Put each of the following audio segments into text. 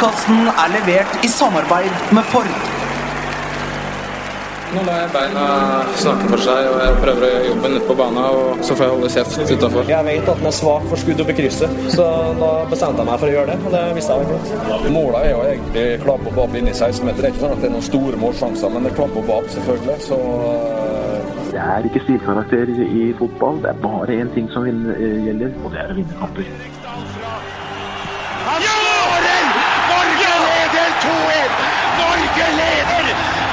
Podkasten er levert i samarbeid med Ford. Nå lar jeg beina snakke for seg, og jeg prøver å gjøre jobben ute på banen. Og så får jeg holde kjeft utafor. Jeg vet at den er svak for skudd oppe i krysset, så da bestemte jeg meg for å gjøre det. Og det visste jeg godt. Målet er jo egentlig klapp og bab inn i 16-meter. Det er ikke sånn at det er noen store målsjanser, men det er klapp og bab, selvfølgelig. Så eh, Det er ikke stilkarakter i fotball. Det er bare én ting som eh, gjelder, og det er å vinne kamper. Han skårer! Norge leder 2-1! Norge leder!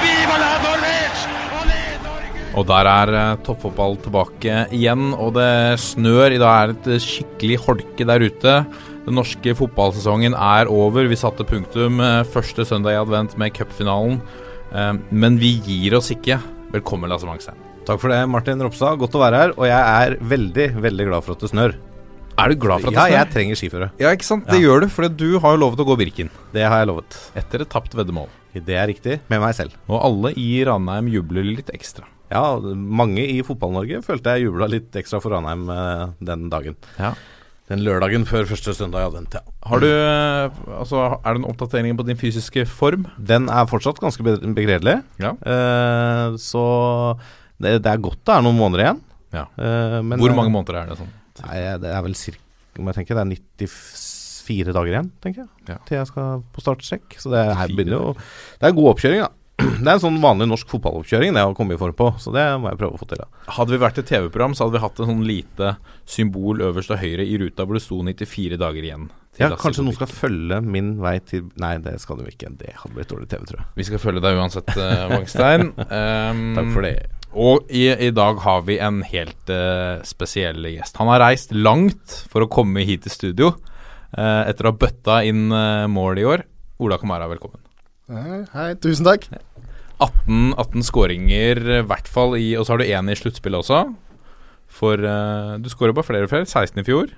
Viva la Norvège! Og led Norge! Og der er eh, toppfotball tilbake igjen, og det snør. I dag er det et skikkelig holke der ute. Den norske fotballsesongen er over. Vi satte punktum eh, første søndag i advent med cupfinalen. Eh, Men vi gir oss ikke. Velkommen, Lasse Mangstein. Takk for det, Martin Ropstad. Godt å være her. Og jeg er veldig, veldig glad for at det snør. Er du glad for at det snør? Ja, jeg trenger skiføre. Ja, ikke sant? Det Ja. gjør du, for du har jo lovet å gå Birken. Det har jeg lovet. Etter et tapt veddemål. Det er riktig. Med meg selv. Og alle i Ranheim jubler litt ekstra. Ja, mange i Fotball-Norge følte jeg jubla litt ekstra for Ranheim eh, den dagen. Ja. Den lørdagen før første søndag i advent, ja. Har du, eh, altså, er det en oppdatering på din fysiske form? Den er fortsatt ganske begredelig. Ja. Eh, så det, det er godt det er noen måneder igjen. Ja. Eh, men, Hvor mange måneder er det sånn? Nei, det er vel cirka Om jeg tenker det er 94 dager igjen, tenker jeg. Ja. Til jeg skal på startstrekk. Så det her begynner jo Det er god oppkjøring, da. Det er en sånn vanlig norsk fotballoppkjøring det å komme i form på, så det må jeg prøve å få til. da Hadde vi vært et TV-program, så hadde vi hatt en sånn lite symbol øverst til høyre i ruta hvor det sto 94 dager igjen. til Ja, Kanskje noen skal følge min vei til Nei, det skal de ikke. Det hadde blitt dårlig TV, tror jeg. Vi skal følge deg uansett, Vangstein. Wangstein. Um, Takk for det. Og i, i dag har vi en helt uh, spesiell gjest. Han har reist langt for å komme hit til studio uh, etter å ha bøtta inn uh, mål i år. Ola Kamara, velkommen. Hei, hei, tusen takk. 18, 18 skåringer, i hvert fall i Og så har du én i sluttspillet også. For uh, du skårer bare flere og flere. 16 i fjor.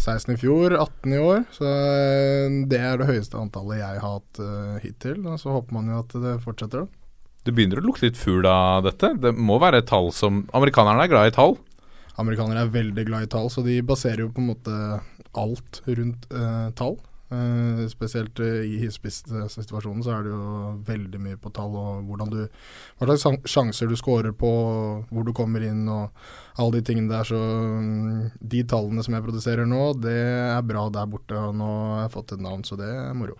16 i fjor, 18 i år. Så eh, det er det høyeste antallet jeg har hatt uh, hittil. Og så håper man jo at det fortsetter, da. Det begynner å lukte litt fugl av dette. Det må være et tall som Amerikanerne er glad i tall. Amerikanere er veldig glad i tall, så de baserer jo på en måte alt rundt uh, tall. Eh, spesielt eh, i hisspist-situasjonen så er det jo veldig mye på tall og hvordan du Hva slags sjanser du scorer på, hvor du kommer inn og alle de tingene der. Så mm, de tallene som jeg produserer nå, det er bra der borte. Og nå har jeg fått et navn, så det er moro.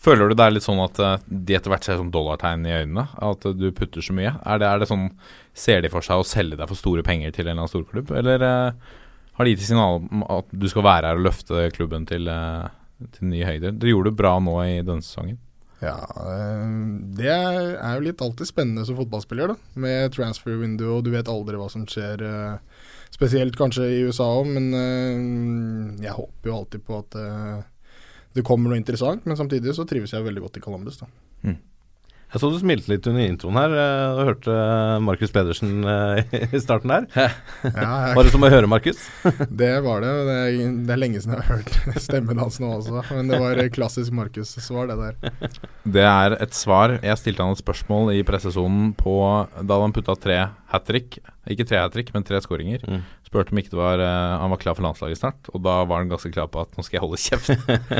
Føler du det er litt sånn at eh, de etter hvert ser sånn dollartegn i øynene? At du putter så mye? Er det, er det sånn Ser de for seg å selge deg for store penger til en eller annen storklubb? Eller har de gitt signal om at du skal være her og løfte klubben til, til nye høyder? Det gjorde det bra nå i denne sesongen. Ja, eh, det er jo litt alltid spennende som fotballspiller, da. Med transfer window, og du vet aldri hva som skjer. eh, Spesielt kanskje i USA òg, men eh, jeg håper jo alltid på at det kommer noe interessant. Men samtidig så trives jeg veldig godt i Columbus, da. Jeg så du smilte litt under introen her. eh, Og hørte Markus Pedersen eh, i starten der. Ja, jeg, Var det som å høre Markus? det var det. Det er, det er lenge siden jeg har hørt stemmen hans nå også. Men det var klassisk Markus-svar, det der. Det er et svar. Jeg stilte han et spørsmål i pressesonen på da han putta tre hat trick. Ikke tre hat trick, men tre skåringer. Mm. Spurte om ikke det var eh, han var klar for landslaget snart, og da var han ganske klar på at nå skal jeg holde kjeft.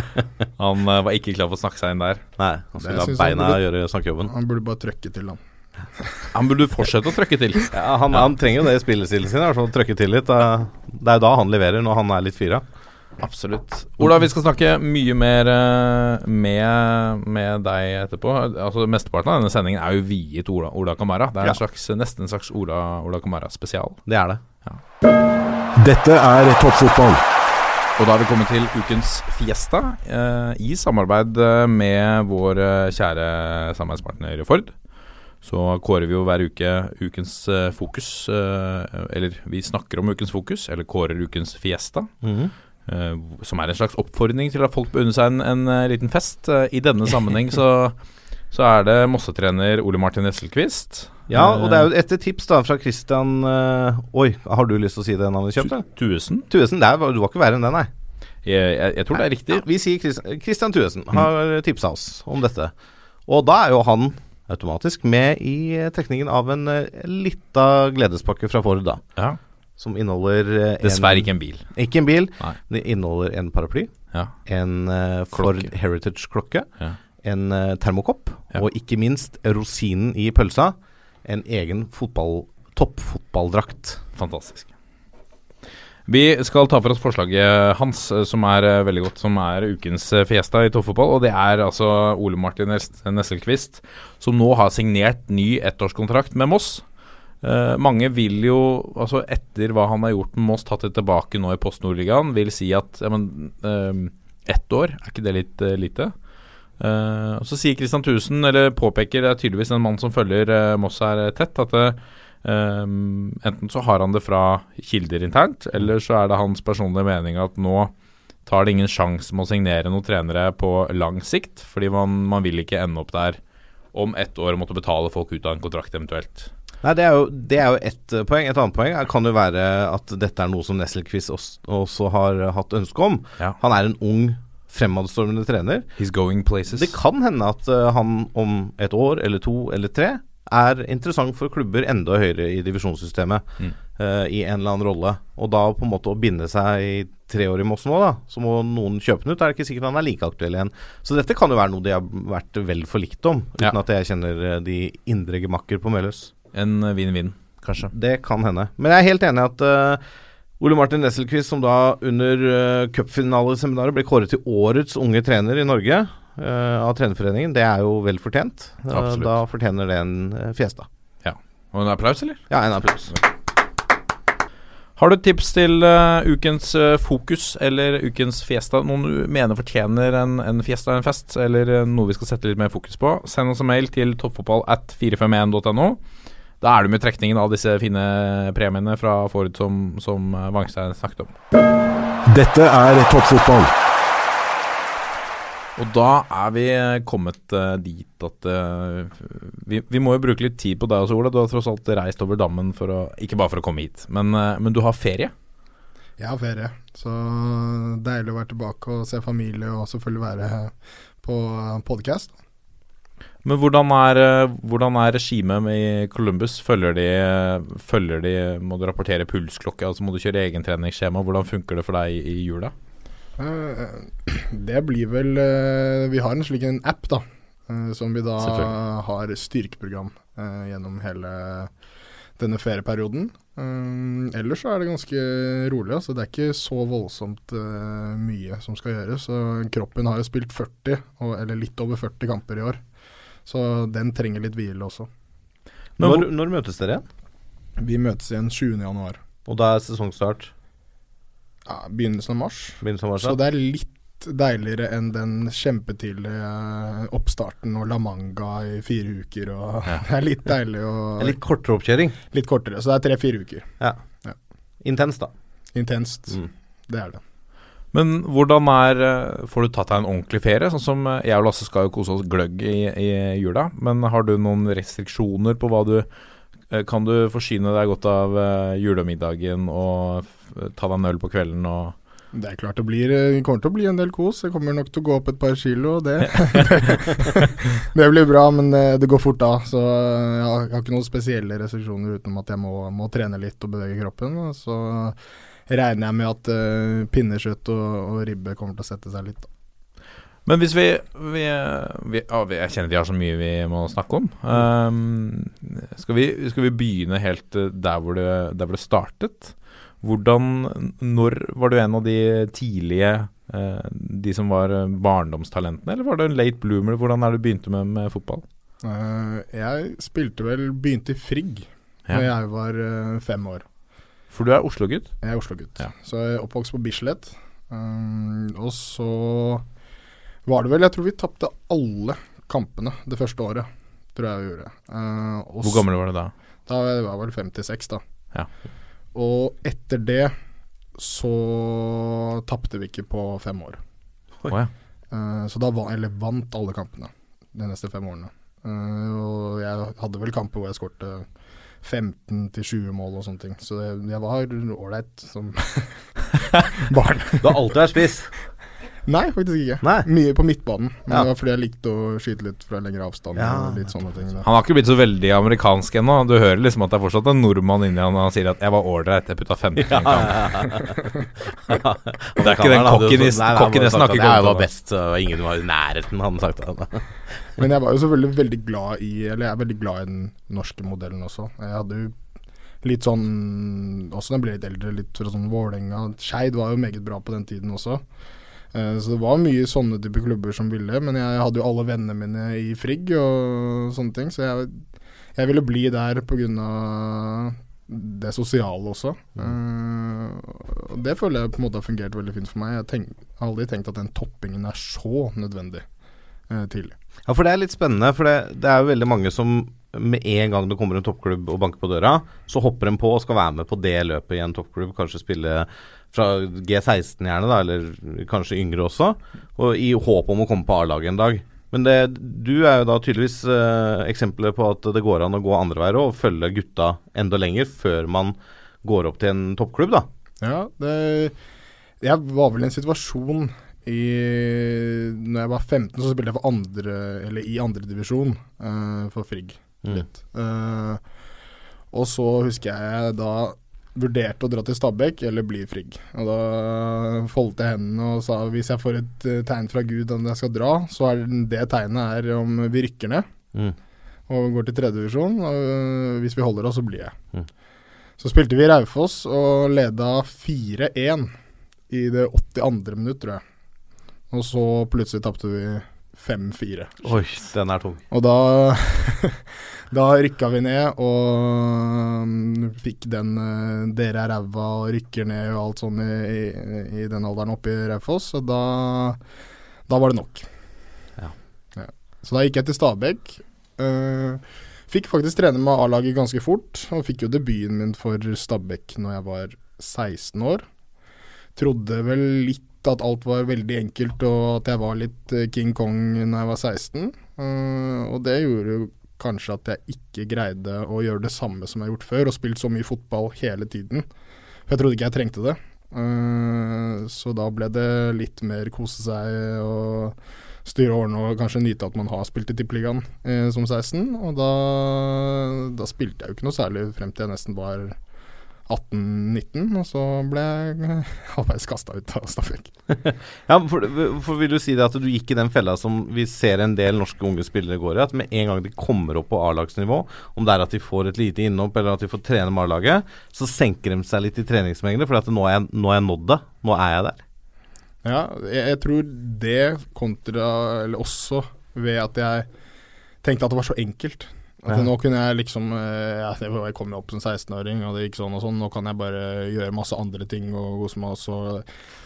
han eh, var ikke klar for å snakke seg inn der. Nei, han skulle la beina burde- gjøre snakkejobben. Han burde bare trøkke til, han. Han burde fortsette å trykke til. Ja, han, han trenger jo det i spillestilen sin, Altså, trykke til litt. Det er jo da han leverer, når han er litt fyra. Absolutt. Ola, vi skal snakke mye mer eh, med, med deg etterpå. Altså Mesteparten av denne sendingen er jo viet Ola, Ola Kamara. Det er Ja. en slags, nesten en slags Ola, Ola Kamara spesial. Det er det. Dette er toppfotball. Og da er vi kommet til ukens Fiesta, eh, i samarbeid eh, med vår eh, kjære samarbeidspartner Ford. Så kårer vi jo hver uke ukens eh, fokus, eh, eller vi snakker om ukens fokus, eller kårer ukens Fiesta. Eh, som er en slags oppfordring til at folk bør unne seg en, en liten fest. I denne sammenheng så, så er det Mosse-trener Ole Martin Esselquist. Ja, og det er jo etter tips da fra Christian eh, Oi, har du lyst til å si det navnet du kjøpte? Tuesen. Tuesen. Det du var ikke verre enn det, nei. Jeg, jeg, jeg tror det er riktig. Ja, vi sier Christian, Christian Tuesen har tipsa oss om dette. Og da er jo han automatisk med i eh, trekningen av en uh, lita gledespakke fra Ford, da. Ja. Som inneholder eh, Dessverre ikke en bil. Ikke en bil. Nei. Det inneholder en paraply. Ja. en uh, Ford Heritage-klokke, Ja. en uh, termokopp, og ikke minst rosinen i pølsa, en egen fotball, toppfotballdrakt. Fantastisk. Vi skal ta for oss forslaget hans, eh, som er eh, veldig godt, som er ukens eh, Fiesta i toppfotball. Og det er altså Ole Martin Nes- Nesselquist, som nå har signert ny ettårskontrakt med Moss. Eh, mange vil jo, altså etter hva han har gjort med Moss, tatt det tilbake nå i Post Nordligaen, vil si at ja, men, eh, ett år, er ikke det litt eh, lite? Og så sier Christian Thusen, eller påpeker, det er tydeligvis en mann som følger uh, Moss her eh, tett, at Um, enten så har han det fra kilder internt, eller så er det hans personlige mening at nå tar det ingen sjanse med å signere noen trenere på lang sikt, fordi man, man vil ikke ende opp der om ett år og måtte betale folk ut av en kontrakt eventuelt. Nei, det er jo, det er jo ett poeng. Et annet poeng er, kan jo være at dette er noe som Nesselquiz også, også har hatt ønske om. Ja. Han er en ung, fremadstormende trener. He's going places. Det kan hende at uh, han om et år eller to eller tre er interessant for klubber enda høyere i divisjonssystemet Mm. uh, i en eller annen rolle. Og da på en måte å binde seg i tre år i Moss nå, da, så må noen kjøpe den ut. Da er det ikke sikkert han er like aktuell igjen. Så dette kan jo være noe de har vært vel forlikt om, uten Ja. at jeg kjenner eh, de indre gemakker på Meløs. En vinn-vinn, kanskje. Det kan hende. Men jeg er helt enig i at eh, Ole Martin Nesselquist, som da under uh, cupfinaleseminaret ble kåret til årets unge trener i Norge uh, av Trenerforeningen, det er jo vel fortjent. Uh, da fortjener det en uh, fiesta. Og en applaus, eller? Ja, en applaus. Har du tips til ukens fokus eller ukens fiesta? Noen du mener fortjener en, en fiesta, en fest, eller noe vi skal sette litt mer fokus på? Send oss en mail til toppfotball at 451.no. Da er du med trekningen av disse fine premiene fra Ford som, som eh, Wangstein snakket om. Dette er toppfotball. Og da er vi eh, kommet eh, dit at eh, vi, vi må jo bruke litt tid på deg også, Ola. Du har tross alt reist over dammen for å Ikke bare for å komme hit, men, eh, men du har ferie. Jeg har ferie, så deilig å være tilbake og se familie og selvfølgelig være på podkast. Men hvordan er, eh, hvordan er regimet i Columbus? Følger de, følger de Må du rapportere pulsklokke? Altså må du kjøre egentreningsskjema? Hvordan funker det for deg i, jula? Eh, Det blir vel eh, Vi har en slik en app, da. Som vi da har styrkeprogram gjennom hele denne ferieperioden. Ellers så er det ganske rolig. Altså. Det er ikke så voldsomt mye som skal gjøres. Kroppen har jo spilt 40, eller litt over 40 kamper i år. Så den trenger litt hvile også. Men Når, når møtes dere igjen? Vi møtes igjen 20. januar. Og da er sesongstart Ja, begynnelsen av mars. begynnelsen av mars? Så det er litt deiligere enn den kjempetidlige oppstarten og La Manga i fire uker. Og Det er litt deilig å litt kortere oppkjøring. litt kortere. Så det er tre-fire uker. Intenst, da. Intenst. Mm. Det er det. Men hvordan er eh, Får du tatt deg en ordentlig ferie? Sånn som eh, jeg og Lasse skal jo kose oss gløgg i, i jula. Men har du noen restriksjoner på hva du eh, Kan du forsyne deg godt av julemiddagen og ta deg en øl på kvelden og Det er klart det blir Det kommer til å bli en del kos. Det kommer nok til å gå opp et par kilo. Det, det blir bra, men det, går fort da. Så jeg har, ikke noen spesielle restriksjoner utenom at jeg må, må trene litt og bevege kroppen. Så regner jeg med at uh, pinnekjøtt og, og ribbe kommer til å sette seg litt. Da. Men hvis vi, vi, vi, vi Jeg kjenner vi har så mye vi må snakke om. Um, skal, vi, skal vi begynne helt eh, der hvor det, der hvor det startet? Hvordan Når var du en av de tidlige uh, De som var barndomstalentene, eller var du en late bloomer? Hvordan er det du begynte med, med fotball? Uh, jeg spilte vel Begynte i Frigg Ja. jeg var fem år. For du er Oslo-gutt? Jeg er Oslo-gutt. Ja. Så jeg er oppvokst på Bislett. Um, og så var det vel Jeg tror vi tapte alle kampene det første året. Tror jeg vi gjorde. Uh, og Hvor gammel var du da? Da var jeg vel 56, da. Ja. Og etter det så tapte vi ikke på fem år. Oh, ja. uh, så da var, eller vant alle kampene de neste fem årene. Uh, og jeg hadde vel kamper hvor jeg skårte 15-20 mål og sånne ting. Så jeg var ålreit som barn. Du har alltid vært spiss. Nei, faktisk ikke. Nei. Mye på midtbanen. Men Ja. det var fordi jeg likte å skyte litt fra lengre avstand. Ja. og litt sånne ting. Han har ikke blitt så veldig amerikansk ennå. Du hører liksom at det er fortsatt en nordmann inni han. og Han sier at 'jeg var ålreit, jeg putta 15 i en kamp'. Det er ikke den kokken cockinessen har ikke Jeg var best, og ingen var i nærheten, hadde han sagt. det. Men jeg var jo selvfølgelig veldig glad i Eller jeg er veldig glad i den norske modellen også. Jeg hadde jo litt sånn Også jeg ble litt eldre, litt fra sånn Vålerenga. Skeid var jo meget bra på den tiden også. Eh, Så det var mye sånne type klubber som ville, men jeg hadde jo alle vennene mine i Frigg og sånne ting, så jeg, jeg ville bli der pga. det sosiale også. Eh, og det føler jeg på en måte har fungert veldig fint for meg. Jeg tenk, har aldri tenkt at den toppingen er så nødvendig eh, tidlig. Ja, for det er litt spennende, for det, det er jo veldig mange som med en gang det kommer en toppklubb og banker på døra, så hopper en på og skal være med på det løpet i en toppklubb. Kanskje spille fra G16 gjerne, da, eller kanskje yngre også. Og i håp om å komme på A-laget en dag. Men det, du er jo da tydeligvis eh, eksempelet på at det går an å gå andre veier og følge gutta enda lenger før man går opp til en toppklubb, da. Ja, det, jeg var vel i en situasjon i Når jeg var 15, så spilte jeg for andre Eller i andredivisjon uh, for Frigg. Mm. Litt. Eh, og så husker jeg da vurderte å dra til Stabekk eller bli Frigg. Og da foldet jeg hendene og sa hvis jeg får et eh, tegn fra Gud om jeg skal dra, så er det tegnet er om vi rykker ned Mm. og går til tredjevisjon. Og øh, hvis vi holder oss, så blir jeg. Mm. Så spilte vi Raufoss og leda 4-1 i det 82. minutt, tror jeg. Og så plutselig tapte vi 5-4. Oi, den er tung. Og da Da rykka vi ned og fikk den øh, 'dere er ræva' og rykker ned og alt sånn i, i, den alderen oppe i Raufoss. Og da, da var det nok. Ja. Ja. Så da gikk jeg til Stabekk. øh, fikk faktisk trene med A-laget ganske fort, og fikk jo debuten min for Stabekk når jeg var 16 år. Trodde vel litt at alt var veldig enkelt, og at jeg var litt eh, King Kong når jeg var 16. øh, og det gjorde jo kanskje at jeg ikke greide å gjøre det samme som jeg har gjort før, og spilt så mye fotball hele tiden. For jeg trodde ikke jeg trengte det. Eh, så da ble det litt mer kose seg og styre årene og kanskje nyte at man har spilt i Tippeligaen eh, som 16. Og da, da spilte jeg jo ikke noe særlig frem til jeg nesten var 18-19, og så ble jeg halvveis kasta ut av Stabæk. Ja, for, for vil du si det at du gikk i den fella som vi ser en del norske unge spillere går i, at med en gang de kommer opp på A-lagsnivå, om det er at de får et lite innhopp eller at de får trene med A-laget, så senker de seg litt i treningsmengde, for at nå er jeg, jeg nådd det. Nå er jeg der. Ja, jeg, jeg tror det kontra Eller også ved at jeg tenkte at det var så enkelt. At Ja. Nå kunne jeg liksom eh, ja, Jeg kom jo opp som 16-åring, og det gikk sånn og sånn. Nå kan jeg bare gjøre masse andre ting og kose meg også.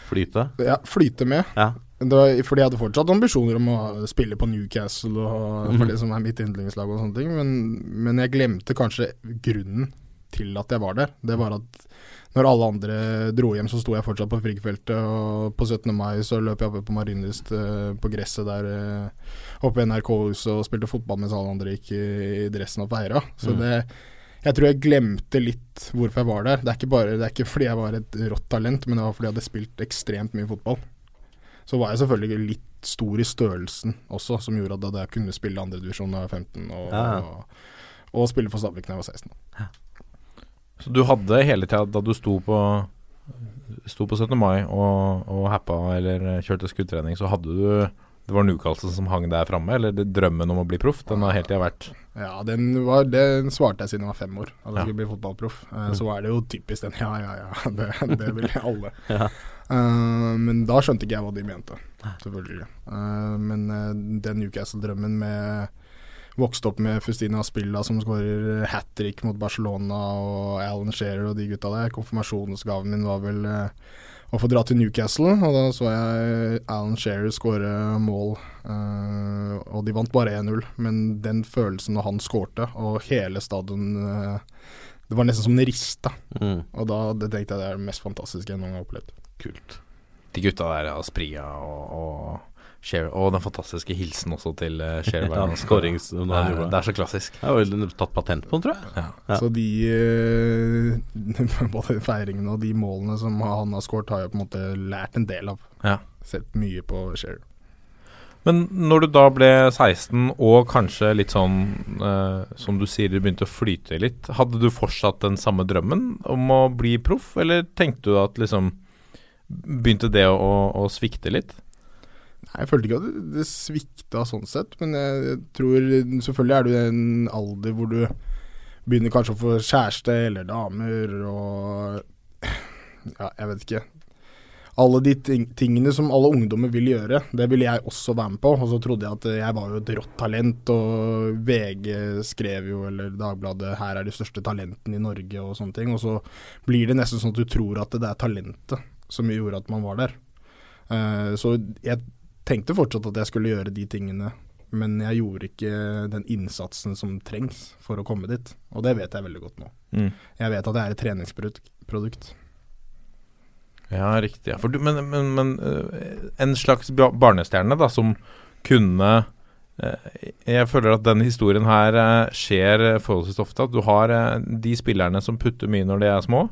Flyte. ja, flyte med. Ja. Det var, fordi jeg hadde fortsatt ambisjoner om å spille på Newcastle, og, for det som er mitt yndlingslag og sånne ting, men, men jeg glemte kanskje grunnen til at jeg var der. Det var at når alle andre dro hjem, så sto jeg fortsatt på Frigg-feltet, og på 17. mai så løp jeg oppe på Marienlyst eh, på gresset der eh, oppe i NRK-huset og spilte fotball mens alle andre gikk i, i dressen og feira. Så Mm. det jeg tror jeg glemte litt hvorfor jeg var der. Det er bare, det er ikke fordi jeg var et rått talent, men det var fordi jeg hadde spilt ekstremt mye fotball. Så var jeg selvfølgelig litt stor i størrelsen også, som gjorde at jeg kunne spille andredivisjon da jeg var 15, og, Ja, ja. og, og spille for Stabæk da jeg var 16. Så du hadde hele tida da du sto på Sto på 17. mai og, og happa eller kjørte skuddtrening, så hadde du Det var Newcastle som hang der framme, eller det, drømmen om å bli proff? Den har hele tida vært Ja, den, var, den svarte jeg siden jeg var fem år, at jeg Ja. skulle bli fotballproff. Eh, Mm. Så er det jo typisk den ja, ja, ja, det, det vil alle. Ja. uh, men da skjønte ikke jeg hva de mente, selvfølgelig. Uh, men uh, den Newcastle-drømmen med Vokste opp med Fustina Spilla som skårer hat trick mot Barcelona, og Alan Shearer og de gutta der. Konfirmasjonsgaven min var vel eh, å få dra til Newcastle, og da så jeg Alan Shearer skåre mål. Uh, og de vant bare 1-0, men den følelsen når han skårte, og hele stadion uh, Det var nesten som det rista. Mm. Og da det tenkte jeg det er det mest fantastiske jeg noen gang har opplevd. Kult. De gutta der, Aspria og, og Cher, og den fantastiske hilsen også til uh, Cher. Ja, det, er, det er så klassisk. Jeg har vel tatt patent på den, tror jeg. Ja. Ja. Så de eh, Både feiringene og de målene som han har skåret, har jeg på en måte lært en del av. Ja. sett mye på Share. Men når du da ble 16 og kanskje litt sånn eh, som du sier, det begynte å flyte litt, hadde du fortsatt den samme drømmen om å bli proff, eller tenkte du at liksom Begynte det å, å svikte litt? Nei, Jeg følte ikke at det, svikta sånn sett, men jeg tror Selvfølgelig er du i en alder hvor du begynner kanskje å få kjæreste eller damer og Ja, jeg vet ikke. Alle de tingene som alle ungdommer vil gjøre, det ville jeg også være med på. Og så trodde jeg at jeg var jo et rått talent, og VG skrev jo, eller Dagbladet, 'her er de største talentene i Norge' og sånne ting. Og så blir det nesten sånn at du tror at det er talentet som gjorde at man var der. Eh, så jeg tenkte fortsatt at jeg skulle gjøre de tingene, men jeg gjorde ikke den innsatsen som trengs for å komme dit. Og det vet jeg veldig godt nå. Mm. Jeg vet at jeg er et treningsprodukt. Ja, riktig. Ja. Du, men men, men øh, en slags barnestjerne da, som kunne øh, Jeg føler at den historien her øh, skjer forholdsvis ofte. At du har de spillerne som putter mye når de er små.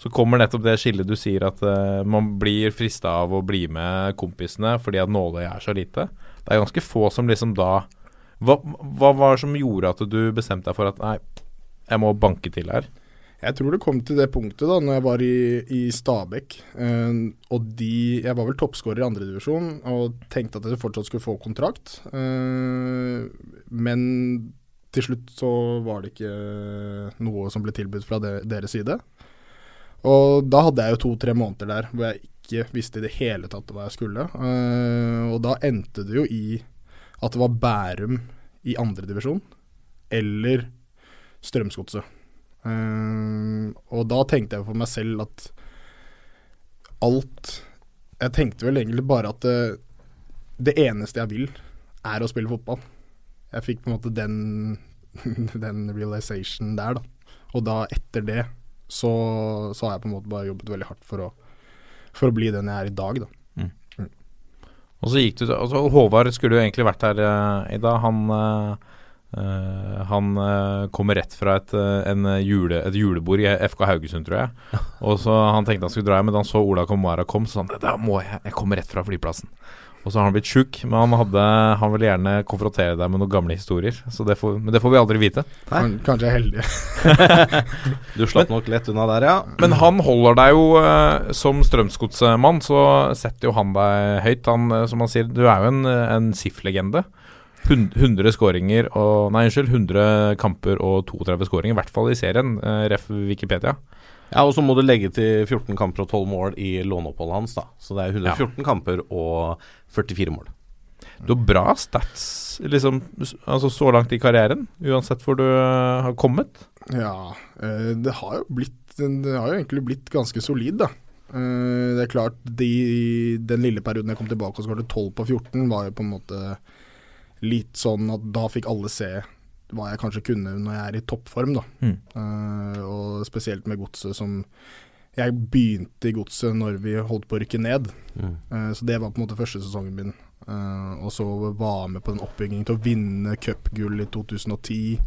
Så kommer nettopp det skillet du sier at uh, man blir frista av å bli med kompisene fordi at nåløyet er så lite. Det er ganske få som liksom da hva, hva var det som gjorde at du bestemte deg for at nei, jeg må banke til her? Jeg tror det kom til det punktet da når jeg var i, i Stabekk. Eh, og de Jeg var vel toppskårer i andredivisjon og tenkte at jeg fortsatt skulle få kontrakt. Eh, men til slutt så var det ikke noe som ble tilbudt fra de, deres side. Og da hadde jeg jo to-tre måneder der hvor jeg ikke visste i det hele tatt hva jeg skulle. Eh, og da endte det jo i at det var Bærum i andredivisjon eller Strømsgodset. Eh, og da tenkte jeg for meg selv at alt Jeg tenkte vel egentlig bare at det, det eneste jeg vil, er å spille fotball. Jeg fikk på en måte den, den realization der, da. Og da, etter det, så, så har jeg på en måte bare jobbet veldig hardt for å, for å bli den jeg er i dag, da. Og så gikk du altså Håvard skulle jo egentlig vært her uh, i dag. Han, eh, han uh, kommer rett fra et, en jule, et julebord i FK Haugesund, tror jeg. Og så Han tenkte han skulle dra hjem, men da han så Ola Komara kom, så sa han da må jeg, jeg kommer rett fra flyplassen. Og så har han blitt sjuk, men han, hadde, han ville gjerne konfrontere deg med noen gamle historier. Så det får, men det får vi aldri vite. Han kanskje jeg er heldig. Du slapp nok lett unna der, ja. Men han holder deg jo eh, som Strømsgodsmann, så setter jo han deg høyt. Han, eh, som han sier, du er jo en, en SIF-legende. 100 skåringer og Nei, unnskyld. 100 kamper og 32 skåringer, i hvert fall i serien. eh, ref. Wikipedia. Ja, Og så må du legge til 14 kamper og 12 mål i låneoppholdet hans, da. Så det er 114 kamper og 44 mål. Du har bra stats liksom, altså så langt i karrieren, uansett hvor du eh, har kommet. Ja, eh, det har jo blitt Det har jo egentlig blitt ganske solid, da. Eh, Det er klart, de, den lille perioden jeg kom tilbake og skåret 12 på 14, var jo på en måte litt sånn at da fikk alle se hva jeg kanskje kunne når jeg er i toppform, da. Mm. Uh, og spesielt med godset som Jeg begynte i godset når vi holdt på å rykke ned. Mm. uh, så det var på en måte første sesongen min. Uh, og så var med på den oppbyggingen til å vinne cupgull i 2010.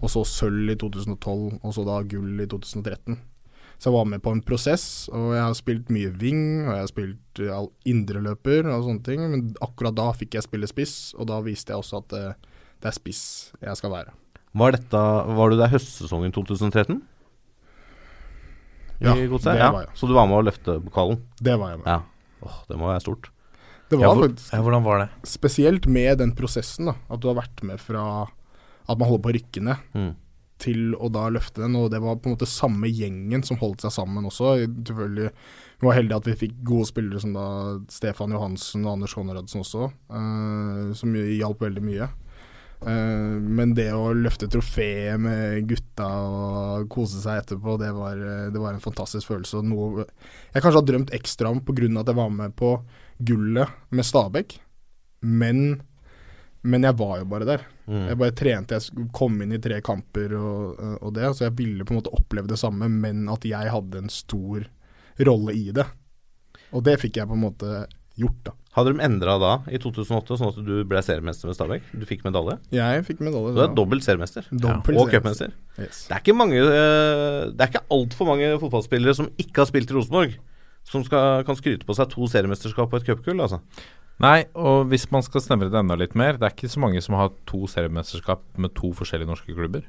Og så sølv i 2012, og så da gull i 2013. Så jeg var med på en prosess, og jeg har spilt mye wing, og jeg har spilt indreløper og sånne ting. Men akkurat da fikk jeg spille spiss, og da viste jeg også at det, er spiss jeg skal være. Var, dette, var du der høstsesongen 2013? Ja, det ja. var jeg. Så du var med å løfte pokalen? Det var jeg med. Ja. Åh, det må være stort. Det var Ja, hvor- faktisk ja, hvordan var det? spesielt med den prosessen, da. At du har vært med fra at man holder på å rykke ned, Mm. til å da løfte den. Og det var på en måte samme gjengen som holdt seg sammen også. Selvfølgelig Vi var heldige at vi fikk gode spillere som da Stefan Johansen og Anders Konradsen også, uh, som hjalp veldig mye. Eh, men det å løfte trofeet med gutta og kose seg etterpå, det var, eh, det var en fantastisk følelse. Og noe jeg kanskje har drømt ekstra om pga. at jeg var med på gullet med Stabæk. Men, men jeg var jo bare der. Mm. Jeg bare trente, jeg kom inn i tre kamper og, og det. Så jeg ville på en måte oppleve det samme, men at jeg hadde en stor rolle i det. Og det fikk jeg på en måte gjort, da. Hadde de endra da, i 2008, sånn at du ble seriemester med Stabæk? Du fikk medalje? Jeg fikk medalje. Du er dobbelt seriemester. Dobbelt og cupmester. Yes. Det er ikke mange eh, Det er ikke altfor mange fotballspillere som ikke har spilt i Rosenborg, som skal, kan skryte på seg to seriemesterskap og et cupgull, altså. Nei, og hvis man skal snevre det enda litt mer, det er ikke så mange som har to seriemesterskap med to forskjellige norske klubber.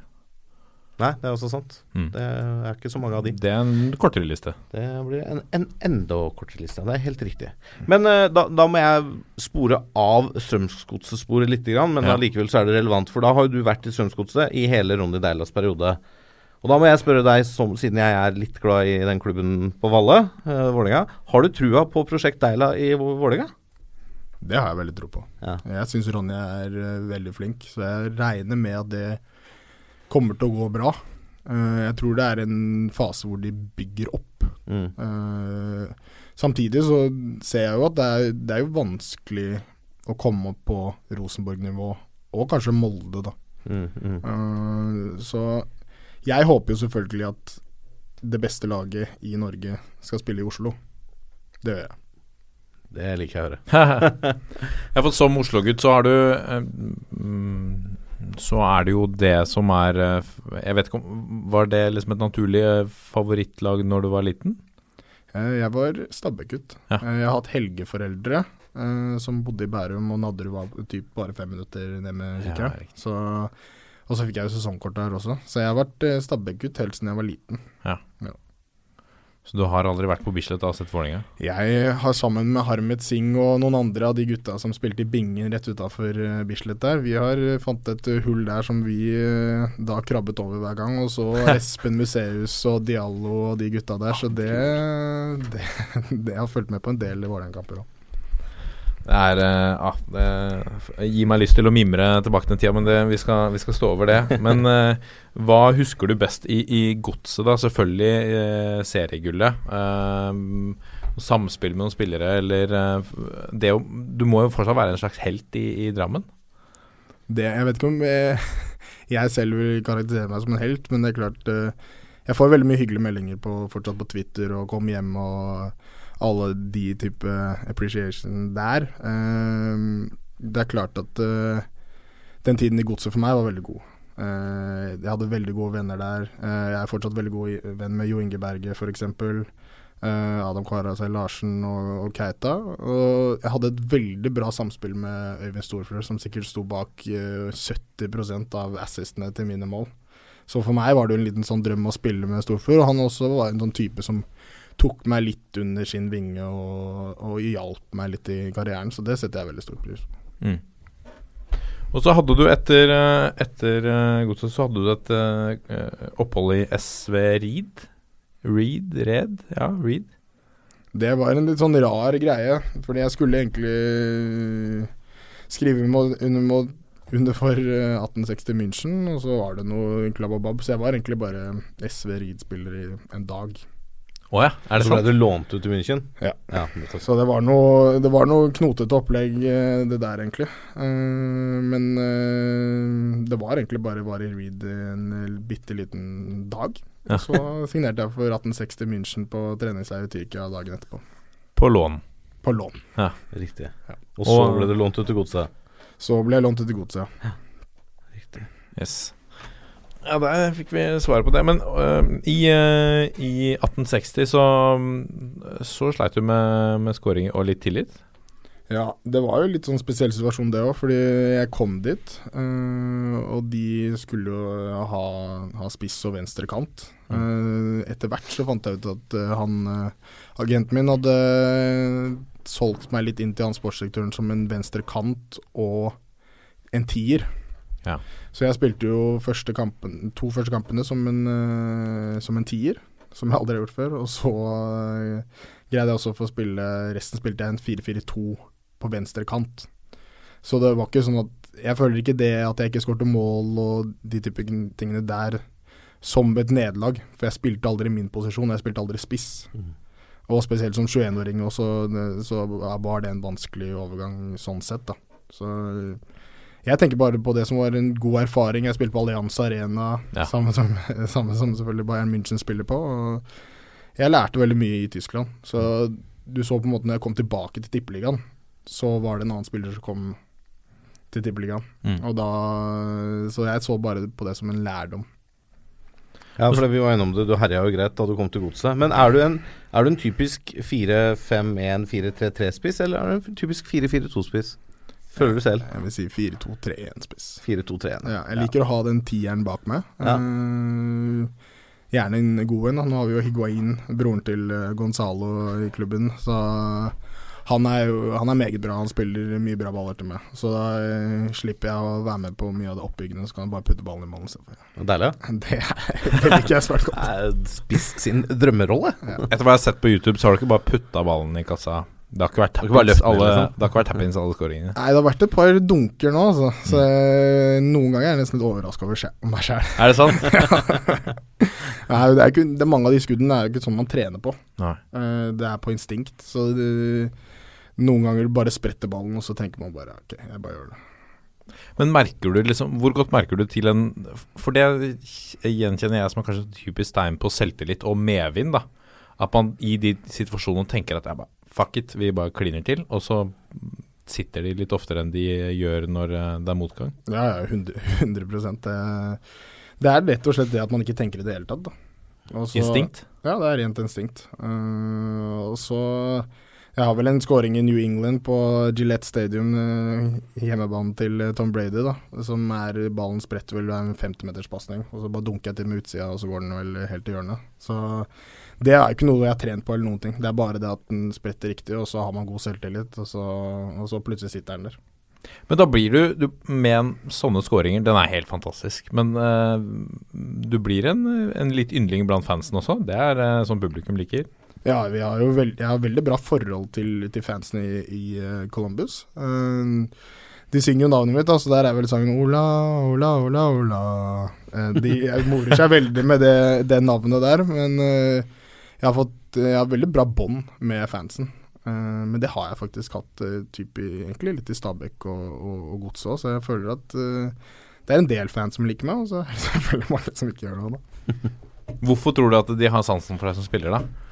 Nei, det er også sant. Mm. Det er ikke så mange av de. Det er en kortere liste. Det blir en, en enda kortere liste. Det er helt riktig. Men uh, da, da må jeg spore av Strømsgodset-sporet litt, grann, men Ja. allikevel så er det relevant. For da har jo du vært i Strømsgodset i hele Ronny Deilas periode. Og da må jeg spørre deg, som, siden jeg er litt glad i den klubben på Valle, uh, Vålerenga. Har du trua på Prosjekt Deila i Vå- Vålerenga? Det har jeg veldig tro på. Ja. Jeg syns Ronny er eh, veldig flink, så jeg regner med at det kommer til å gå bra. Uh, jeg tror det er en fase hvor de bygger opp. Mm. Uh, samtidig så ser jeg jo at det er, det er jo vanskelig å komme opp på Rosenborg-nivå, og kanskje Molde, da. Mm, mm. Uh, så jeg håper jo selvfølgelig at det beste laget i Norge skal spille i Oslo. Det gjør jeg. Det liker jeg å høre. jeg har fått Som Oslo-gutt så har du mm, Så er det jo det som er eh, Jeg vet ikke om Var det liksom et naturlig eh, favorittlag når du var liten? Eh, Jeg var Stabæk-gutt. Ja. Jeg har hatt helgeforeldre eh, som bodde i Bærum, og Nadderud var typ bare fem minutter ned med Ja, sykkelen. så, og så fikk jeg jo sesongkort der også. Så jeg har vært stabbegutt helt siden jeg var liten. Så du har aldri vært på Bislett og sett Vålerenga? Jeg har sammen med Harmet Singh og noen andre av de gutta som spilte i Bingen rett utafor uh, Bislett der, vi har eh, fant et eh, hull der som vi eh, da krabbet over hver gang. Og så Espen Museus og Diallo og de gutta der, så det, det, det har fulgt med på en del Vålerenga-kamper òg. Det er eh, ah, det gir meg lyst til å mimre tilbake til den tida, men det, vi, skal, vi skal stå over det. Men eh, hva husker du best i, i godset, da? Selvfølgelig eh, seriegullet. Eh, samspill med noen spillere, eller eh, det Du må jo fortsatt være en slags helt i, i Drammen? Det, jeg vet ikke om jeg, jeg selv vil karakterisere meg som en helt, men det er klart Jeg får veldig mye hyggelige meldinger på, fortsatt på Twitter og 'kom hjem' og alle de type appreciation der. Eh, det er klart at eh, den tiden i godset for meg var veldig god. Eh, jeg hadde veldig gode venner der. Eh, jeg er fortsatt veldig god venn med Jo Inge Berge, f.eks. Adam Kvarasei Larsen og, og Keita. Og jeg hadde et veldig bra samspill med Øyvind Storflør, som sikkert sto bak eh, 70% av assistene til mine mål. Så for meg var det jo en liten sånn drøm å spille med Storflør, og han også var en sånn type som tok meg litt under sin vinge og, og hjalp meg litt i karrieren, så det setter jeg veldig stor pris på. Mm. Og så hadde du etter, eh, etter eh, godset så hadde du et uh, opphold i SV Reed. Reed? Red? Ja, Reed. Det var en litt sånn rar greie, fordi jeg skulle egentlig skrive under, under for eh, 1860 München, og så var det noe klabbabab, så jeg var egentlig bare SV Reed-spiller i en dag. Å ja, er det Så ble sant? du lånt ut til München? Ja. ja det Så det var noe, det var noe knotete opplegg, eh, det der, egentlig. Uh, men uh, det var egentlig bare var i Reed en bitte liten dag. Ja. Så signerte jeg for 1860 München på treningsleir i Tyrkia dagen etterpå. På lån. På lån. Riktig. Ja. Og så Og- ble du lånt ut til godset? Så ble jeg lånt ut til godset. ja. Yes. Ja, der fikk vi svaret på det. Men uh, i, uh, i 1860 så, mm, så sleit du med, med scoring og litt tillit. Ja, det var jo litt sånn spesiell situasjon det òg, fordi jeg kom dit, eh, og de skulle jo ha, ha spiss og venstre kant. Eh, etter hvert så fant jeg ut at uh, han uh, agenten min hadde solgt meg litt inn til han sportsdirektøren som en venstre kant og en tier. Ja. Så jeg spilte jo første kampen, to første kampene som en, eh, som en tier, som jeg aldri har gjort før. Og så eh, greide jeg også å få spille Resten spilte jeg en 4-4-2 på venstre kant. Så det var ikke sånn at Jeg føler ikke det at jeg ikke skårte mål og de type tingene der som et nederlag. For jeg spilte aldri i min posisjon, jeg spilte aldri spiss. Og spesielt som 21-åring også, så var det en vanskelig overgang sånn sett, da. Så jeg tenker bare på det som var en god erfaring. Jeg spilte på Allianz Arena, Ja. samme, som, samme som selvfølgelig Bayern München spiller på. Og jeg lærte veldig mye i Tyskland. Så du så på en måte når jeg kom tilbake til Tippeligaen, så var det en annen spiller som kom til Tippeligaen. Mm. Og da Så jeg så bare på det som en lærdom. Ja, for det, vi var innom det. Du herja jo greit da du kom til godset. Men er du en, er du en typisk 4-5-1-4-3-3-spiss, eller er du en typisk 4-4-2-spiss? Føler du selv? Jeg vil si 4-2-3-1-spiss. 4-2-3-1. Ja, jeg liker å ha den tieren bak meg. Ja. Uh, gjerne en god en. Nå har vi jo Higuain, broren til eh, Gonzalo i klubben. Så han er jo han er meget bra. Han spiller mye bra baller til meg. Så da uh, slipper jeg å være med på mye av det oppbyggende, så kan jeg bare putte ballen i mål istedenfor. Deilig. Det, er- det liker jeg svært godt. Spiss sin drømmerolle. Etter hva jeg har sett på YouTube, så har du ikke bare putta ballen i kassa. Det har ikke vært ned, alle, liksom. alle scoringene. Nei, det har vært et par dunker nå, altså. Så mm. noen ganger er jeg nesten litt overraska over meg sjæl. Er det sant? Nei, det er ikke, det er mange av de skuddene er jo ikke sånn man trener på. Nei. Eh, det er på instinkt. Så det, noen ganger bare spretter ballen, og så tenker man bare OK, jeg bare gjør det. Men merker du liksom Hvor godt merker du til en For det gjenkjenner jeg som er kanskje et typisk tegn på selvtillit og medvind, da. At man i de situasjonene tenker at jeg bare Fuck it, vi bare kliner til. Og så sitter de litt oftere enn de gjør når eh, det er motgang. Ja, ja, 100, 100 det, det er rett og slett det at man ikke tenker i det hele tatt. Da. Også, Instinkt? Ja, det er rent instinkt. Uh, og så Jeg har vel en scoring i New England på Gillette Stadium, uh, hjemmebanen til Tom Brady, da. Som er ballen spretter vel en 50-meterspasning, og så bare dunker jeg til med utsida, og så går den vel helt til hjørnet. Så det er ikke noe jeg har trent på eller noen ting. Det er bare det at den spretter riktig, og så har man god selvtillit, og så, og så plutselig sitter den der. Men da blir du, du Med sånne skåringer den er helt fantastisk. Men uh, du blir en, en litt yndling blant fansen også. Det er uh, som publikum liker. Ja, vi har jo veld, jeg har veldig bra forhold til, til fansen i, i eh, Columbus. Uh, de synger jo navnet mitt, da, så der er vel sangen Ola, Ola, Ola, Ola. De morer seg veldig med det, det navnet der, men jeg, har fått, jeg har veldig bra bånd med fansen. Uh, men det har jeg faktisk hatt uh, typ i, egentlig litt i Stabæk og, og, og Godset òg, så jeg føler at uh, det er en del fans som liker meg, og så er det selvfølgelig mange som ikke gjør det da. Hvorfor tror du at de har sansen for deg som spiller, da?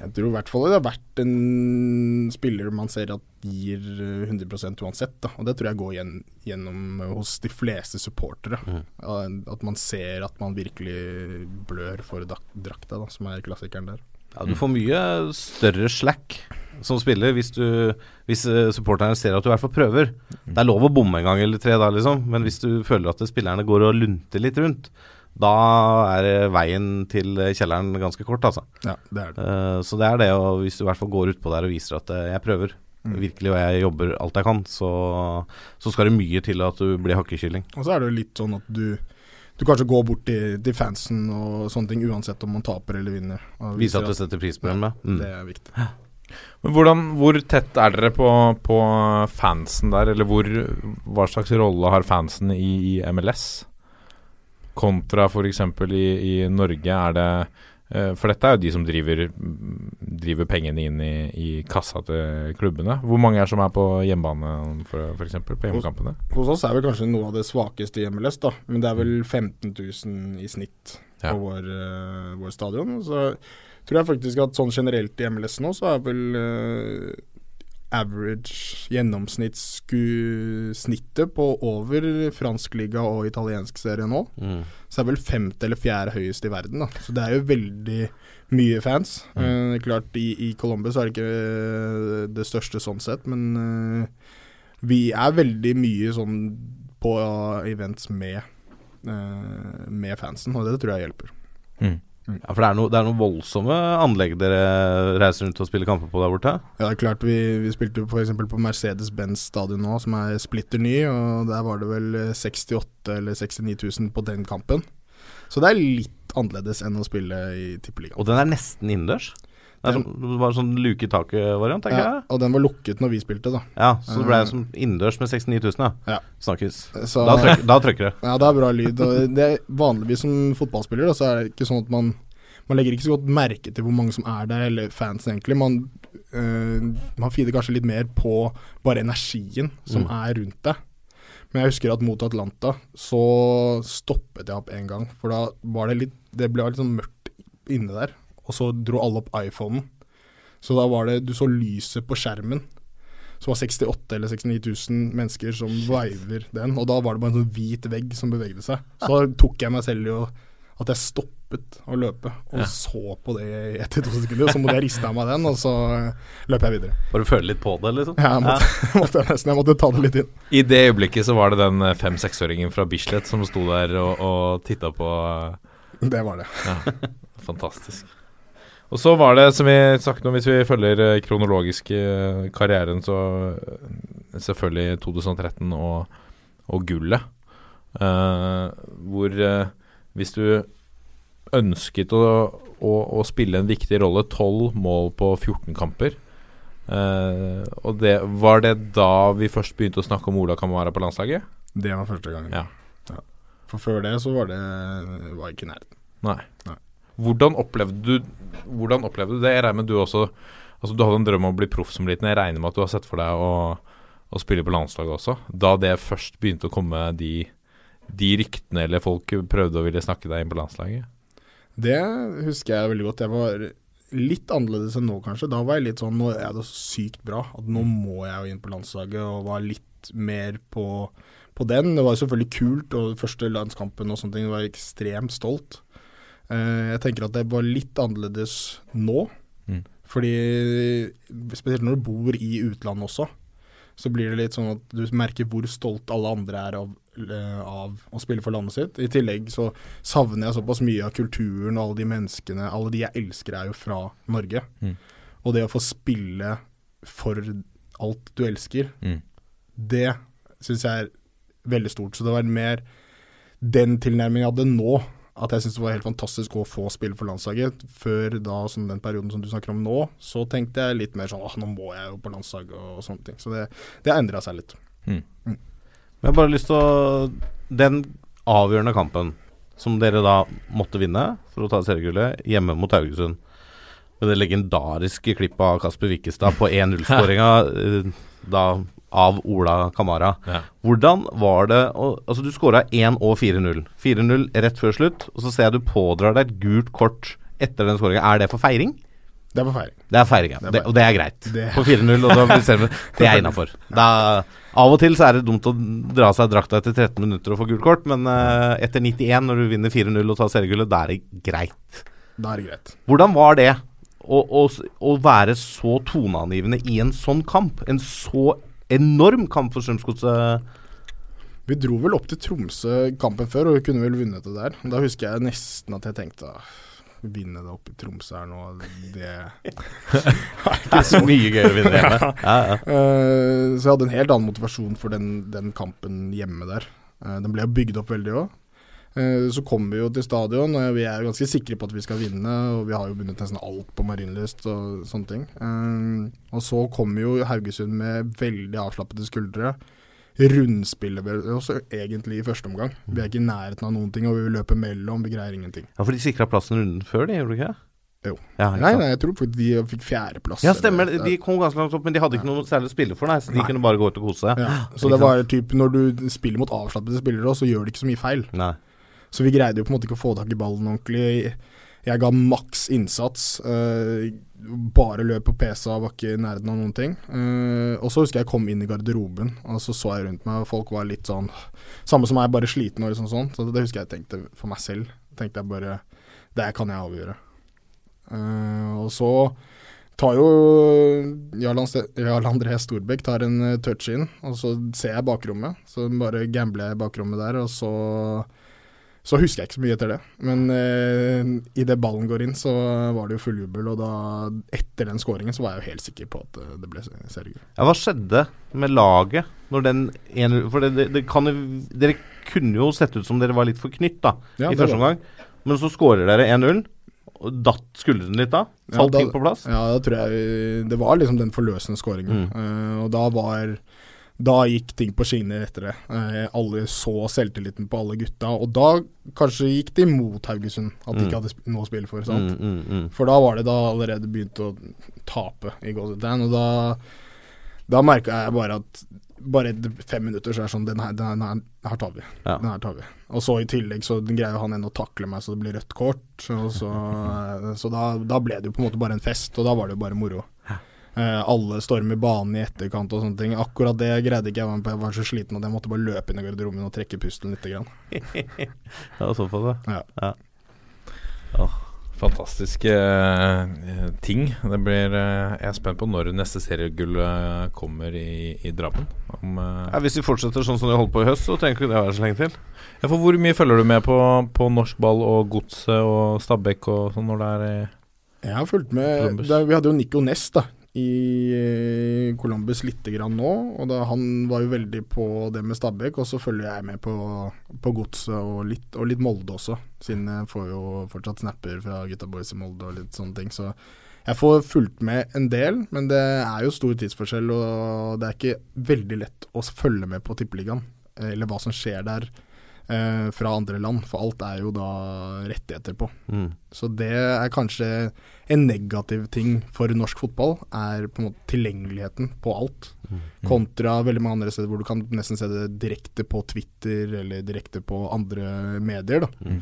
Jeg tror i hvert fall det har vært en spiller man ser at gir eh, 100 uansett. Da. Og det tror jeg går igjen, gjennom eh, hos de fleste supportere. Mm. At man ser at man virkelig blør for drakta, da, som er klassikeren der. Ja, du får mye større slack som spiller hvis, du, hvis eh, supporterne ser at du i hvert fall prøver. Det er lov å bomme en gang eller tre da, liksom, men hvis du føler at spillerne går og lunter litt rundt, da er eh, veien til kjelleren ganske kort, altså. Ja, det er det. Uh, så det er det, og hvis du i hvert fall går utpå der og viser at eh, jeg prøver, Mm. virkelig, og jeg jobber alt jeg kan, så, så skal det mye til at du blir hakkekylling. Og så er det jo litt sånn at du du kanskje går bort til, til fansen og sånne ting, uansett om man taper eller vinner. Vise at du setter pris på dem, ja. Mm. Det er viktig. Men hvordan, Hvor tett er dere på, på fansen der, eller hvor, hva slags rolle har fansen i, i MLS? Kontra f.eks. I, i Norge, er det eh, For dette er jo de som driver, driver pengene inn i, i kassa til klubbene. Hvor mange er som er på hjemmebane, eksempel, på hjemmekampene? Hos oss er vel kanskje noe av det svakeste i MLS, da. Men det er vel 15 000 i snitt Ja. på vår, eh, vår stadion. Så tror jeg faktisk at sånn generelt i MLS nå, så er vel eh, average gjennomsnittssnittet på over franskliga og italiensk serie nå. Mm. Så er vel femte eller fjerde høyest i verden. da Så det er jo veldig mye fans. Eh, klart I, i Så er det ikke eh, det største sånn sett, men eh, vi er veldig mye sånn på events med, eh, med fansen, og det tror jeg hjelper. Ja, For det er, noe, det er noen voldsomme anlegg dere reiser rundt og spiller kamper på der borte? Ja, det er klart Vi, vi spilte f.eks. på Mercedes-Benz stadion nå, som er splitter ny, og der var det vel eh, 68 eller 69 000 på den kampen. Så det er litt annerledes enn å spille i tippeligaen. Og den er nesten innendørs? Det er var en sånn luke i taket-variant, tenker Ja, jeg? og den var lukket når vi spilte, da. Ja, så det ble Eh, som innendørs med 69 000, ja. Ja. Snakkes. Så- Da, trykker, da trykker det. Ja, det er bra lyd. Det er vanligvis som fotballspiller, da, så er det ikke sånn at man Man legger ikke så godt merke til hvor mange som er der, eller fansen, egentlig. Man, øh, man feeder kanskje litt mer på bare energien som Mm. er rundt deg. Men jeg husker at mot Atlanta så stoppet jeg opp en gang, for da var det litt Det ble litt sånn mørkt inne der, og så dro alle opp iPhonen. Så da var det Du så lyset på skjermen. Så var 68 eller 69 000 mennesker som viver den, og da var det bare en sånn hvit vegg som bevegde seg. Så da tok jeg meg selv i at jeg stoppet å løpe og Ja. så på det i ett til to sekunder. Så måtte jeg riste av meg den, og så eh, løp jeg videre. Bare føle litt på det, liksom? Ja, jeg måtte, måtte nesten jeg måtte ta det litt inn. I det øyeblikket så var det den eh, fem-seksåringen fra Bislett som sto der og, og titta på eh, Det var det. Ja, fantastisk. Og så var det, som vi snakket om, hvis vi følger eh, kronologisk eh, karrieren, så eh, selvfølgelig 2013 og, og gullet. Uh, hvor uh, hvis du ønsket å, å, å spille en viktig rolle, 12 mål på 14 kamper uh, Og det, var det da vi først begynte å snakke om Ola Kamara på landslaget? Det var første gangen. Ja. Ja. For før det så var det var ikke i nærheten. Nei. Nei. Hvordan opplevde du Hvordan opplevde du det? Jeg regner med du også Altså Du hadde en drøm om å bli proff som liten. Jeg regner med at du har sett for deg å, å spille på landslaget også. Da det først begynte å komme de, de ryktene, eller folk prøvde å ville snakke deg inn på landslaget? Det husker jeg veldig godt. Jeg var litt annerledes enn nå, kanskje. Da var jeg litt sånn Nå er det sykt bra at nå må jeg jo inn på landslaget, og var litt mer på, på den. Det var selvfølgelig kult, og første landskampen og sånne ting var ekstremt stolt. Eh, jeg tenker at det var litt annerledes nå. Mm. Fordi spesielt når du bor i utlandet også, så blir det litt sånn at du merker hvor stolt alle andre er av, eh, av å spille for landet sitt. I tillegg så savner jeg såpass mye av kulturen og alle de menneskene Alle de jeg elsker er jo fra Norge. Mm. Og det å få spille for alt du elsker, Mm. det syns jeg er veldig stort. Så det var mer den tilnærmingen jeg hadde nå, at jeg syntes det var helt fantastisk å få spille for landslaget. Før da, som den perioden som du snakker om nå, så tenkte jeg litt mer sånn åh, nå må jeg jo på landslaget og, sånne ting. Så det, det har endra seg litt. Mm. Men jeg har bare lyst til å Den avgjørende kampen som dere da måtte vinne for å ta seriegullet hjemme mot Haugesund. Med det legendariske klippet av Kasper Wikkestad på 1-0-skåringa eh, da av Ola Kamara. Ja. Hvordan var det å Altså, du skåra 1 og 4-0. 4-0 rett før slutt, og så ser jeg du pådrar deg et gult kort etter den skåringa. Er det for feiring? Det er for feiring. Det er feiring, ja. Det er Det, og det er greit. Det- På 4-0, og da Det er innafor. Av og til så er det dumt å dra seg drakta etter 13 minutter og få gult kort, men uh, etter 91, når du vinner 4-0 og tar seriegullet, da er det greit. Da er det greit. Hvordan var det å, å, å være så toneangivende i en sånn kamp? En så enorm kamp for Strømsgodset. Vi dro vel opp til Tromsø kampen før, og vi kunne vel vunnet det der. Da husker jeg nesten at jeg tenkte vinne det opp i Tromsø her nå, det Det er så mye gøy å vinne hjemme. Ja, ja. Eh, så jeg hadde en helt annen motivasjon for den, den kampen hjemme der. Eh, den ble bygd opp veldig òg. Så kommer vi jo til stadion, og vi er jo ganske sikre på at vi skal vinne. Og vi har jo vunnet nesten alt på Marienlyst og sånne ting. Eh, og så kommer jo Haugesund med veldig avslappede skuldre. Rundspiller vel også egentlig i første omgang. Vi er ikke i nærheten av noen ting, og vi løper mellom. Vi greier ingenting. ja, for de sikra plassen runden før, de, gjorde de ikke det? Jo. Ja, Nei, nei, jeg tror faktisk de fikk fjerdeplass. Ja, stemmer. eller- De kom ganske langt opp, men de hadde ikke noe særlig å spille for, nei, så de Nei. kunne bare gå ut og kose seg. Ja, så det var typ Når du spiller mot avslappede spillere, så gjør de ikke så mye feil. Nei. Så vi greide jo på en måte ikke å få tak i ballen ordentlig. Jeg ga maks innsats. Uh, bare løp på og var ikke i nærheten av noen ting. Uh, og så husker jeg jeg kom inn i garderoben, og så så jeg rundt meg, og folk var litt sånn Samme som meg, bare sliten og liksom sånn. Så det husker jeg tenkte for meg selv. Tenkte jeg bare Det kan jeg avgjøre. Uh, og så tar jo Jarl André Storbekk tar en touch inn, og så ser jeg bakrommet. Så bare gambler jeg i bakrommet der, og så så husker jeg ikke så mye etter det. Men eh, idet ballen går inn, så var det jo full jubel. Og da, etter den skåringen, så var jeg jo helt sikker på at eh, det ble seriegull. Ja, hva skjedde med laget når den ene For det, det, det kan Dere kunne jo sett ut som dere var litt for knytt da Ja, i første omgang, men så skårer dere 1-0. Og Datt skuldrene litt da? Falt Ja, da- ting på plass? Ja, da tror jeg Det var liksom den forløsende skåringen. Mm. Uh, og da var Da gikk ting på skinner etter det. Eh, alle så selvtilliten på alle gutta. Og da kanskje gikk det imot Haugesund, at de Mm. ikke hadde sp noe å spille for. sant? Mm, mm, mm. For da var det da allerede begynt å tape i Gåsetegn, og da, da merka jeg bare at bare etter fem minutter så er det sånn Den her, den her, her, tar vi. Ja. Den her tar vi. Og så i tillegg så greier han ennå å takle meg så det blir rødt kort. Så så da, da ble det jo på en måte bare en fest, og da var det jo bare moro. Eh, alle stormer banen i etterkant og sånne ting. Akkurat det greide ikke jeg, jeg var så sliten at jeg måtte bare løpe inn i garderoben og trekke pusten litt. grann. var såpass, ja. Ja. ja. Fantastiske uh, ting. Det blir uh, Jeg er spent på når neste seriegull kommer i, i Drammen. Om, Ja, hvis vi fortsetter sånn som vi holdt på i høst, så trenger ikke det å være så lenge til. ja, for hvor mye følger du med på, på norsk ball og Godset og Stabæk og sånn når det er i Jeg har fulgt med da, Vi hadde jo Nico Nest da i eh, Columbus lite grann nå. Og da, Han var jo veldig på det med Stabæk, og så følger jeg med på, på Godset og litt, og litt Molde også. Siden jeg får jo fortsatt snapper fra gutta boys i Molde og litt sånne ting. Så jeg får fulgt med en del, men det er jo stor tidsforskjell, og det er ikke veldig lett å følge med på Tippeligaen. eh, Eller hva som skjer der eh, fra andre land, for alt er jo da rettigheter på. Mm. Så det er kanskje en negativ ting for norsk fotball, er på en måte tilgjengeligheten på alt. Kontra veldig mange andre steder hvor du kan nesten se det direkte på Twitter eller direkte på andre medier. Da. Mm.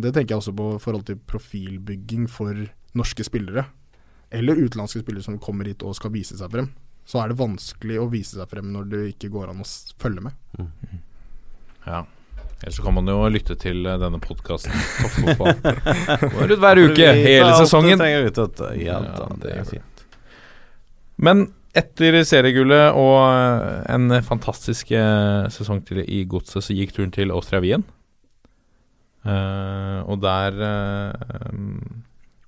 Det tenker jeg også på i forhold til profilbygging for norske spillere. Eller utenlandske spillere som kommer hit og skal vise seg frem. Så er det vanskelig å vise seg frem når det ikke går an å følge med. Ja. Ellers så kan man jo lytte til eh, denne podkasten hver uke, hele sesongen. At, ja, det er fint. Men etter seriegullet og eh, en fantastisk eh, sesong til i Godset, så gikk turen til Austria Wien. Eh, og der eh, um,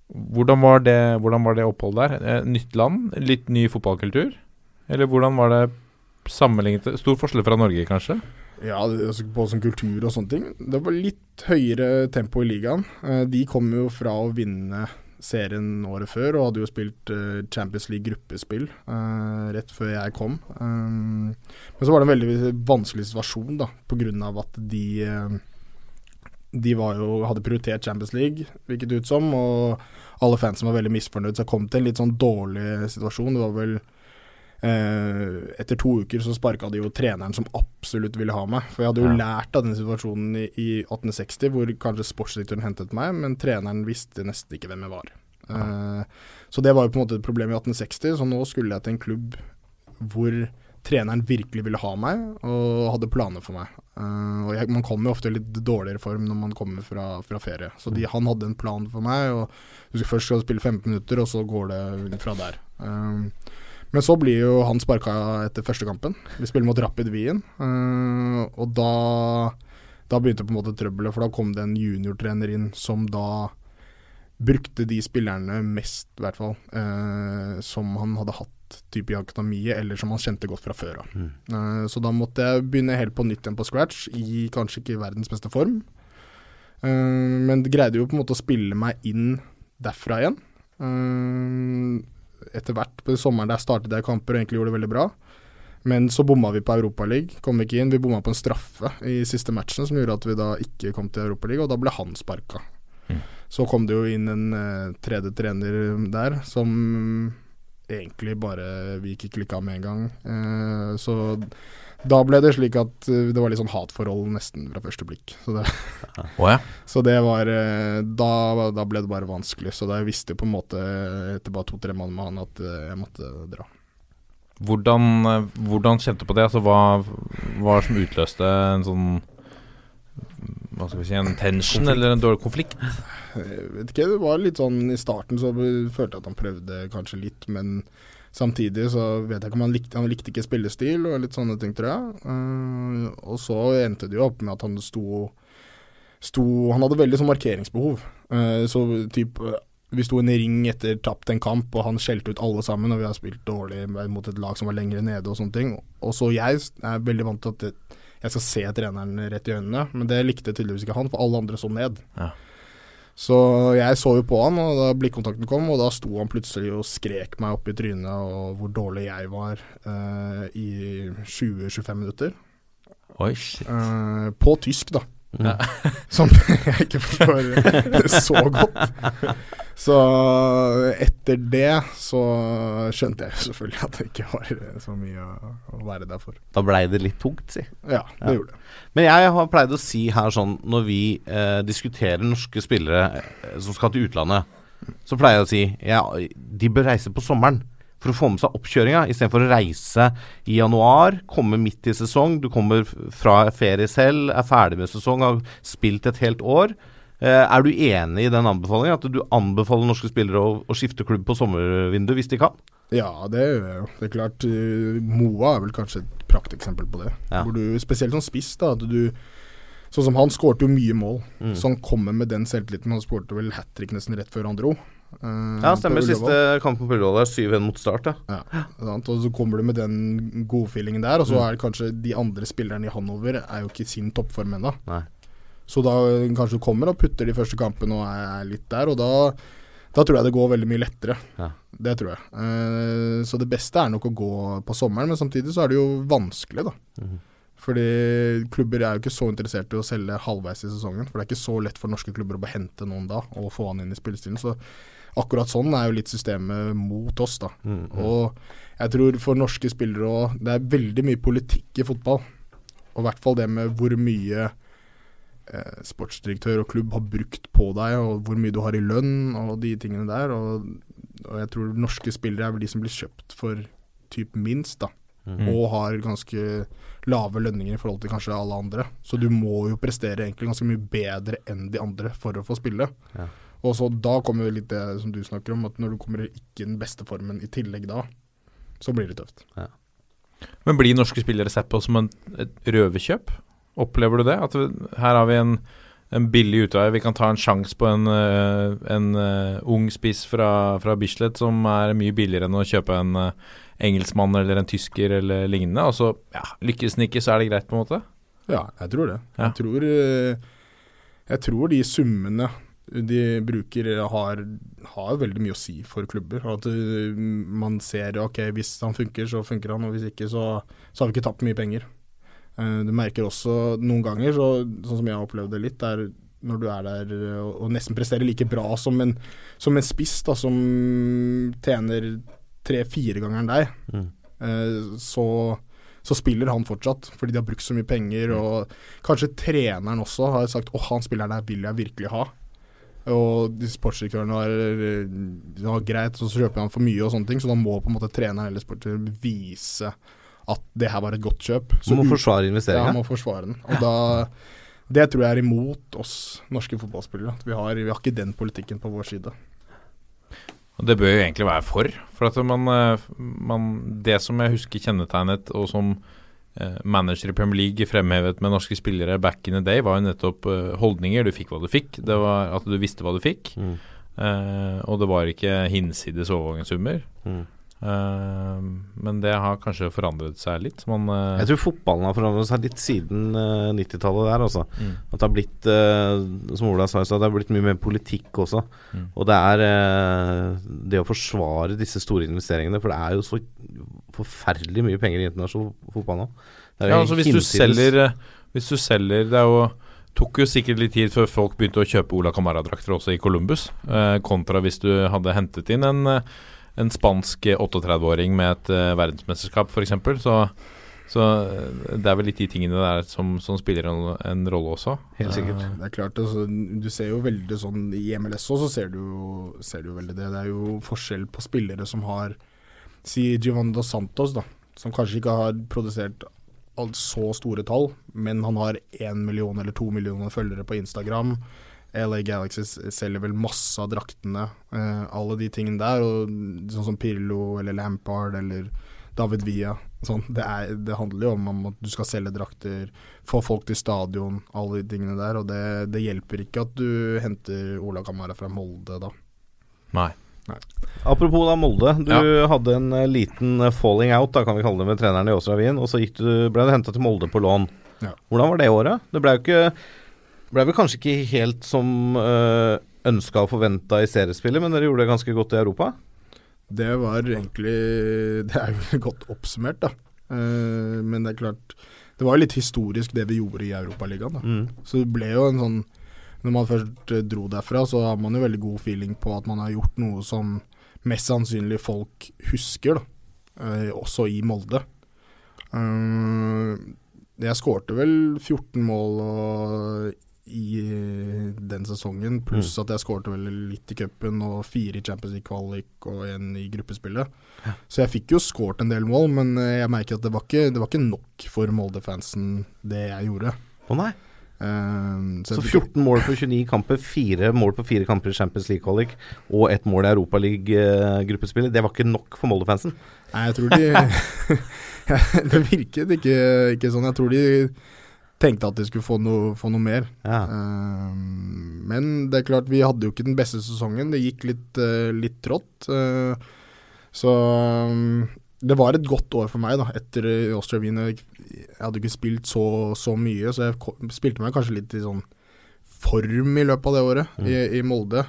hvordan, var det, hvordan var det oppholdet der? Eh, nytt land? Litt ny fotballkultur? Eller hvordan var det sammenlignet Stor forskjell fra Norge, kanskje? Ja, altså på sånn kultur og sånne ting. Det var litt høyere tempo i ligaen. Eh, De kom jo fra å vinne serien året før og hadde jo spilt eh, Champions League gruppespill eh, rett før jeg kom. Men så var det en veldig vanskelig situasjon da, pga. at de eh, de jo, hadde prioritert Champions League, virket det ut som, og alle fansen var veldig misfornøyd, så jeg kom til en litt sånn dårlig situasjon. Det var vel etter to uker så sparka de jo treneren som absolutt ville ha meg. For jeg hadde jo Ja. lært av den situasjonen i, i 1860, hvor kanskje sportsdirektøren hentet meg, men treneren visste nesten ikke hvem jeg var. Eh, så det var jo på en måte et problem i 1860, så nå skulle jeg til en klubb hvor treneren virkelig ville ha meg, og hadde planer for meg. Uh, og jeg, Man kommer jo ofte i litt dårligere form når man kommer fra, fra ferie. Så de, han hadde en plan for meg, og du skal først skal du spille 15 minutter, og så går det fra der. Eh, men så blir jo han sparka etter første kampen. Vi spiller mot Rapid Wien, eh, og da, da begynte på en måte trøbbelet, for da kom det en juniortrener inn som da brukte de spillerne mest, i hvert fall, eh, som han hadde hatt type i akademiet, eller som han kjente godt fra før av. Eh, så da måtte jeg begynne helt på nytt igjen på scratch, i kanskje ikke verdens beste form. Men greide jo på en måte å spille meg inn derfra igjen. Eh, etter hvert på sommeren der startet jeg kamper og egentlig gjorde det veldig bra. Men så bomma vi på Europaligaen, kom ikke inn. Vi bomma på en straffe i siste matchen som gjorde at vi da ikke kom til Europaligaen, og da ble han sparka. Så kom det jo inn en uh, tredje trener der som egentlig bare vi ikke klikka med en gang. Uh, så da ble det slik at eh, det var litt sånn hatforhold nesten fra første blikk. Så det, oh, ja. så det var eh, da, da ble det bare vanskelig. Så da jeg visste på en måte etter bare to-tre måneder med han at eh, jeg måtte dra. Hvordan, hvordan kjente du på det? Altså, hva var det som utløste en sånn Hva skal vi si, en tension eller en dårlig konflikt? Jeg vet ikke, det var litt sånn I starten så følte jeg at han prøvde kanskje litt, men samtidig så vet jeg ikke om han likte Han likte ikke spillestil og litt sånne ting, tror jeg. Eh, og så endte det jo opp med at han sto, sto Han hadde veldig sånn markeringsbehov. Eh, så typ eh, vi sto i en ring etter tapt en kamp, og han skjelte ut alle sammen, og vi har spilt dårlig mot et lag som var lengre nede og sånne ting. Og så jeg er veldig vant til at jeg skal se treneren rett i øynene, men det likte tydeligvis ikke han, for alle andre så ned. Ja. Så jeg så jo på han, og da blikkontakten kom, og da sto han plutselig og skrek meg opp i trynet og hvor dårlig jeg var eh, i 20-25 minutter. Oi, shit. Eh, på tysk, da. Ja. Som jeg ikke forstår så godt. Så etter det så skjønte jeg selvfølgelig at det ikke var så mye å, å være der for. Da blei det litt tungt, si. Ja, det Ja. gjorde det. Men jeg har pleid å si her sånn når vi eh, diskuterer norske spillere eh, som skal til utlandet, så pleier jeg å si ja, de bør reise på sommeren for å få med seg oppkjøringa, istedenfor å reise i januar, komme midt i sesong. Du kommer fra ferie selv, er ferdig med sesong, har spilt et helt år. Eh, er du enig i den anbefalingen? At du anbefaler norske spillere å, å skifte klubb på sommervinduet hvis de kan? Ja, det gjør jeg jo. Det er klart, eh, Moa er vel kanskje et prakteksempel på det. Ja. Hvor du, spesielt som spiss, da. At du Sånn som han skårte jo mye mål. Mm. Så han kommer med den selvtilliten. Han skårte vel hat trick nesten rett før han dro. Eh, Ja, stemmer. Siste kampen på Ullevål er 7-1 mot start, ja. Ja, og så kommer du med den godfeelingen der, og så Mm. er det kanskje de andre spillerne i Hanover er jo ikke i sin toppform ennå. Så da kanskje du kommer og putter de første kampene og er, er litt der, og da, da tror jeg det går veldig mye lettere. Ja. Det tror jeg. Uh, så det beste er nok å gå på sommeren, men samtidig så er det jo vanskelig, da. Mm. Fordi klubber er jo ikke så interessert i å selge halvveis i sesongen. For det er ikke så lett for norske klubber å bare hente noen da og få han inn i spillestilen. Så akkurat sånn er jo litt systemet mot oss, da. Mm, mm. Og jeg tror for norske spillere òg Det er veldig mye politikk i fotball. Og i hvert fall det med hvor mye eh, sportsdirektør og klubb har brukt på deg, og hvor mye du har i lønn og de tingene der. Og, og jeg tror norske spillere er vel de som blir kjøpt for typ minst, da. Mm. Og har ganske lave lønninger i forhold til kanskje alle andre. Så du må jo prestere egentlig ganske mye bedre enn de andre for å få spille. Ja. Og så da kommer jo litt det som du snakker om, at når du kommer ikke i den beste formen i tillegg da, så blir det tøft. Men blir norske spillere sett på som en, et røverkjøp? Opplever du det? At vi, her har vi en, en billig utvei. Vi kan ta en sjanse på en, eh, en eh, ung spiss fra, fra Bislett som er mye billigere enn å kjøpe en eh, engelskmann eller en tysker eller lignende. Og så ja, lykkes den ikke, så er det greit, på en måte? Ja, jeg tror det. Ja. Jeg, tror, jeg tror de summene de bruker har, har veldig mye å si for klubber. At eh, man ser ok, hvis han funker, så funker han, og hvis ikke, så, så har vi ikke tapt mye penger. Eh, Du merker også noen ganger, så, sånn som jeg har opplevd det litt, er når du er der eh, og, nesten presterer like bra som en, som en spiss da, som tjener tre-fire ganger enn deg, Mm. så så spiller han fortsatt, fordi de har brukt så mye penger. Og kanskje treneren også har sagt åh, han spilleren der vil jeg virkelig ha. Og de sportsdirektørene har ja, greit, så kjøper han for mye og sånne ting, så da må på en måte treneren eller sportsdirektøren vise at det her var et godt kjøp. Så må forsvare investeringa. Ja, må forsvare den. Og da Det tror jeg er imot oss norske fotballspillere. At vi har, vi har ikke den politikken på vår side. Og det bør jo egentlig være for. For at man, eh, man Det som jeg husker kjennetegnet, og som eh, manager i Premier League fremhevet med norske spillere back in the day, var jo nettopp eh, holdninger. Du fikk hva du fikk. Det var at du visste hva du fikk. Mm. Eh, og det var ikke hinsides overgangssummer. Mm. Eh, men det har kanskje forandret seg litt. Man, eh, Jeg tror fotballen har forandret seg litt siden eh, 90-tallet der, altså. Mm. At det har blitt, eh, som Ola sa i stad, det har blitt mye mer politikk også. Mm. Og det er eh, det å forsvare disse store investeringene, for det er jo så forferdelig mye penger i internasjonal fotball nå. Ja, altså hvis du selger eh, Hvis du selger Det er jo tok jo sikkert litt tid før folk begynte å kjøpe Ola Camara-drakter også i Columbus, eh, kontra hvis du hadde hentet inn en, eh, en spansk eh, 38-åring med et uh, verdensmesterskap, f.eks. Så, så eh, det er vel litt de tingene der som, som spiller en, en rolle også. Helt sikkert. Eh, Det er klart, altså, Du ser jo veldig sånn I MLS også, så ser du, ser du jo veldig det. Det er jo forskjell på spillere som har Si Giovanni Dos Santos, da. Som kanskje ikke har produsert så store tall, men han har én million eller to millioner følgere på Instagram. LA Galaxy selger vel masse av draktene, eh, alle de tingene der. Og sånn som Pirlo eller Lampard eller David Villa. Sånn, det, er, det handler jo om, at du skal selge drakter, få folk til stadion, alle de tingene der. Og det, det hjelper ikke at du henter Ola Kamara fra Molde da. Nei. Apropos da Molde. Du Ja. hadde en eh, liten eh, falling out, da kan vi kalle det, med treneren i Åsra Wien. Og så gikk du, ble du henta til Molde på lån. Ja. Hvordan var det året? Det ble jo ikke ble vel kanskje ikke helt som uh, ønska og forventa i seriespillet, men dere gjorde det ganske godt i Europa? Det var egentlig Det er jo godt oppsummert, da. Uh, men det er klart Det var jo litt historisk det vi gjorde i Europaligaen. da. Mm. Så det ble jo en sånn Når man først eh, dro derfra, så har man jo veldig god feeling på at man har gjort noe som mest sannsynlig folk husker, da. Uh, også i Molde. Uh, jeg skårte vel 14 mål og, i den sesongen, pluss at jeg skårte vel litt i cupen og fire i Champions League kvalik og en i gruppespillet. Så jeg fikk jo skåret en del mål, men eh, jeg merker at det var ikke, det var ikke nok for Molde-fansen, det jeg gjorde. Å nei. Eh, Så så 14 mål på 29 kamper, 4 mål på 4 kamper i Champions League-kvalik og ett mål i Europaliga-gruppespillet. Det var ikke nok for Molde-fansen. Nei, jeg tror de Det virket ikke, ikke sånn. Jeg tror de tenkte at de skulle få noe, få noe mer. Ja. Uh, men det er klart, vi hadde jo ikke den beste sesongen. Det gikk litt, uh, litt trått. Uh, så um, det var et godt år for meg da, etter Austria Wien. Jeg, jeg hadde ikke spilt så, så mye, så jeg spilte meg kanskje litt i sånn form i løpet av det året i, i Molde.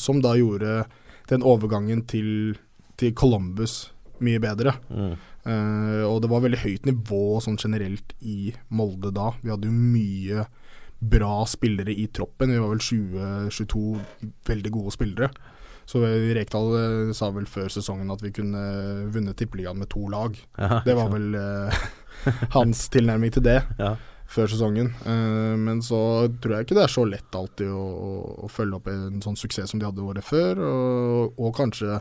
som da gjorde den overgangen til, til Columbus mye bedre. Mm. Eh, og det var veldig høyt nivå sånn generelt i Molde da. Vi hadde jo mye bra spillere i troppen. Vi var vel 20-22 veldig gode spillere. Så Rekdal eh, sa vel før sesongen at vi kunne vunnet Tippeligaen med to lag. Ja, det var vel eh, hans tilnærming til det Ja. før sesongen. Men så tror jeg ikke det er så lett alltid å, å, å følge opp en sånn suksess som de hadde året før, og, og kanskje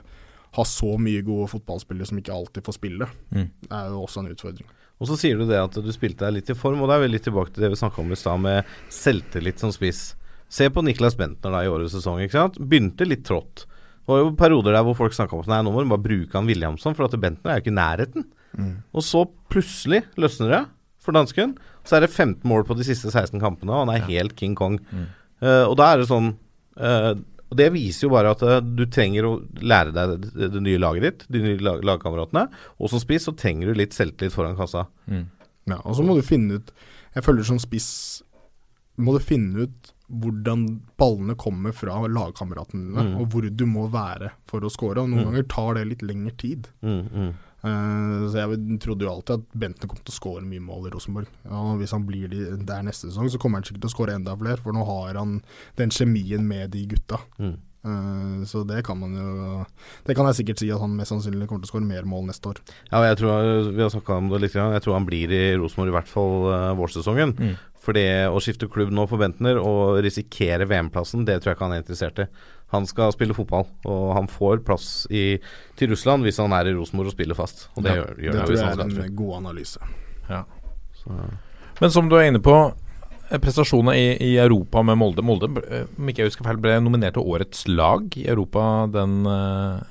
ha så mye gode fotballspillere som ikke alltid får spille. Mm. Det er jo også en utfordring. Og så sier du det at du spilte deg litt i form, og da er vi litt tilbake til det vi snakka om i stad, med selvtillit som spiss. Se på Niklas Bentner da i årets sesong. ikke sant? Begynte litt trått. Det var jo perioder der hvor folk snakka om at nei, nå må du bare bruke han Williamson, for at Bentner er jo ikke i nærheten. Og så plutselig løsner det for dansken. Så er det 15 mål på de siste 16 kampene, og han er helt King Kong. Eh, og da er det sånn eh, Og det viser jo bare at eh, du trenger å lære deg det, nye laget ditt, de nye lag, lagkameratene. Og som spiss så trenger du litt selvtillit foran kassa. Ja, og så må du finne ut Jeg føler som spiss må du finne ut hvordan ballene kommer fra lagkameratene dine, Mm. og hvor du må være for å score. Og noen Mm. ganger tar det litt lengre tid. Mm, mm. Så jeg trodde jo alltid at Bentner kom til å skåre mye mål i Rosenborg. Og hvis han blir der neste sesong, så kommer han sikkert til å skåre enda flere, for nå har han den kjemien med de gutta. Mm. Eh, så det kan man jo Det kan jeg sikkert si at han mest sannsynlig kommer til å skåre mer mål neste år. Ja, og jeg tror, vi har snakka om det litt, jeg tror han blir i Rosenborg i hvert fall uh, vårsesongen. Mm. For det å skifte klubb nå for Bentner og risikere VM-plassen, det tror jeg ikke han er interessert i. Han skal spille fotball, og han får plass i, til Russland hvis han er i Rosenborg og spiller fast. Og det Ja, gjør, gjør det tror jeg er en god analyse. Ja. Så, Men som du er inne på, eh, prestasjonene i, i Europa med Molde Molde, eh, om ikke jeg husker feil, ble nominert til årets lag i Europa den eh,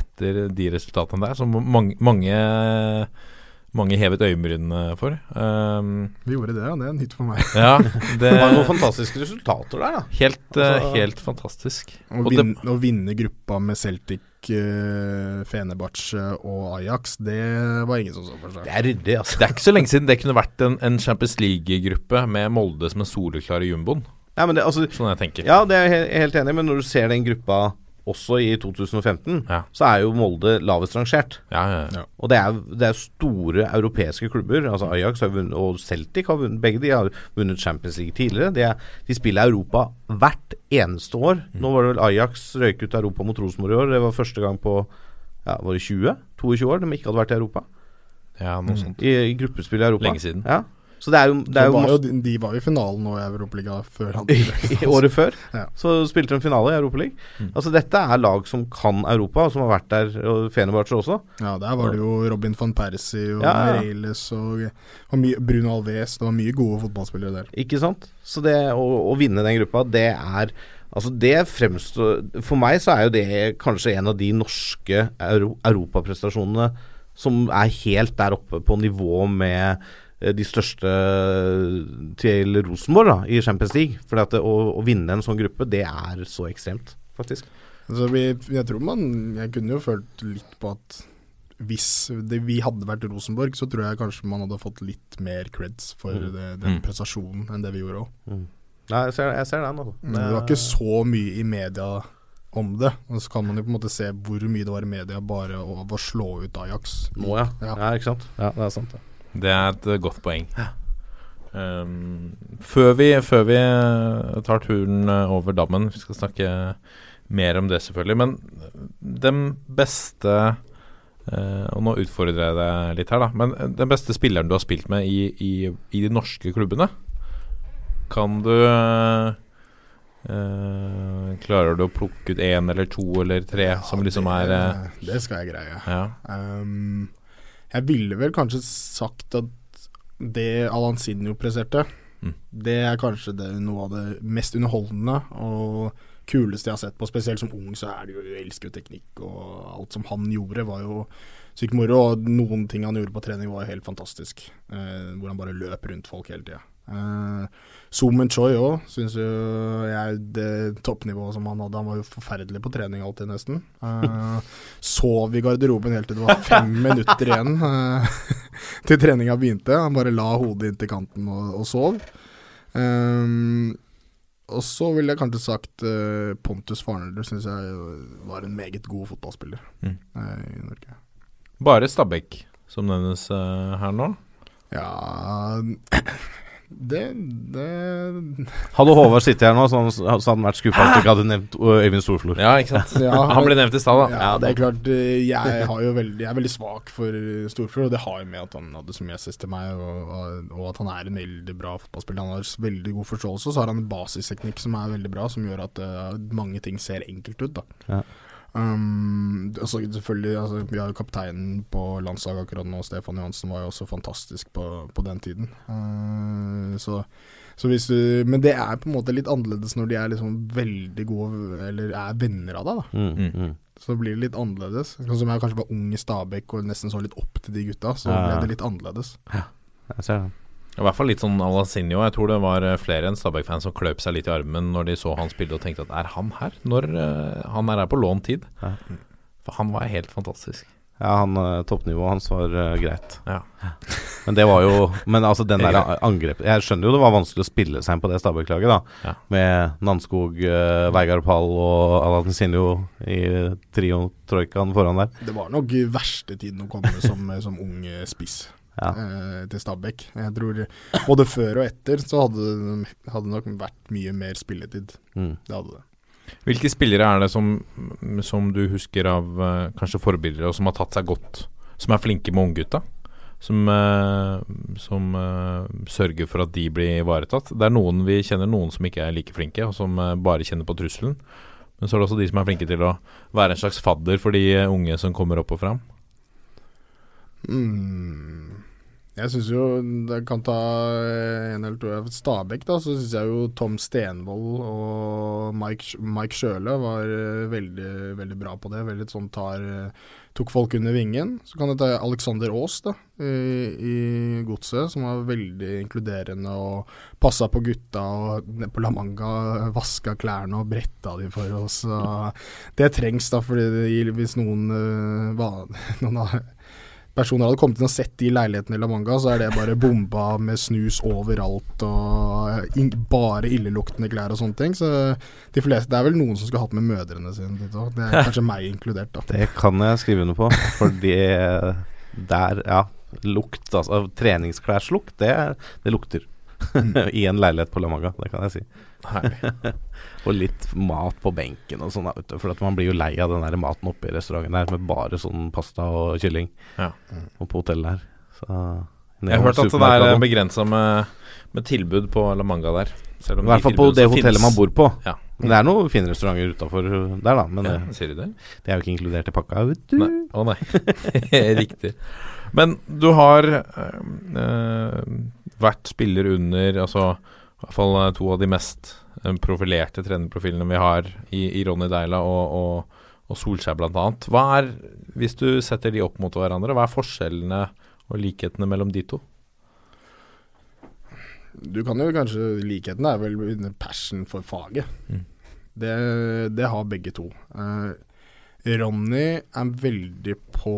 etter de resultatene der, som mange, mange, mange hevet øyenbrynene for. Um, Vi gjorde det, ja. Det er nytt for meg. ja, det det var noen fantastiske resultater der, da. Helt, eh, Altså- helt fantastisk. Å Og det- vinne, å vinne gruppa med Celtic, uh, Fenerbahçe og Ajax, det var ingen som så for seg. Det er ryddig, altså. Det er ikke så lenge siden det kunne vært en, en Champions League-gruppe med Molde som en soleklare jumboen. Ja, det, altså, Sånn jeg tenker. ja, det er jeg helt enig i, men når du ser den gruppa også i 2015, Ja. så er jo Molde lavest rangert. Ja, ja, ja. Og det er, det er store europeiske klubber. Altså Ajax har vunnet, og Celtic har vunnet. Begge de har vunnet Champions League tidligere. De, er, de spiller Europa hvert eneste år. Nå var det vel Ajax røyk ut Europa mot Rosenborg i år. Det var første gang på ja, var det 20? 22 år de ikke hadde vært i Europa. ja noe sånt. I, i gruppespill i Europa. Lenge siden. Ja. Så det er jo, det er jo var jo, de, de var jo i finalen nå i Europaligaen før han i året før Ja. så spilte de finale i Europaligaen. Altså Dette er lag som kan Europa, og som har vært der, og Fenerbahçe også. Ja, der var det jo Robin van Persie og Ja, ja. Meireles og, og mye, Bruno Alves. Det var mye gode fotballspillere der. Ikke sant? Så det å, å vinne den gruppa, det er Altså det fremstår For meg så er jo det kanskje en av de norske euro, europaprestasjonene som er helt der oppe på nivå med de største til Rosenborg da, i Champions League. For å, å vinne en sånn gruppe, det er så ekstremt, faktisk. Altså, vi, jeg tror man Jeg kunne jo følt litt på at hvis det, vi hadde vært Rosenborg, så tror jeg kanskje man hadde fått litt mer creds for Mm. det, den Mm. prestasjonen enn det vi gjorde òg. Nei, jeg ser, jeg ser den, altså. Det var ikke så mye i media om det. Og så kan man jo på en måte se hvor mye det var i media bare av å slå ut Ajax. Nå, ja. Ja. ja. Ikke sant. Ja, det er sant. Det. Det er et eh, godt poeng. Um, før, vi, før vi eh, tar turen eh, over dammen, vi skal snakke mer om det selvfølgelig, men den beste uh, Og nå utfordrer jeg deg litt her, da. Men den beste spilleren du har spilt med i, i, i de norske klubbene, kan du uh, Uh, Klarer du å plukke ut én eller to eller tre som liksom er uh, det, det skal jeg greie. Ja. Um, jeg ville vel kanskje sagt at det Alan Sidney presterte, Mm. Det er kanskje det, noe av det mest underholdende og kuleste jeg har sett på. Spesielt som ung så er det jo Jeg elsker teknikk, og alt som han gjorde var jo sykt moro. Og noen ting han gjorde på trening var jo helt fantastisk. Eh, hvor han bare løp rundt folk hele tida. Eh, Zoomen Choi òg syns jo jeg det toppnivået som han hadde. Han var jo forferdelig på trening alltid, nesten. Uh, sov i garderoben helt til det var fem minutter igjen uh, til treninga begynte. Han bare la hodet inntil kanten og, og sov. Um, og så ville jeg kanskje sagt uh, Pontus Farnerud syns jeg var en meget god fotballspiller Mm. i Norge. Bare Stabæk som nevnes her nå. Ja Det, det Hadde Håvard sittet her nå, så, hadde han vært skuffa at du ikke hadde nevnt uh, Øyvind Storflor. Ja, ikke sant. Ja, Han ble nevnt i stad, da. Ja, det er klart. eh, Jeg, har jo veldig, jeg er veldig svak for Storflor, og det har jo med at han hadde så mye assist til meg, og, og, og at han er en veldig bra fotballspiller. Han har veldig god forståelse, og så har han en basisteknikk som er veldig bra, som gjør at uh, mange ting ser enkelt ut. da Ja. Um, altså, selvfølgelig, altså, Vi har jo kapteinen på landslaget akkurat nå, Stefan Johansen, var jo også fantastisk på, på den tiden. Uh, så, så hvis du, men det er på en måte litt annerledes når de er liksom veldig gode, eller er venner av deg. da Mm, mm. så blir det litt annerledes. Sånn som jeg kanskje var ung i Stabæk og nesten så litt opp til de gutta, så Ja, ja. ble det litt annerledes. Jeg ser det. I hvert fall litt sånn Alasinho. Jeg tror det var eh, flere enn Stabæk-fans som kløp seg litt i armen når de så han spille og tenkte at er han her? Når uh, han er her på lånt tid? Ja. For han var helt fantastisk. Ja, han, eh, toppnivået hans var uh, greit. Ja. Men det var jo Men altså, den der angrepet Jeg skjønner jo det var vanskelig å spille seg inn på det Stabæk-laget, da. Ja. Med Nanskog, uh, Veigard Pall og Alan Sinjo i trio-troikaen foran der. Det var nok verste tiden å komme som, som ung spiss Ja. eh, til Stabæk. Jeg tror både før og etter så hadde det nok vært mye mer spilletid. Mm. Det hadde det. Hvilke spillere er det som, som du husker av eh, kanskje forbilder, og som har tatt seg godt? Som er flinke med unggutta? Som, eh, som eh, sørger for at de blir ivaretatt? Det er noen vi kjenner noen som ikke er like flinke, og som eh, bare kjenner på trusselen. Men så er det også de som er flinke til å være en slags fadder for de unge som kommer opp og fram. Mm. Jeg syns jo Jeg kan ta en eller to Stabæk, da. Så syns jeg jo Tom Stenvold og Mike, Mike Sjøle var eh, veldig, veldig bra på det. Veldig sånn tar eh, Tok folk under vingen. Så kan det ta Alexander Aas da i, i Godset, som var veldig inkluderende og passa på gutta og nede på La Manga vaska klærne og bretta de for oss. Det trengs, da, fordi det hvis noen, uh, noen av personer hadde kommet inn og sett de leilighetene i La Manga, så er det bare bomba med snus overalt og in bare illeluktende klær og sånne ting. Så de fleste, det er vel noen som skulle hatt med mødrene sine. Det er kanskje meg inkludert, da. Det kan jeg skrive under på, fordi der, ja Lukt, altså treningsklærslukt, det, det lukter. I en leilighet på La Manga, det kan jeg si. og litt mat på benken og sånn, for at man blir jo lei av den der maten oppe i restauranten der med bare sånn pasta og kylling. Ja. Og på hotellet her. Så Jeg har hørt at det er begrensa med, med tilbud på La Manga der. Selv om I hvert fall på det hotellet finnes- man bor på. Ja. Men det er noen fine restauranter utafor der, da. Men Ja, det, sier det? det er jo ikke inkludert i pakka, vet du. Nei. Å nei. Riktig. Men du har øh, øh, vært spiller under altså, i hvert fall øh, to av de mest øh, profilerte trenerprofilene vi har i, i Ronny Deila og, og, og Solskjær bl.a. Hva er, hvis du setter de opp mot hverandre, hva er forskjellene og likhetene mellom de to? Du kan jo kanskje Likheten er vel passion for faget. Mm. Det, det har begge to. Eh, Ronny er veldig på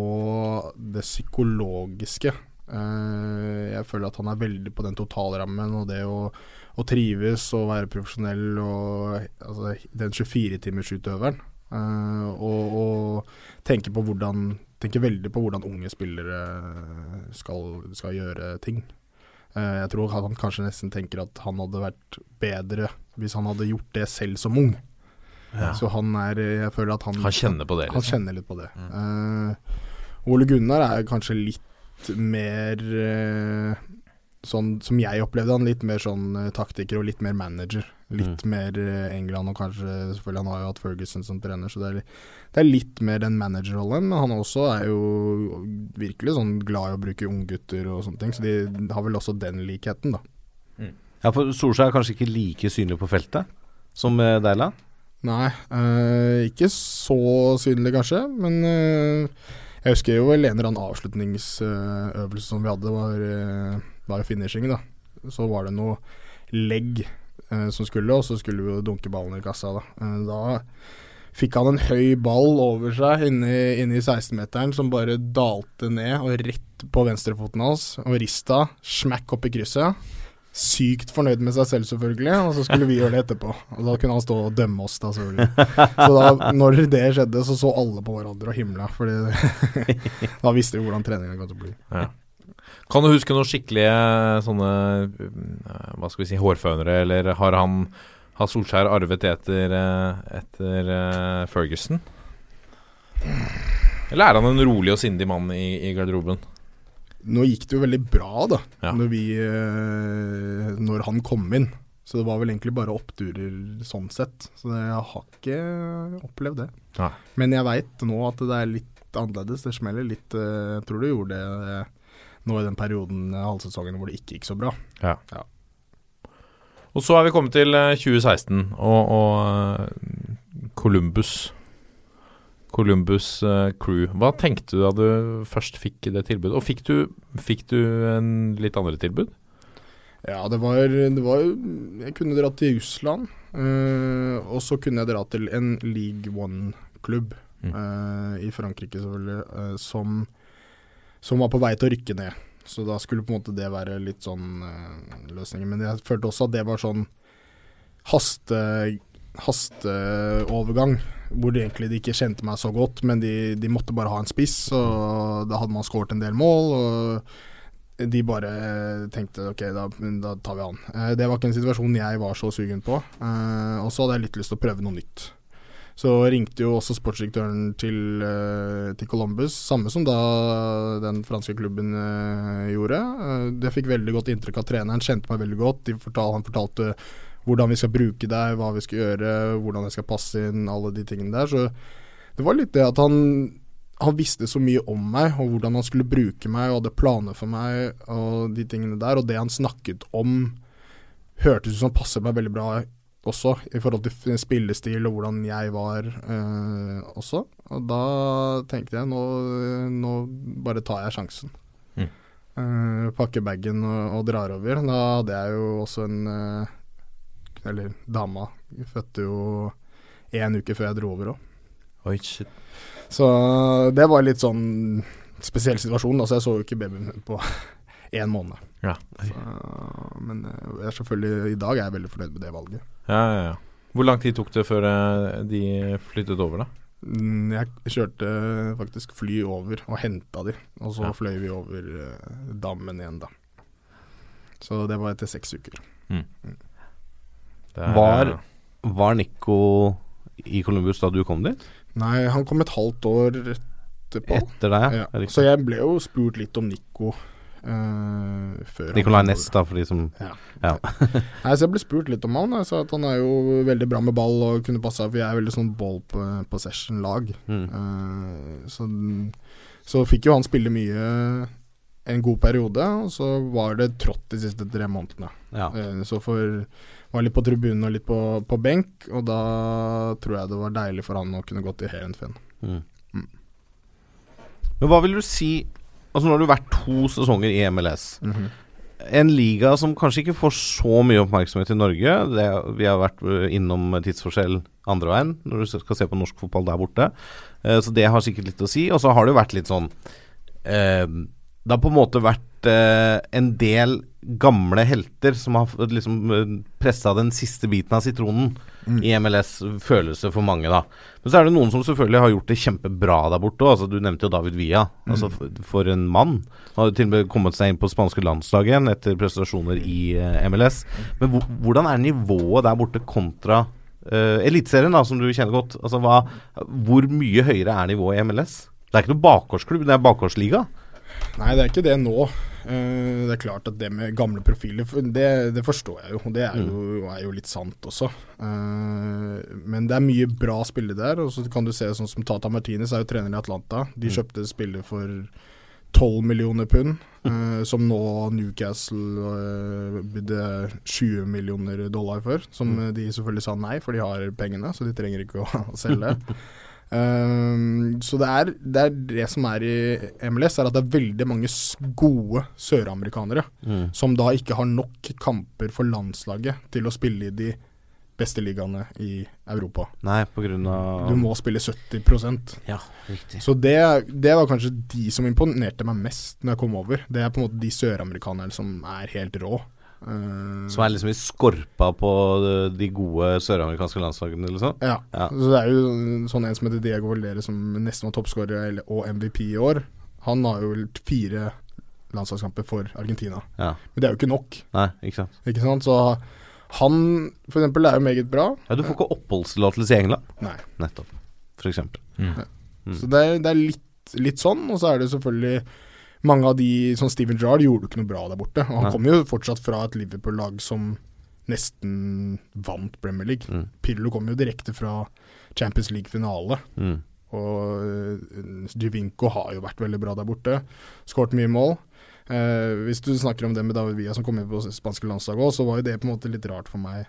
det psykologiske. Eh, jeg føler at han er veldig på den totalrammen og det å, å trives og være profesjonell og altså, den 24-timersutøveren. Uh, og, og tenke på hvordan Tenker veldig på hvordan unge spillere skal, skal gjøre ting. Uh, jeg tror han kanskje nesten tenker at han hadde vært bedre hvis han hadde gjort det selv som ung. Ja. Så han er Jeg føler at han Han kjenner på det, Han liksom. kjenner litt på det. Eh, Ole Gunnar er kanskje litt mer eh, sånn som jeg opplevde han, litt mer sånn eh, taktiker og litt mer manager. Litt mer eh, England og kanskje Selvfølgelig han har jo hatt Ferguson som trener, så det er, det er litt mer den managerrollen. Men han også er jo virkelig sånn glad i å bruke unggutter og sånne ting, så de har vel også den likheten, da. Ja, for Solskjær er kanskje ikke like synlig på feltet som eh, Deila? Nei, øh, ikke så synlig kanskje, men øh, jeg husker jo vel en eller annen avslutningsøvelse som vi hadde, var, eh, var finishing, da. Så var det noe legg eh, som skulle, og så skulle vi jo dunke ballen i kassa, da. Eh, da fikk han en høy ball over seg inne i- 16-meteren som bare dalte ned og rett på venstrefoten hans, og rista smakk opp i krysset. Sykt fornøyd med seg selv, selvfølgelig, og så skulle vi gjøre det etterpå. Og Da kunne han stå og dømme oss, da, selvfølgelig. Så da når det skjedde, så så alle på hverandre og himla, Fordi da visste vi hvordan treninga kom til å bli. Ja. Kan du huske noen skikkelige sånne eh, Hva skal vi si, hårfønere, eller har han Har Solskjær arvet etter, eh, etter eh, Ferguson? Eller er han en rolig og sindig mann i, i garderoben? Nå gikk det jo veldig bra, da, Ja. når, vi, eh, når han kom inn. Så det var vel egentlig bare oppturer sånn sett. Så jeg har ikke opplevd det. Nei. Men jeg veit nå at det er litt annerledes. Det smeller litt. Jeg tror du gjorde det nå i den perioden eh, halvsesongen hvor det ikke gikk så bra. Ja. Ja. Og så er vi kommet til eh, 2016 og, og eh, Columbus. Columbus eh, Crew. Hva tenkte du da du først fikk det tilbudet? Og fikk du, fikk du en litt andre tilbud? Ja, det var, det var Jeg kunne dra til Russland, eh, og så kunne jeg dra til en League One-klubb Mm. eh, i Frankrike, selvfølgelig, eh, som, som var på vei til å rykke ned. Så da skulle på en måte det være litt sånn uh, løsningen. Men jeg følte også at det var sånn haste hasteovergang, hvor de egentlig de ikke kjente meg så godt, men de, de måtte bare ha en spiss, og da hadde man skåret en del mål. og de bare tenkte ok, da, da tar vi han. Uh, det var ikke en situasjon jeg var så sugen på. Uh, og så hadde jeg litt lyst til å prøve noe nytt. Så ringte jo også sportsdirektøren til, eh, til Columbus, samme som da den franske klubben eh, gjorde. Det fikk veldig godt inntrykk av treneren, kjente meg veldig godt. De fortal, han fortalte hvordan vi skal bruke deg, hva vi skal gjøre, hvordan jeg skal passe inn, alle de tingene der. Så det var litt det at han han visste så mye om meg, og hvordan han skulle bruke meg, og hadde planer for meg, og de tingene der. Og det han snakket om, hørtes ut som passet meg veldig bra også, i forhold til spillestil og hvordan jeg var eh, også. Og da tenkte jeg nå, nå bare tar jeg sjansen. Mm. Eh, pakker bagen og, og drar over. Da hadde jeg jo også en eh, Eller dama fødte jo én uke før jeg dro over òg. Så det var litt sånn spesiell situasjon. Altså, jeg så jo ikke babyen på én måned. Ja. Så, men eh, jeg er selvfølgelig, i dag er jeg veldig fornøyd med det valget. Ja, ja, ja. Hvor lang tid tok det før eh, de flyttet over, da? Mm, Jeg kjørte faktisk fly over og henta de, og så Ja. fløy vi over eh, dammen igjen, da. Så det var etter seks uker. Mm. er- Var, var Nico i Columbus da du kom dit? Nei, han kom et halvt år etterpå. Etter deg. Ja. Så jeg ble jo spurt litt om Nico eh, før Nicolai Næss, da, for de som Ja. Ja. Nei, så jeg ble spurt litt om han. Jeg sa at han er jo veldig bra med ball og kunne passa, for jeg er veldig sånn ball po- possession-lag. Mm. Uh, så, så fikk jo han spille mye en god periode, og så var det trått de siste tre månedene. Ja. Uh, så for var litt på tribunen og litt på, på benk, og da tror jeg det var deilig for han å kunne gå til Heerenveen. Mm. Mm. Men hva vil du si Altså Nå har du vært to sesonger i MLS. Mhm. En liga som kanskje ikke får så mye oppmerksomhet i Norge. Det, vi har vært øh, innom tidsforskjell andre veien når du skal se på norsk fotball der borte. Uh, så det har sikkert litt å si. Og så har det jo vært litt sånn eh, Det har på en måte vært eh, en del gamle helter som har liksom uh, pressa den siste biten av sitronen Mm. i MLS, følelse for mange, da. Men så er det noen som selvfølgelig har gjort det kjempebra der borte. Altså, du nevnte jo David Villa. Altså, for, for en mann. Han har jo til og med kommet seg inn på spanske landslag igjen etter prestasjoner i eh, MLS. Men hvordan er nivået der borte kontra eh, Eliteserien, da, som du kjenner godt? Altså, hva, hvor mye høyere er nivået i MLS? Det er ikke noe bakgårdsklubb, det er bakgårdsliga. Nei, det er ikke det nå. Eh, det er klart at det med gamle profiler, det, det forstår jeg jo. Og det er jo, er jo litt sant også. Eh, men det er mye bra spillere der. Og så kan du se sånn som Tata Martinez er jo trener i Atlanta. De Mm. kjøpte spillet for 12 millioner pund. eh, som nå Newcastle bydde 20 millioner dollar for. Som de selvfølgelig sa nei, for de har pengene, så de trenger ikke å selge. Um, så det er, det er det som er i MLS, er at det er veldig mange gode søramerikanere Mm. som da ikke har nok kamper for landslaget til å spille i de beste ligaene i Europa. Nei, på grunn av Du må spille 70% Ja, riktig. Så det, det var kanskje de som imponerte meg mest når jeg kom over. Det er på en måte de søramerikanerne som er helt rå. Eh, Som er liksom i skorpa på de- de gode søramerikanske landslagene, liksom? Ja. Ja. Så det er jo sånn en som heter Diego Valdere, som nesten var toppskårer og MVP i år. Han har jo fire landslagskamper for Argentina. Ja. Men det er jo ikke nok. Nei, ikke sant. Ikke sant? Så han for eksempel er jo meget bra. Ja, Du får ikke oppholdstillatelse i England. Nei. Nettopp. For eksempel. Mm. Så det er, det er litt, litt sånn, og så er det selvfølgelig mange av de som Steven Jarl gjorde ikke noe bra der borte. Og han kommer jo fortsatt fra et Liverpool-lag som nesten vant Premier League. Mm. Pirlo kom jo direkte fra Champions League-finale. Mm. Og uh, Givinco har jo vært veldig bra der borte. Skåret mye mål. Eh, hvis du snakker om det med David Villa som kom inn på spanske landslaget òg, så var jo det på en måte litt rart for meg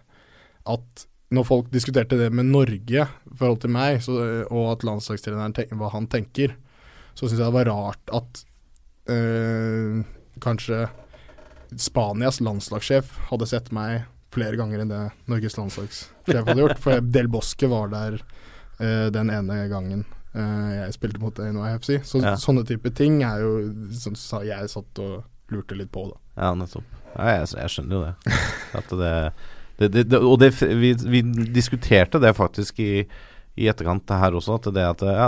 at når folk diskuterte det med Norge i forhold til meg, så, og at landslagstreneren tenk, hva han tenker, så syns jeg det var rart at eh, kanskje Spanias landslagssjef hadde sett meg flere ganger enn det Norges landslagssjef hadde gjort. For Del Bosque var der eh, den ene gangen eh, jeg spilte mot NYFC. Så Ja. sånne type ting er jo som jeg satt og lurte litt på, da. Ja, nettopp. Ja, jeg, jeg skjønner jo det. Det, det, det, det Og vi, vi diskuterte det faktisk i, i etterkant her også, at det at ja,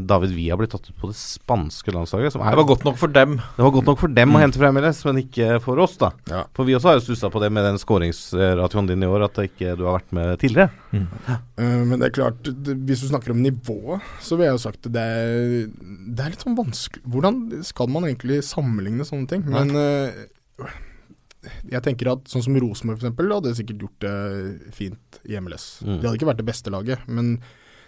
David Villa ble tatt ut på det spanske landslaget. Som er, Det var godt nok for dem. Det var godt nok for dem å hente fra MLS, men ikke for oss, da. Ja. For vi også har jo stussa på det med den skåringsratioen din i år, at ikke du har vært med tidligere. Eh, men det er klart, det, hvis du snakker om nivået, så vil jeg jo sagt at det er, det er litt sånn vanskelig Hvordan skal man egentlig sammenligne sånne ting? Men eh, jeg tenker at sånn som Rosenborg f.eks. hadde sikkert gjort det fint i MLS. Mm. De hadde ikke vært det beste laget, men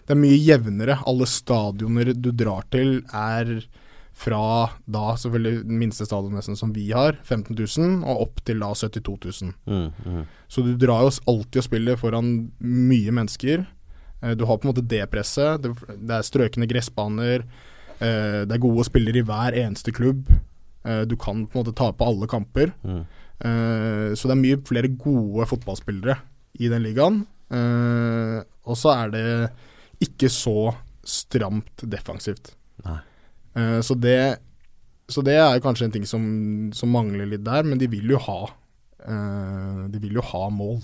det er mye jevnere. Alle stadioner du drar til er fra da selvfølgelig den minste stadion som vi har, 15 000, og opp til da 72 000. Mm, mm. Så du drar jo alltid og spiller foran mye mennesker. Eh, Du har på en måte det presset. Det, det er strøkne gressbaner. eh, Det er gode spillere i hver eneste klubb. Eh, Du kan på en måte ta på alle kamper. Mm. Eh, Så det er mye flere gode fotballspillere i den ligaen. Eh, Og så er det ikke så stramt defensivt. Nei. Eh, Så det så det er kanskje en ting som, som mangler litt der, men de vil jo ha De vil jo ha mål.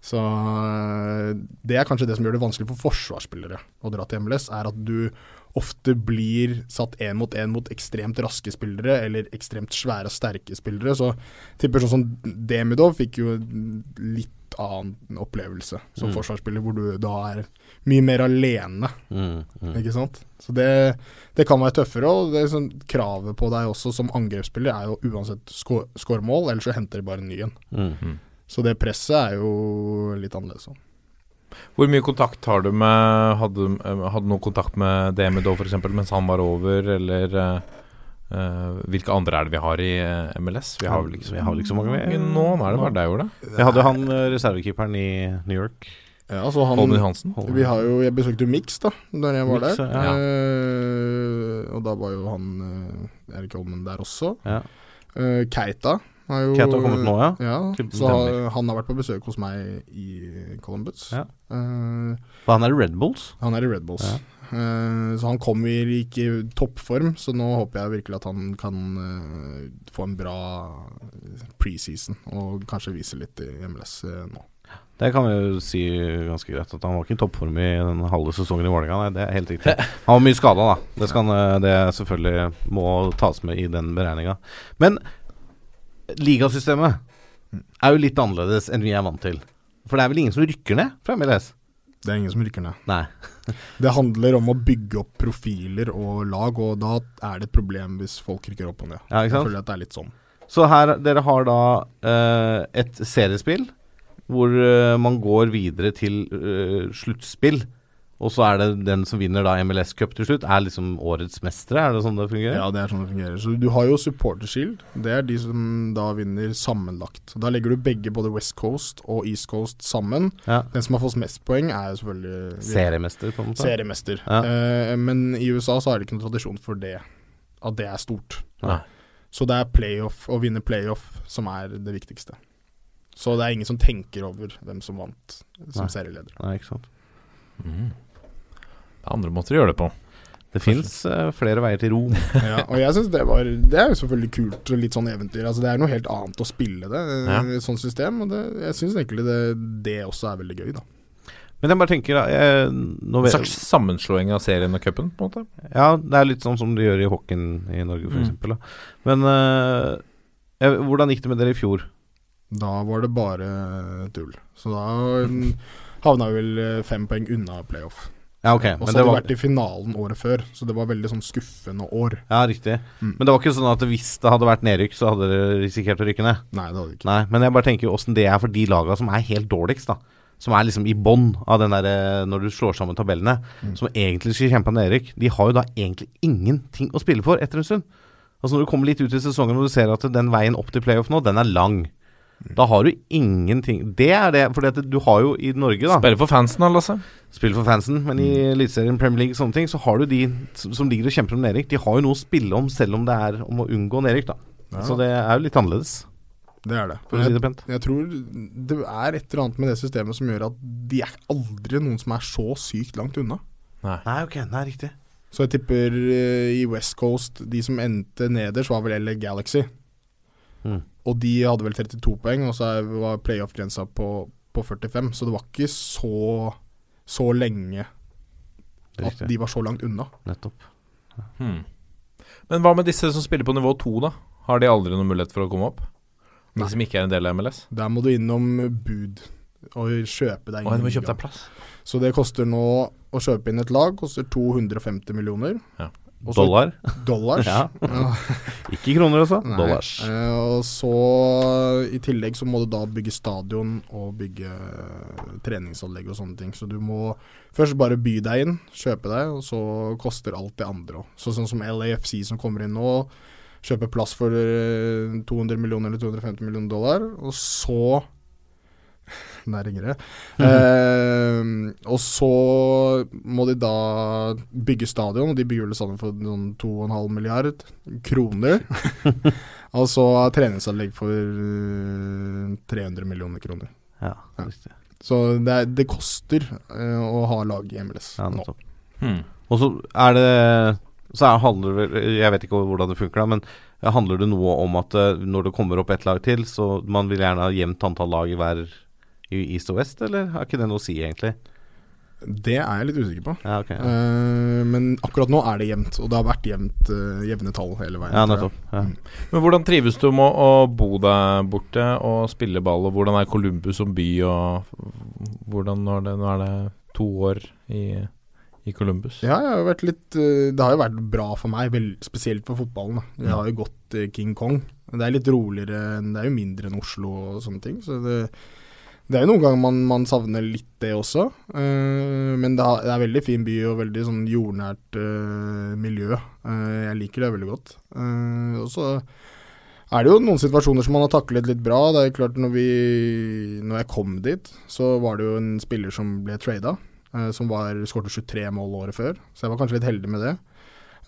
Så eh, det er kanskje det som gjør det vanskelig for forsvarsspillere å dra til MLS, er at du ofte blir satt én mot én mot ekstremt raske spillere, eller ekstremt svære og sterke spillere. Så tipper sånn som Demidov fikk jo litt annen opplevelse som Mm. forsvarsspiller, hvor du da er mye mer alene. Mm, mm. Ikke sant? Så det, det kan være tøffere, og det sånn, kravet på deg også som angrepsspiller er jo uansett skå- ellers så henter de bare en ny en. Mm. Så det presset er jo litt annerledes òg. Hvor mye kontakt har du med Hadde, du hadde noe kontakt med Demidov f.eks. mens han var over, eller eh, eh, hvilke andre er det vi har i eh, MLS? Vi har vel ikke Vi har ikke så mange, med. nå. Nå er det bare deg, Ola. Vi hadde han eh, reservekeeperen i New York. Ja, så han, Holmen Hansen. vi har jo, jeg besøkte jo Mix da da jeg var Mix, der. ja. Eh, og da var jo han eh, Erik Holmen der også. Ja. Eh, Keita jo Keita har kommet nå, ja. ja Til- så han har vært på besøk hos meg i Columbus. Ja. Uh, For han er i Red Bulls. Han er i Red Bulls. Ja. Uh, så han kommer ikke i toppform, så nå håper jeg virkelig at han kan uh, få en bra preseason og kanskje vise litt i MLS nå. Det kan vi jo si ganske greit, at han var ikke i toppform i den halve sesongen i Vålerenga. Nei, det er helt riktig. Han var mye skada, da. Det, skal, det selvfølgelig må tas med i den beregninga. Men ligasystemet er jo litt annerledes enn vi er vant til. For det er vel ingen som rykker ned fra MLS? Det er ingen som rykker ned. Nei. Det handler om å bygge opp profiler og lag, og da er det et problem hvis folk rykker opp og ned. Ja, ikke sant? Jeg føler at det er litt sånn. Så her, dere har da uh, et seriespill hvor uh, man går videre til uh, sluttspill. Og så er det den som vinner da MLS Cup til slutt, er liksom årets mestere? Er det sånn det fungerer? Ja, det er sånn det fungerer. Så du har jo Supporter Shield. Det er de som da vinner sammenlagt. Da legger du begge, både West Coast og East Coast, sammen. Ja. Den som har fått mest poeng, er selvfølgelig Seriemester, på en måte? Seriemester. Ja. Eh, men i USA så er det ikke noen tradisjon for det. At det er stort. Nei. Så det er playoff, å vinne playoff, som er det viktigste. Så det er ingen som tenker over hvem som vant som Nei. serieleder. Nei, ikke sant. Mm. Andre måter å gjøre det på. Det fins flere veier til Rom. ja, og jeg synes det var Det er jo selvfølgelig kult og litt sånn eventyr. Altså Det er noe helt annet å spille det, eh, Ja. et sånt system. Og det, jeg syns egentlig det, det også er veldig gøy, da. Men jeg bare tenker da, jeg, nå En slags sammenslåing av serien og cupen, på en måte. Ja, det er litt sånn som de gjør i hockeyen i Norge, for Mm. eksempel. Men uh, jeg, hvordan gikk det med dere i fjor? Da var det bare tull. Så da mm, havna vi vel eh, fem poeng unna playoff. Ja, ok, Og så det hadde vi var- vært i finalen året før, så det var veldig sånn skuffende år. Ja, riktig. Mm. Men det var ikke sånn at hvis det hadde vært nedrykk, så hadde dere risikert å rykke ned? Nei, det hadde ikke. Nei, men jeg bare tenker åssen det er for de laga som er helt dårligst, da. Som er liksom i bånn av den derre når du slår sammen tabellene. Mm. Som egentlig skulle kjempe nedrykk. De har jo da egentlig ingenting å spille for etter en stund. Altså Når du kommer litt ut i sesongen og du ser at den veien opp til playoff nå, den er lang. Da har du ingenting Det er det, for du har jo i Norge, da Spiller for fansen, da, Lasse. Spiller for fansen, men i Mm. Eliteserien, Premier League og sånne ting, så har du de som, ligger og kjemper om nedrykk. De har jo noe å spille om, selv om det er om å unngå nedrykk, da. Ja. Så det er jo litt annerledes. Det er det. For jeg. Jeg tror det er et eller annet med det systemet som gjør at de er aldri noen som er så sykt langt unna. Nei. Nei, ok, nei, riktig. Så jeg tipper uh, i West Coast De som endte nederst, var vel LA Galaxy. Mm. Og de hadde vel 32 poeng, og så var playoff-grensa på, på 45. Så det var ikke så, så lenge at de var så langt unna. Nettopp. Hmm. Men hva med disse som spiller på nivå 2, da? Har de aldri noen mulighet for å komme opp? De Nei. som ikke er en del av MLS? Der må du innom bud og kjøpe deg inn. Å, du må kjøpe deg plass. Så det koster nå å kjøpe inn et lag, koster 250 millioner. Ja. Og Dollar? Dollars. Ja. Ikke kroner, altså. Nei. Dollars. Eh, og så i tillegg så må du da bygge stadion og bygge eh, treningsanlegg og sånne ting. Så du må først bare by deg inn, kjøpe deg, og så koster alt det andre òg. Så sånn som LAFC som kommer inn nå, kjøper plass for eh, 200 millioner eller 250 millioner dollar, og så Der Mm -hmm. Eh, og så må de da bygge stadion, og de bygger vel sammen for noen 2,5 milliard kroner. og så treningsanlegg for eh, 300 millioner kroner. Ja, Ja. Så det, er, det koster eh, å ha lag i MLS Ja, nå. Hmm. Og så er det Så er, handler det Jeg vet ikke hvordan det funker, da, men handler det noe om at eh, når det kommer opp et lag til, så man vil gjerne ha jevnt antall lag i hver i East og West, eller har ikke det noe å si, egentlig? Det er jeg litt usikker på. Ja, okay, Ja, Uh, men akkurat nå er det jevnt, og det har vært jevnt, uh, jevne tall hele veien. ja nettopp. Ja. Mm. Men hvordan trives du med å bo der borte og spille ball, og hvordan er Columbus som by, og hvordan er det, nå er det to år i, i Columbus? Ja, jeg har vært litt eh, Det har jo vært bra for meg, vel, spesielt for fotballen. Da. Jeg har jo gått King Kong. Det er litt roligere Det er jo mindre enn Oslo og sånne ting. Så det, det er jo noen ganger man, man savner litt det også. Uh, men det, er er veldig fin by og veldig sånn jordnært uh, miljø. Uh, jeg liker det veldig godt. Og så er det jo noen situasjoner som man har taklet litt bra. Det er klart Når, vi, når jeg kom dit, så var det jo en spiller som ble trada. som var skåret 23 mål året før, så jeg var kanskje litt heldig med det.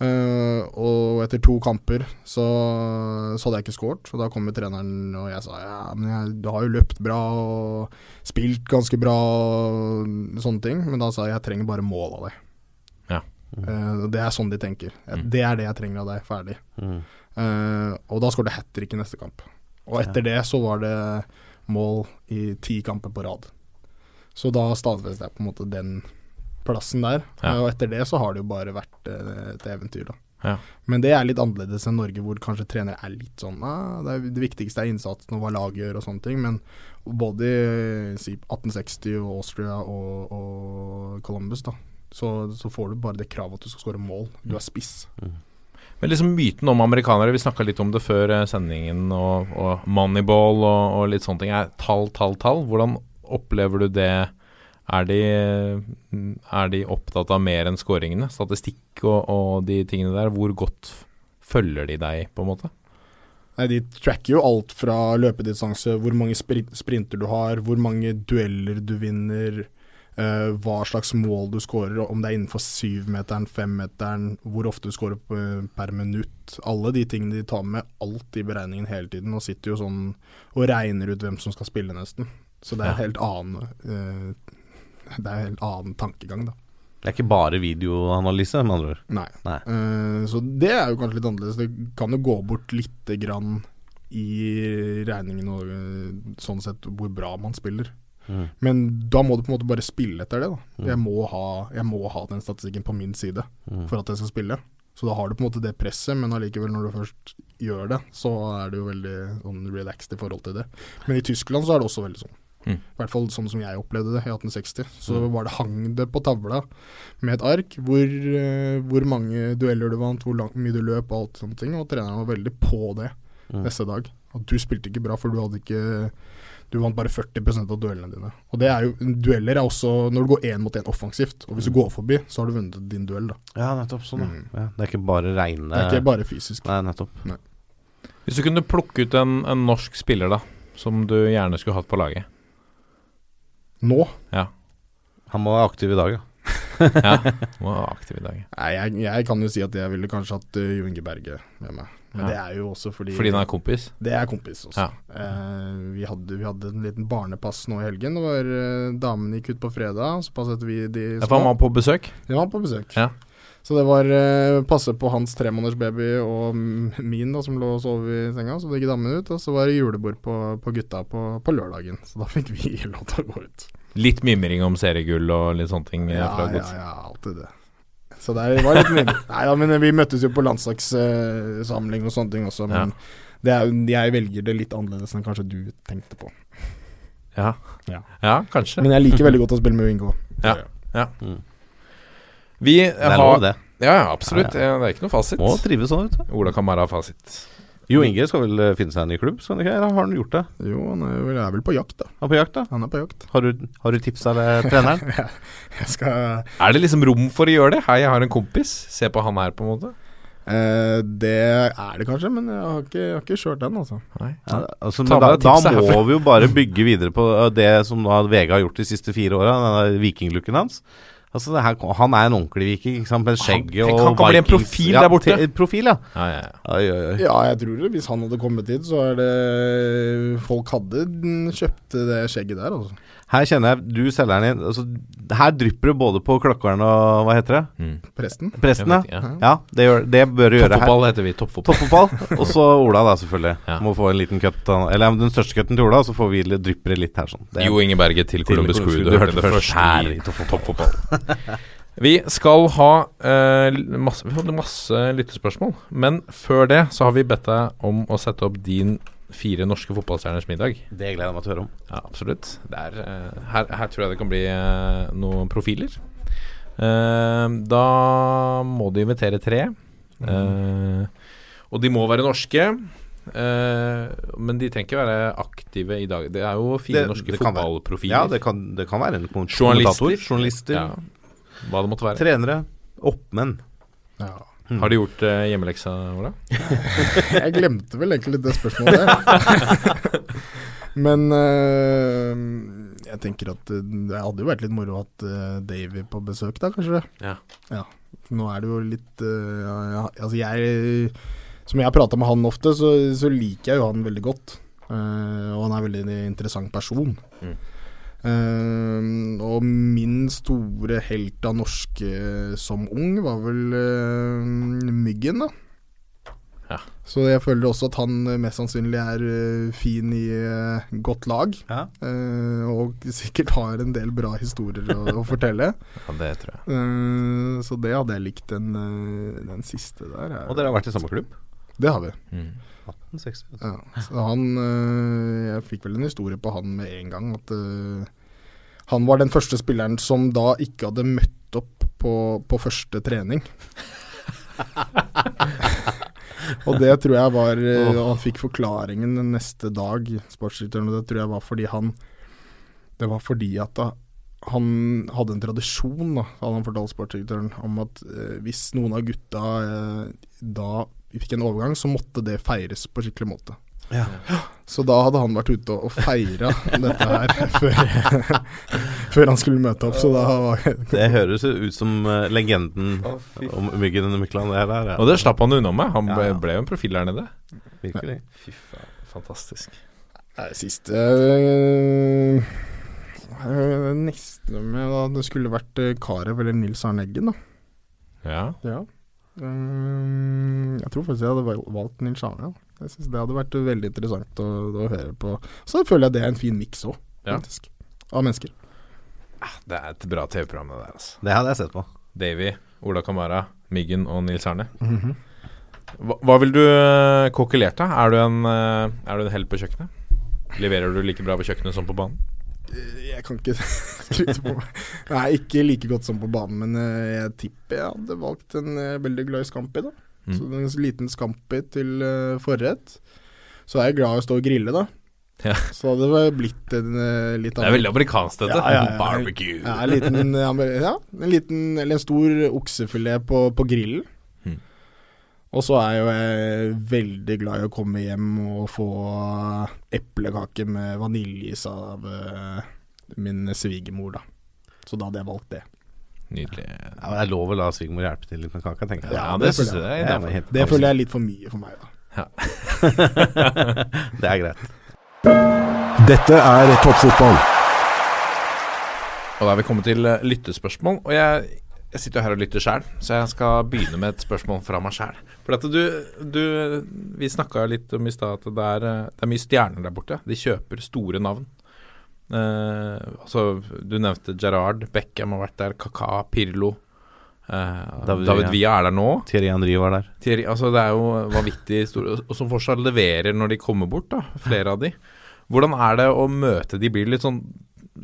Eh, og etter to kamper så, så hadde jeg ikke skåret, og da kom treneren og jeg sa ja, men jeg, du har jo løpt bra og spilt ganske bra og sånne ting, men da sa jeg jeg trenger bare mål av deg. Ja. Eh, det er sånn de tenker. Mm. Det er det jeg trenger av deg, ferdig. Mm. Uh, og da skåret hat trick i neste kamp. Og etter det så var det mål i ti kamper på rad. Så da stadfestet jeg på en måte den plassen der. Ja. Eh, og etter det så har det jo bare vært eh, et eventyr, da. Ja. Men det er litt annerledes enn Norge, hvor kanskje trenere er litt sånn ah, det, er, det viktigste er innsatsen og hva laget gjør og sånne ting. Men både i si, 1860 og Austria og, og Columbus, da, så, så får du bare det kravet at du skal skåre mål. Du er spiss. Men liksom myten om amerikanere, vi snakka litt om det før eh, sendingen, og, og Moneyball og, og litt sånne ting, er tall, tall, tall. Hvordan opplever du det? Er de, er de opptatt av mer enn skåringene? Statistikk og, og de tingene der. Hvor godt følger de deg, på en måte? Nei, De tracker jo alt fra løpedistanse, hvor mange sprinter du har, hvor mange dueller du vinner, uh, hva slags mål du skårer, om det er innenfor syvmeteren, femmeteren, hvor ofte du skårer per minutt. Alle de tingene de tar med alt i beregningen hele tiden, og sitter jo sånn og regner ut hvem som skal spille, nesten. Så det er en helt annen eh, Det er en helt annen tankegang, da. Det er ikke bare videoanalyse, med andre ord. Nei. Eh, så det er jo kanskje litt annerledes. Det kan jo gå bort lite grann i regningen og eh, sånn sett hvor bra man spiller. Mm. Men da må du på en måte bare spille etter det. da. Mm. Jeg, må ha, jeg må ha den statistikken på min side Mm. for at jeg skal spille. Så da har du på en måte det presset, men allikevel når du først gjør det, så er du jo veldig sånn relaxed i forhold til det. Men i Tyskland så er det også veldig sånn. Mm. I hvert fall sånn som jeg opplevde det i 1860. Så Mm. var det, hang det på tavla med et ark hvor, uh, hvor mange dueller du vant, hvor langt, mye du løp og alt sånne ting. Og treneren var veldig på det Mm. neste dag. At du spilte ikke bra, for du hadde ikke Du vant bare 40% av duellene dine. Og det er jo Dueller er også når du går én mot én offensivt. Og hvis du går forbi, så har du vunnet din duell, da. Ja, nettopp sånn. Mm. Ja. Det er ikke bare reine Det er ikke bare fysisk. Nei, nettopp. Hvis du kunne plukke ut en, en norsk spiller da som du gjerne skulle hatt på laget Nå Ja. Han må være aktiv i dag, ja. ja. Må være aktiv i dag. Nei, jeg, jeg kan jo si at jeg ville kanskje hatt uh, Jo Inge Berge med meg. Men Ja. det er jo også fordi Fordi han er kompis? Det er kompis også. Ja. Eh, vi, hadde, vi hadde en liten barnepass nå i helgen. Det var uh, Damene gikk ut på fredag, så passet vi de Ja, for han var på besøk? De var på besøk. Ja. Så det var uh, passe på hans tremånedersbaby og min da, som lå og sov i senga. Så det gikk damene ut. Og så var det julebord på, på gutta på, på lørdagen. Så da fikk vi lov til å gå ut. Litt mimring om seriegull og litt sånne ting? eh, Ja, fra ja, ja, alltid det. Så det var litt mye. Nei da, men vi møttes jo på landslagssamling og sånne ting også. Men det er, jeg velger det litt annerledes enn kanskje du tenkte på. Ja. Ja. ja, kanskje. Men jeg liker veldig godt å spille med Wingo. Ja. ja. Vi er har lov, det. Ja, ja, absolutt. Ja, Ja, Det er ikke noe fasit. Må trives sånn, vet du. Ola kan bare ha fasit. Jo Inge skal vel eh, finne seg en ny klubb, skal han ikke? Eller har han gjort det? Jo, han er vel, er vel på jakt, da. Han er på jakt, da? Han er på jakt. Har du, har du tipsa det, treneren? jeg skal Er det liksom rom for å gjøre det? Hei, jeg har en kompis. Se på han her, på en måte. Eh, det er det kanskje, men jeg har ikke, jeg har ikke kjørt den, altså. Nei. Ja, altså, men da, da må vi jo bare bygge videre på uh, det som da VG har gjort de siste fire åra, den vikinglooken hans. Altså det her, Han er en ordentlig viking, ikke sant? med skjegget og han kan bli en profil der borte. Ja, Profil, ja. Ja, ja, ja. Oi, oi, oi. Ja, jeg tror det. Hvis han hadde kommet hit, så er det Folk hadde kjøpt det skjegget der, altså. Her kjenner jeg du selgeren din altså, Her drypper det både på klokkeren og hva heter det? Mm. Presten. Presten, vet ja. ja det, gjør, det bør du gjøre her. Toppfotball heter vi. Toppfotball. Toppfotball. Og så Ola, da, selvfølgelig. Ja. Må få en liten cut. Eller den største cutten til Ola, så får vi drypper det litt her sånn. Det, Jo Inge Berge til Columbus Crew. Du hørte det først her i Toppfotball. Vi skal ha eh, masse, masse lyttespørsmål. Men før det så har vi bedt deg om å sette opp din fire norske fotballstjerners middag. Det gleder jeg meg til å høre om. Ja, absolutt. Er, eh, her, her tror jeg det kan bli eh, noen profiler. Eh, da må du invitere tre. Mm. og de må være norske. Uh, men de trenger ikke være aktive i dag. Det er jo fire Det- norske det kan fotballprofiler. Ja, det kan, det kan være en kommentator. Journalister. Journalister. Ja, hva det måtte være. Trenere. Oppmenn. Ja. Har du gjort uh, hjemmeleksa, Ola? Jeg glemte vel egentlig litt det spørsmålet der. Men uh, jeg tenker at det hadde jo vært litt moro å ha hatt øh, Davy på besøk da, kanskje. Ja. Nå er det jo litt uh, ja, ja, Altså jeg Som jeg har prata med han ofte, så, så liker jeg jo han veldig godt. Eh, og han er veldig en interessant person. Mm. Eh, og min store helt av norske som ung var vel uh, Myggen, da. Ja. Så jeg føler også at han mest sannsynlig er uh, fin i godt lag. Ja. eh, og sikkert har en del bra historier å, å fortelle. Ja, det tror jeg. Så det hadde jeg likt, den, den siste der. er- Og dere har vært i samme klubb? Det har vi. Mm. 1860. Ja, så han øh, Jeg fikk vel en historie på han med en gang. At øh, han var den første spilleren som da ikke hadde møtt opp på, på første trening. og det tror jeg var og Han fikk forklaringen den neste dag, sportsdirektøren, og det tror jeg var fordi han Det var fordi at da han hadde en tradisjon, da, hadde han fortalt sportsdirektøren, om at eh, hvis noen av gutta eh, da fikk en overgang, så måtte det feires på skikkelig måte. Ja. Så da hadde han vært ute og feira dette her før, før han skulle møte opp. Så da var Det høres ut som eh, legenden om Myggen under Mykland. Det der, ja. Og det slapp han unna med. Han ble, Ja, ble jo en profil der nede. Virkelig. Fy faen, fantastisk. Nei, siste øh, øh, Neste med da Det skulle vært øh, Karev eller Nils Arne Eggen, da. Ja. Ja. Ehm, jeg tror faktisk jeg hadde valgt Nils Arne. Ja. Jeg synes Det hadde vært veldig interessant å, å høre på. Så føler jeg det er en fin miks òg, Ja. faktisk. Av mennesker. Det er et bra TV-program, det der. altså Det hadde jeg sett på. Davy, Ola Kamara, Myggen og Nils Arne. -hmm. hva, hva vil du uh, kokkelert av? Er du en, eh, er du en helt på kjøkkenet? Leverer du like bra på kjøkkenet som på banen? Eh, Jeg kan ikke skryte på meg. Nei, ikke like godt som på banen, men eh, jeg tipper jeg hadde valgt en eh, veldig glad i scampi, da. Mm. Så en liten scampi til forrett. Så er jeg glad i å stå og grille, da. Ja. Så hadde det blitt en litt av Det er veldig amerikansk, dette. Ja, ja, ja. Barbecue. Ja, en liten, ja, en liten eller en stor oksefilet på, på grillen. Og så er jo jeg veldig glad i å komme hjem og få eplekake med vaniljeis av eh, min svigermor, da. Så da hadde jeg valgt det. Nydelig. Ja, Det er lov å la svigermor hjelpe til litt med kaka, tenker jeg. Ja, det synes føler jeg. Det Det er er Det føler jeg er litt for mye for meg, da. det er greit. Dette er toppfotball. Og da er vi kommet til eh, lyttespørsmål. Og jeg, jeg sitter jo her og lytter sjæl, så jeg skal begynne med et spørsmål fra meg sjæl. For at du, du Vi snakka litt om i stad at det er, eh, det er mye stjerner der borte. De kjøper store navn. Eh, altså, du nevnte Gerard, Beckham har vært der, Kaka, Pirlo. Eh, David David, Villa. Villa er der nå. Thierry Henry var der. Thierry, altså det er jo vanvittig store Og som fortsatt leverer når de kommer bort, da. Flere av de. Hvordan er det å møte de? Blir litt sånn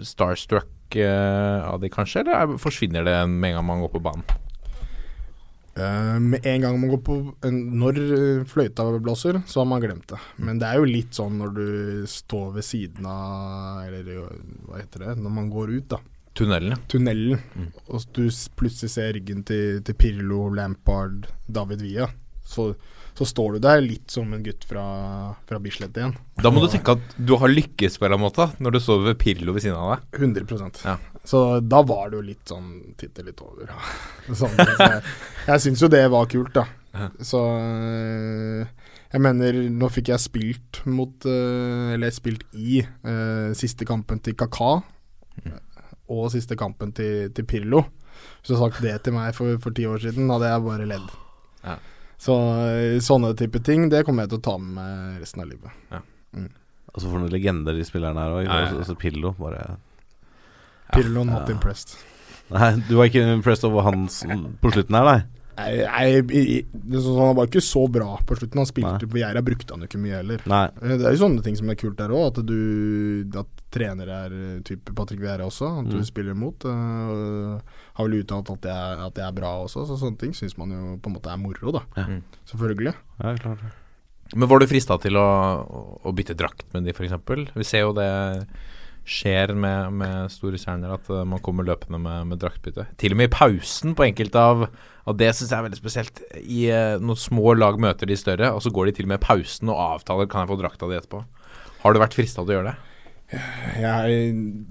starstruck eh, av de, kanskje? Eller er, forsvinner det med en gang man går på banen? Eh, med en gang man går på Når eh, fløyta blåser, så har man glemt det. Men det er jo litt sånn når du står ved siden av Eller hva heter det? Når man går ut, da. Tunnelen, ja. Tunnelen. Mm. Og du plutselig ser ryggen til, til Pirlo, Lampard, David Villa. Så, så står du der litt som en gutt fra, fra Bislett igjen. Da må du tenke at du har lykkes på en eller annen måte, når du står ved Pirlo ved siden av deg. 100% Ja. Så da var det jo litt sånn Titte litt over. sånn, så jeg jeg syns jo det var kult, da. Ja. Så øh, jeg mener, nå fikk jeg spilt mot øh, Eller spilt i uh, siste kampen til Kaka og siste kampen til, til Pirlo. Hvis du hadde sagt det til meg for, for ti år siden, hadde jeg bare ledd. Ja. Så øh, sånne type ting, det kommer jeg til å ta med meg resten av livet. Og så for noen legender de spillerne her òg. Altså, ja, ja. Og så Pillo, bare not Ja. impressed. Nei, du var ikke impressed over han på slutten her, nei? Nei, nei, sånn, han var ikke så bra på slutten. Han spilte på Geira, brukte han jo ikke mye heller. Nei. Eh, Det er jo sånne ting som er kult der òg, at du At trenere er eh, type Patrick Vieira også, at du Mm. spiller imot. eh, har vel uttalt at det, er, at det er bra også, så sånne ting syns man jo på en måte er moro, da. Ja. Mm. Selvfølgelig. Ja, klart. Men var du frista til å, å bytte drakt med de, f.eks.? Vi ser jo det skjer med, med store stjerner, at eh, man kommer løpende med, med draktbytte. Til og med i pausen på enkelte av Og det syns jeg er veldig spesielt. I eh, Når små lag møter de større, og så går de til og med i pausen og avtaler Kan jeg få drakta di etterpå. Har du vært frista til å gjøre det? Jeg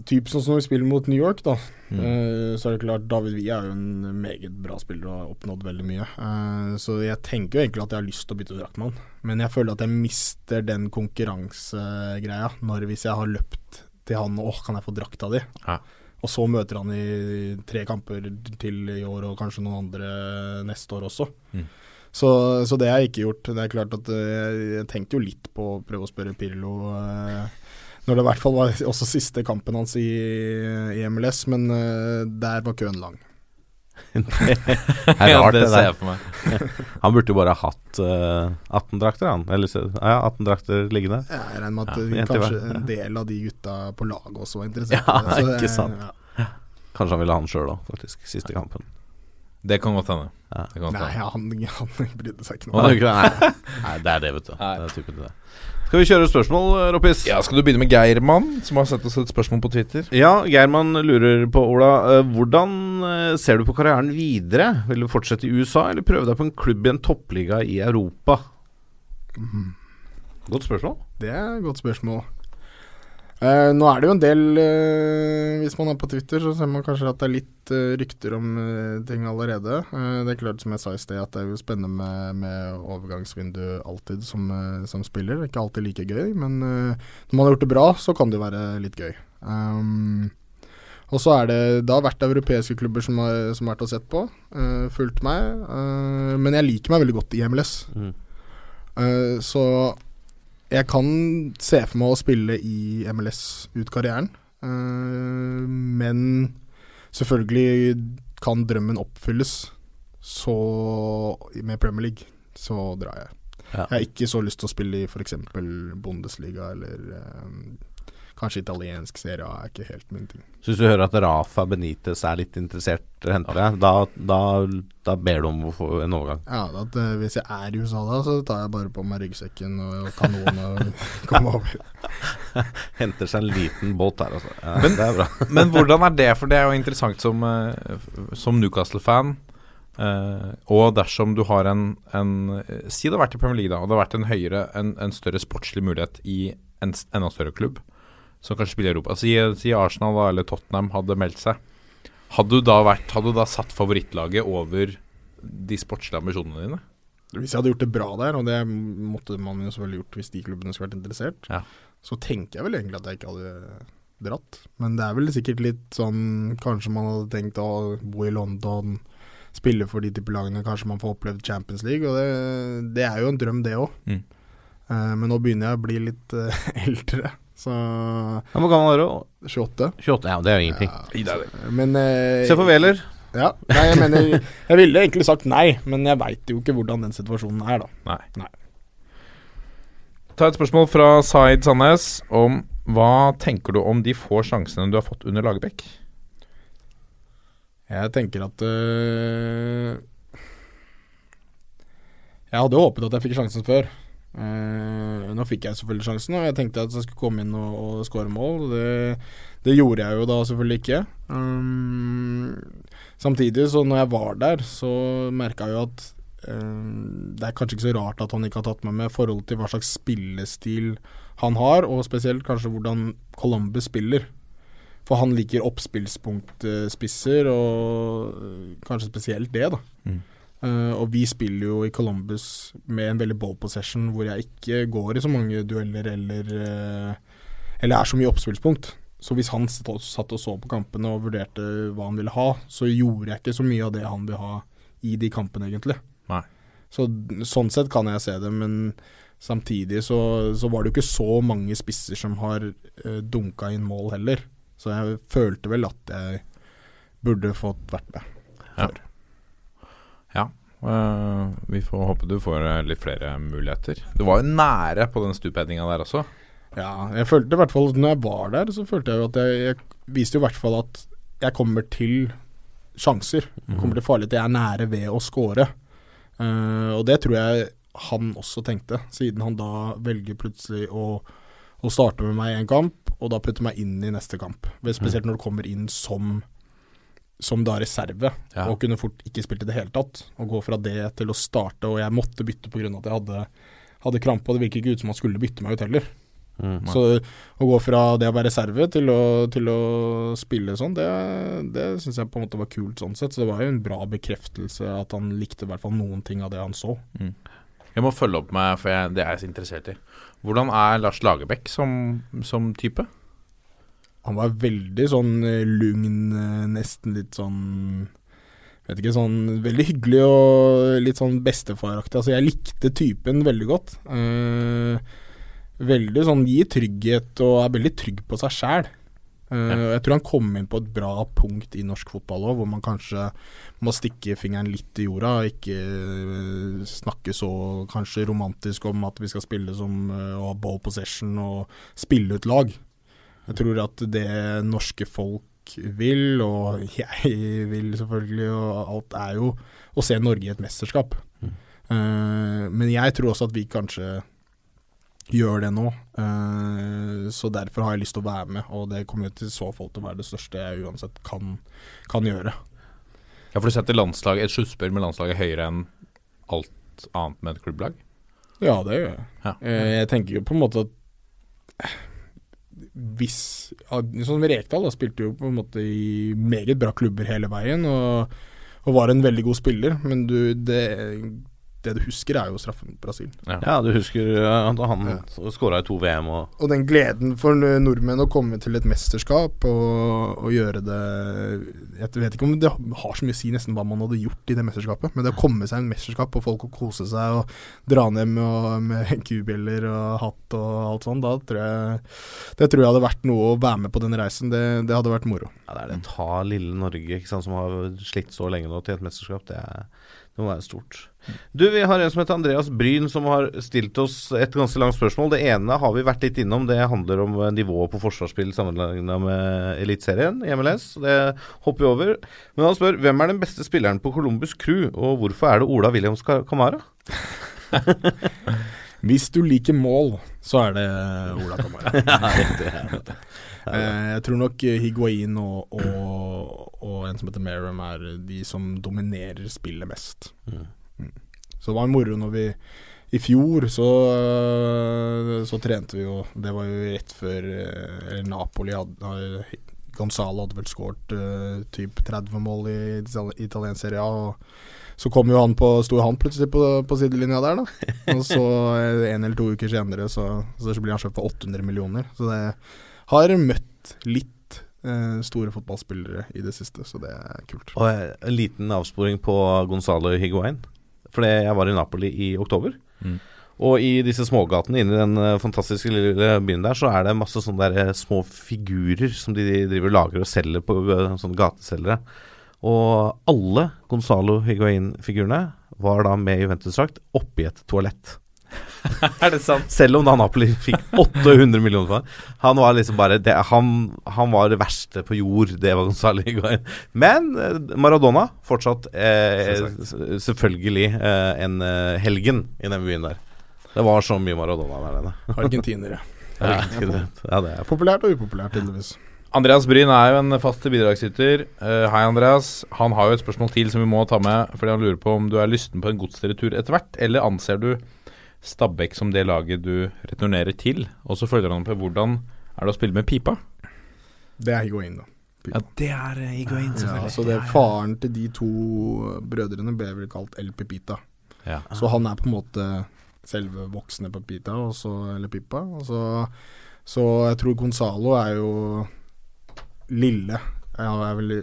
Typ sånn som når vi spiller mot New York, da. Mm. Uh, så er det klart David Villa er jo en meget bra spiller og har oppnådd veldig mye. Uh, så jeg tenker jo egentlig at jeg har lyst til å bytte drakt med han. Men jeg føler at jeg mister den konkurransegreia når hvis jeg har løpt til han Åh, kan jeg få drakta di? Ja. Og så møter han i tre kamper til i år, og kanskje noen andre neste år også. Mm. Så, så det har jeg ikke gjort. Det er klart at eh, jeg tenkte jo litt på å prøve å spørre Pirlo eh, når det i hvert fall var også siste kampen hans i, i MLS, men eh, der var køen lang. Det er Ja, rart, det det ser der. jeg for meg. Han burde jo bare hatt uh, 18 drakter, han. Eller ja, 18 drakter liggende. Jeg regner med at Ja, eh, kanskje var- en del av de gutta på laget også var interessert. Ja, det, så det- ikke sant. ja. Kanskje han ville ha han sjøl òg, faktisk. Siste kampen. Det kan godt hende. Nei, han, han brydde seg ikke noe. Nei, det er det, vet du. Det er typen det. Skal vi kjøre spørsmål, Roppis? Ja, Skal du begynne med Geirmann, som har sett oss et spørsmål på Twitter? Ja, Geirmann lurer på, Ola. eh, hvordan eh, ser du på karrieren videre? Vil du fortsette i USA, eller prøve deg på en klubb i en toppliga i Europa? Godt spørsmål. Det er et godt spørsmål. Eh, nå er det jo en del uh, Hvis man er på Twitter, så ser man kanskje at det er litt uh, rykter om ting allerede. Det er klart, som jeg sa i sted, at det er jo spennende med, med overgangsvindu alltid som, som spiller. Er ikke alltid like gøy, men når man har gjort det bra, så kan det jo være litt gøy. Um, og så er det Da har vært europeiske klubber som har, som har vært og sett på. Uh, fulgt meg. men jeg liker meg veldig godt i MLS. Mm. Så jeg kan se for meg å spille i MLS ut karrieren. uh, men selvfølgelig kan drømmen oppfylles. Så med Premier League så drar jeg. Ja. Jeg har ikke så lyst til å spille i f.eks. Bundesliga eller eh, kanskje italiensk serie A er ikke helt min ting. Så hvis du hører at Rafa Benitez er litt interessert i å hente deg, da, da, da ber du om å få en overgang? Ja, da, at, eh, Hvis jeg er i USA da, så tar jeg bare på meg ryggsekken og kanon og kommer over. Henter seg en liten båt der, altså. Ja, Men- det er bra. Men hvordan er det? For det er jo interessant som, eh, som Newcastle-fan. Uh, og dersom du har en, en eh, Si det har vært i Premier League, da, og det har vært en høyere, en, en større sportslig mulighet i en enda større klubb, som kanskje spiller i Europa. Si, si Arsenal da, eller Tottenham hadde meldt seg. Hadde du da, vært, hadde du da satt favorittlaget over de sportslige ambisjonene dine? Hvis jeg hadde gjort det bra der, og det måtte man jo selvfølgelig gjort hvis de klubbene skulle vært interessert, Ja. så tenker jeg vel egentlig at jeg ikke hadde dratt. Men det er vel sikkert litt sånn Kanskje man hadde tenkt å bo i London, spille for de type lagene, kanskje man får opplevd Champions League, og det, det er jo en drøm, det òg. Mm. men nå begynner jeg å bli litt uh, eldre, så Hvor gammel er du? 28. 28? Ja, det er jo ingenting. Ja, men eh, Se på Wæler. Ja. Nei, jeg mener Jeg ville egentlig sagt nei, men jeg veit jo ikke hvordan den situasjonen er, da. Nei. Nei. Ta et spørsmål fra Zaid Sandnes om hva tenker du om de få sjansene du har fått under Lagerbäck? Jeg tenker at øh, Jeg hadde håpet at jeg fikk sjansen før. Eh, nå fikk jeg selvfølgelig sjansen, og jeg tenkte at jeg skulle komme inn og, og skåre mål. Det, det gjorde jeg jo da selvfølgelig ikke. Um, samtidig, så når jeg var der, så merka jeg jo at um, det er kanskje ikke så rart at han ikke har tatt meg med i forhold til hva slags spillestil han har, og spesielt kanskje hvordan Columbus spiller. For han liker oppspillspunktspisser, og kanskje spesielt det, da. Mm. Eh, og vi spiller jo i Columbus med en veldig ball possession, hvor jeg ikke går i så mange dueller eller uh, Eller er så mye oppspillspunkt. Så hvis han satt og så på kampene og vurderte hva han ville ha, så gjorde jeg ikke så mye av det han vil ha i de kampene, egentlig. Nei. Så sånn sett kan jeg se det, men samtidig så, så var det jo ikke så mange spisser som har uh, dunka inn mål heller. Så jeg følte vel at jeg burde fått vært med. Før. ja. Øh, vi får håpe du får øh, litt flere muligheter. Du var jo nære på den stupheadinga der også. Ja, jeg følte i hvert fall Når jeg var der, så følte jeg jo at jeg, jeg viste jo i hvert fall at jeg kommer til sjanser. Jeg kommer til farlighet. Jeg er nære ved å score. Uh, og det tror jeg han også tenkte, siden han da velger plutselig å, å starte med meg i en kamp, og da putte meg inn i neste kamp. Spesielt når du kommer inn som som da reserve, Ja. og kunne fort ikke spilt i det hele tatt. Å gå fra det til å starte, og jeg måtte bytte pga. at jeg hadde, hadde krampe, og det virket ikke ut som han skulle bytte meg ut heller. Mm. Så å gå fra det å være reserve til å, til å spille sånn, det, det syns jeg på en måte var kult sånn sett. Så det var jo en bra bekreftelse at han likte i hvert fall noen ting av det han så. Jeg må følge opp med, for jeg, det er jeg så interessert i. Hvordan er Lars Lagerbäck som, som type? Han var veldig sånn eh, lugn, eh, nesten litt sånn Vet ikke, sånn veldig hyggelig og litt sånn bestefaraktig. Altså, jeg likte typen veldig godt. Uh, veldig sånn gir trygghet og er veldig trygg på seg sjæl. Uh, Jeg tror han kom inn på et bra punkt i norsk fotball òg, hvor man kanskje må stikke fingeren litt i jorda, og ikke snakke så kanskje romantisk om at vi skal spille som uh, og ha ball possession og spille ut lag. Jeg tror at det norske folk vil, og jeg vil selvfølgelig, og alt er jo å se Norge i et mesterskap. Uh, men jeg tror også at vi kanskje gjør det nå. Uh, så derfor har jeg lyst til å være med, og det kommer til så fall til å være det største jeg uansett kan, kan gjøre. Ja, for du setter landslag, et sluttspill med landslaget høyere enn alt annet med et klubblag? Ja, det gjør jeg. Ja. Uh, Jeg tenker jo på en måte at hvis Sånn Rekdal da, spilte jo på en måte i meget bra klubber hele veien, og, og var en veldig god spiller, men du, det, det du husker, er jo straffen mot Brasil. Ja, du husker at han ja. skåra i to VM og Og den gleden for nordmenn å komme til et mesterskap og, og gjøre det Jeg vet ikke om det har så mye å si nesten hva man hadde gjort i det mesterskapet, men det å komme seg i et mesterskap og folk å kose seg og dra ned med, med kubjeller og hatt og alt sånt, da tror jeg Det tror jeg hadde vært noe å være med på den reisen. Det, det hadde vært moro. Ja, det er det. Ta lille Norge, ikke sant, som har slitt så lenge nå, til et mesterskap. Det, er, det må være stort. Du, Vi har en som heter Andreas Bryn, som har stilt oss et ganske langt spørsmål. Det ene har vi vært litt innom. Det handler om eh, nivået på forsvarsspill sammenlignet med Eliteserien i MLS. Det hopper vi over. Men han spør hvem er den beste spilleren på Columbus Crew, og hvorfor er det Ola Williams Kamara? Hvis du liker mål, så er det Ola Kamara. Ja, det er det. Eh, jeg tror nok Higuain og, og, og en som heter Merrim er de som dominerer spillet mest. Mm. Mm. Så det var moro når vi I fjor så, så trente vi jo Det var jo rett før Eller Napoli hadde Gonzalo hadde vel skåret uh, typ 30 mål i itali- italiensk serie A. Og så kom jo han på, sto han plutselig på, på sidelinja der, da. Og så en eller to uker senere så, så blir han kjøpt for 800 millioner. Så det har møtt litt store fotballspillere i det siste, så det er kult. Og eh, en liten avsporing på Gonzalo Higuain. Fordi jeg var i Napoli i oktober. Mm. Og i disse smågatene inni den eh, fantastiske lille byen der, så er det masse sånne der eh, små figurer som de driver lager og selger på eh, sånne gateselgere. Og alle Gonzalo Higuain-figurene var da med Juventus-drakt oppi et toalett. er det sant? Selv om da Napoli fikk 800 millioner for han. Han var liksom bare det, han, han var det verste på jord, det var Gonzalo Higuain. Men eh, Maradona fortsatt eh, selvfølgelig eh, en eh, helgen i den byen der. Det var så mye Maradona der nede. Argentinere. Ja, ja, det er Populært og upopulært, tydeligvis. Andreas Bryn er jo en fast bidragsyter. Uh, hei, Andreas. Han har jo et spørsmål til som vi må ta med, fordi han lurer på om du er lysten på en godsretur etter hvert, eller anser du Stabæk som det laget du returnerer til? Og så følger han på hvordan er det å spille med pipa? Det er Higuain, da. Ja, det er Higuain, Ja, så det er Faren til de to brødrene ble vel kalt El Pipita. Ja. Så han er på en måte selve voksne Pepita, og så, eller Pippa. Og så, så jeg tror Gonzalo er jo lille. Han er vel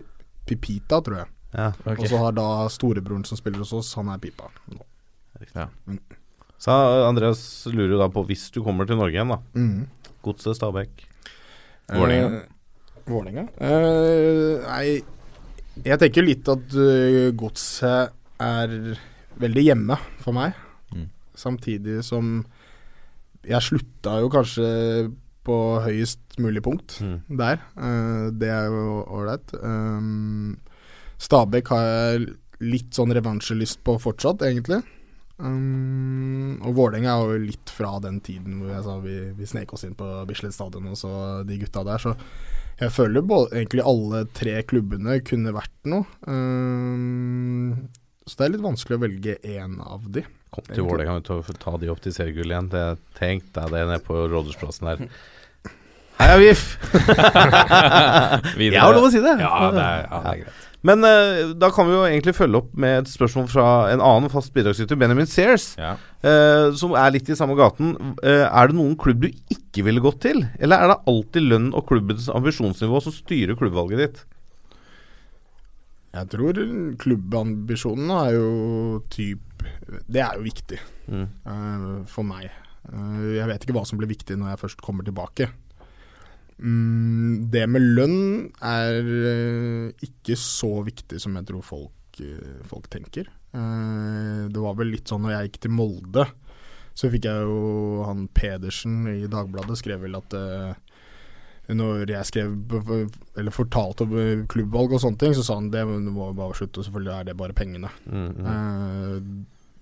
Pipita, tror jeg. Ja, okay. Og så har da storebroren som spiller hos oss, han er Pipa. nå. Ja. Så Andreas lurer jo da på, hvis du kommer til Norge igjen, da mm. Godset Stabæk. Vålerenga? Eh, Vålerenga? Eh, nei, jeg tenker litt at uh, godset er veldig hjemme for meg. Mm. Samtidig som jeg slutta jo kanskje på høyest mulig punkt Mm. der. Uh, det er jo ålreit. Um, Stabæk har jeg litt sånn revansjelyst på fortsatt, egentlig. Um, og Vålerenga er jo litt fra den tiden hvor jeg sa vi, vi snek oss inn på Bislett stadion og så de gutta der. Så jeg føler både, egentlig alle tre klubbene kunne vært noe. Um, så det er litt vanskelig å velge én av de. Kom til Vålerenga og ta de opp til seriegull igjen. Det, tenk deg det nede på Rådhusplassen der. Heia VIF! Jeg har lov å si det. Ja, det er, ja, det er greit. Men uh, da kan vi jo egentlig følge opp med et spørsmål fra en annen fast bidragsyter, Benjamin Sears, Ja. uh, som er litt i samme gaten. Uh, er det noen klubb du ikke ville gått til, eller er det alltid lønn og klubbens ambisjonsnivå som styrer klubbvalget ditt? Jeg tror klubbambisjonene er jo typ Det er jo viktig Mm. for meg. Jeg vet ikke hva som blir viktig når jeg først kommer tilbake. Mm, det med lønn er eh, ikke så viktig som jeg tror folk, eh, folk tenker. Eh, det var vel litt sånn når jeg gikk til Molde, så fikk jeg jo han Pedersen i Dagbladet skrev vel at når jeg skrev Eller fortalte om klubbvalg og sånne ting, så sa han det må bare slutte, og selvfølgelig er det bare pengene. Eh,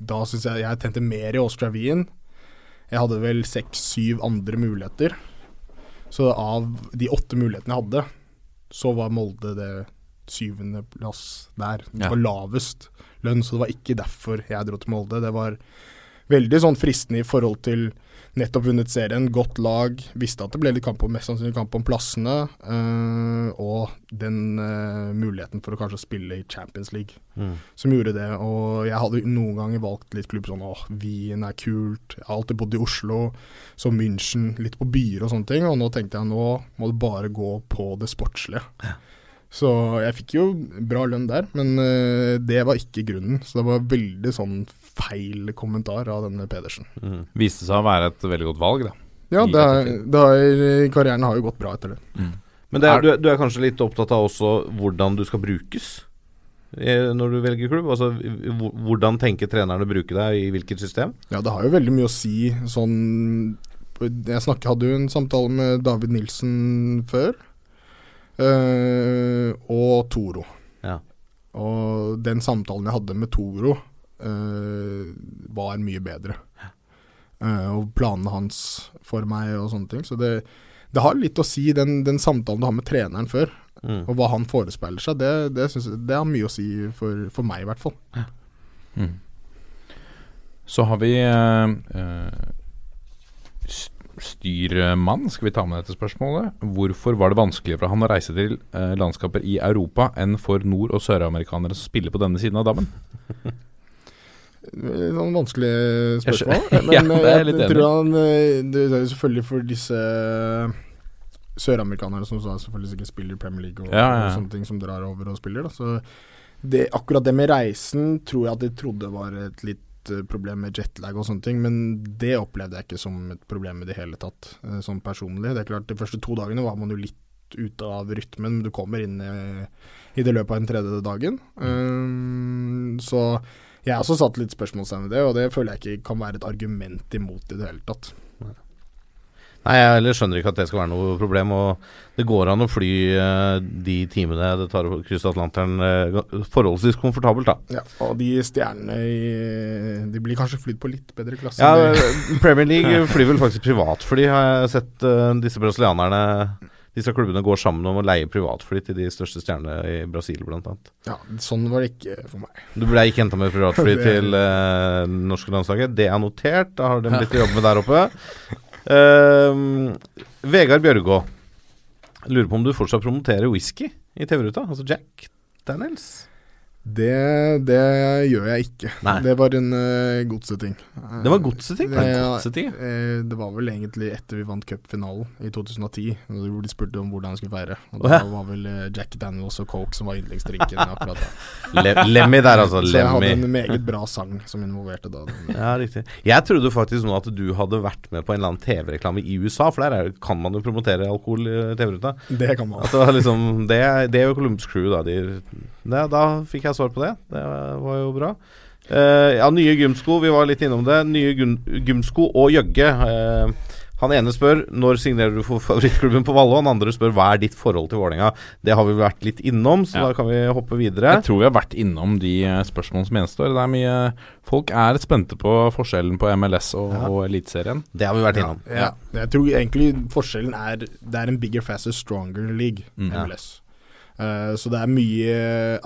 da syns jeg jeg tjente mer i Austria Wien. Jeg hadde vel seks-syv andre muligheter. Så av de åtte mulighetene jeg hadde, så var Molde det syvendeplass der. Det Ja. var lavest lønn, så det var ikke derfor jeg dro til Molde. Det var veldig sånn fristende i forhold til nettopp vunnet serien, godt lag, visste at det ble litt kamp om, mest sannsynlig kamp om plassene, eh, og den eh, muligheten for å kanskje spille i Champions League, Mm. som gjorde det. Og jeg hadde noen ganger valgt litt klubb sånn åh, Wien er kult, jeg har alltid bodd i Oslo, så München, litt på byer og sånne ting, og nå tenkte jeg nå må det bare gå på det sportslige. Så jeg fikk jo bra lønn der, men eh, det var ikke grunnen. Så det var veldig sånn feil kommentar av denne Pedersen. Mm. Viste seg å være et veldig godt valg, da. Ja, det er, det er, karrieren har jo gått bra etter det. Men det er, du, er- du er kanskje litt opptatt av også hvordan du skal brukes eh, når du velger klubb? Altså Hvordan tenker trenerne å bruke deg, i hvilket system? Ja, det har jo veldig mye å si sånn Jeg snakket, hadde jo en samtale med David Nilsen før. eh, og Toro. Ja. Og den samtalen jeg hadde med Toro, var mye bedre. Eh, og planene hans for meg og sånne ting. Så det, det har litt å si, den, den samtalen du har med treneren før, Mm. og hva han forespeiler seg. Det, det, synes det har mye å si for, for meg, i hvert fall. Mm. Så har vi eh, eh, styrmann. Skal vi ta med dette spørsmålet? Hvorfor var det vanskeligere for han å reise til eh, landskaper i Europa enn for nord- og søramerikanere som spiller på denne siden av dammen? Sånn vanskelig spørsmål. Men Ja, er jeg tror han eh, Det er selvfølgelig for disse søramerikanerne som selvfølgelig sikkert spiller Premier League og, Ja, ja, og sånne ting, som drar over og spiller. Da. Så det, akkurat det med reisen tror jeg at de trodde var et litt eh, problem med jetlag og sånne ting, men det opplevde jeg ikke som et problem i det hele tatt, eh, sånn personlig. Det er klart, De første to dagene var man jo litt ute av rytmen, men du kommer inn i, i det løpet av den tredje dagen. Um, så jeg har også satt litt spørsmålstegn ved det, og det føler jeg ikke kan være et argument imot i det hele tatt. Nei, jeg heller skjønner ikke at det skal være noe problem. Og det går an å fly eh, de timene det tar å krysse Atlanteren eh, forholdsvis komfortabelt, da. Ja, og de stjernene i De blir kanskje flydd på litt bedre klasse. Ja, Premier League flyr vel faktisk privatfly, har jeg sett. eh, disse brasilianerne Disse klubbene går sammen om å leie privatfly til de største stjernene i Brasil, annet. ja, sånn var det ikke for meg. Du ble ikke henta med privatfly til uh, norske landslaget. Det er notert. Da har de litt å jobbe med der oppe. Uh, Vegard Bjørgå. Lurer på om du fortsatt promoterer whisky i TV-ruta? Altså Jack Daniels? Det, det gjør jeg ikke. Nei. Det var en uh, godseting. Det var godseting? Var det Ja, godseting? eh, det var vel egentlig etter vi vant cupfinalen i 2010, hvor de spurte om hvordan de skulle feire. Og Da var vel eh, Jack Daniels og Coke som var yndlingsdrinken akkurat da. Le Lemmy der, altså. Så jeg hadde en meget bra sang som involverte da. Ja, riktig. Jeg trodde faktisk nå at du hadde vært med på en eller annen TV-reklame i USA, for der er, kan man jo promotere alkohol i TV-ruta. Det kan man. At det var liksom Det, det er jo Columbus Crew, da. De, da fikk jeg svar på det. Det var jo bra. Uh, ja, nye gymsko. Vi var litt innom det. Nye gym, gymsko og jøgge. Uh, han ene spør når signerer du for favorittklubben på Valle, og han andre spør hva er ditt forhold til Vålerenga. Det har vi vært litt innom, så Ja. da kan vi hoppe videre. Jeg tror vi har vært innom de eh, spørsmålene som gjenstår. Det er mye Folk er spente på forskjellen på MLS og, Ja. og Eliteserien. Det har vi vært innom. Ja, jeg tror egentlig forskjellen er Det er en bigger, faster, stronger league, Mm. MLS. Eh, så det er mye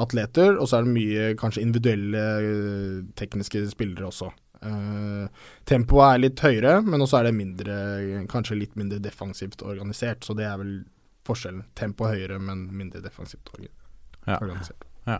atleter, og så er det mye kanskje individuelle eh, tekniske spillere også. Uh, tempoet er litt høyere, men også er det mindre kanskje litt mindre defensivt organisert. Så det er vel forskjellen. Tempoet høyere, men mindre defensivt organisert. Ja. ja.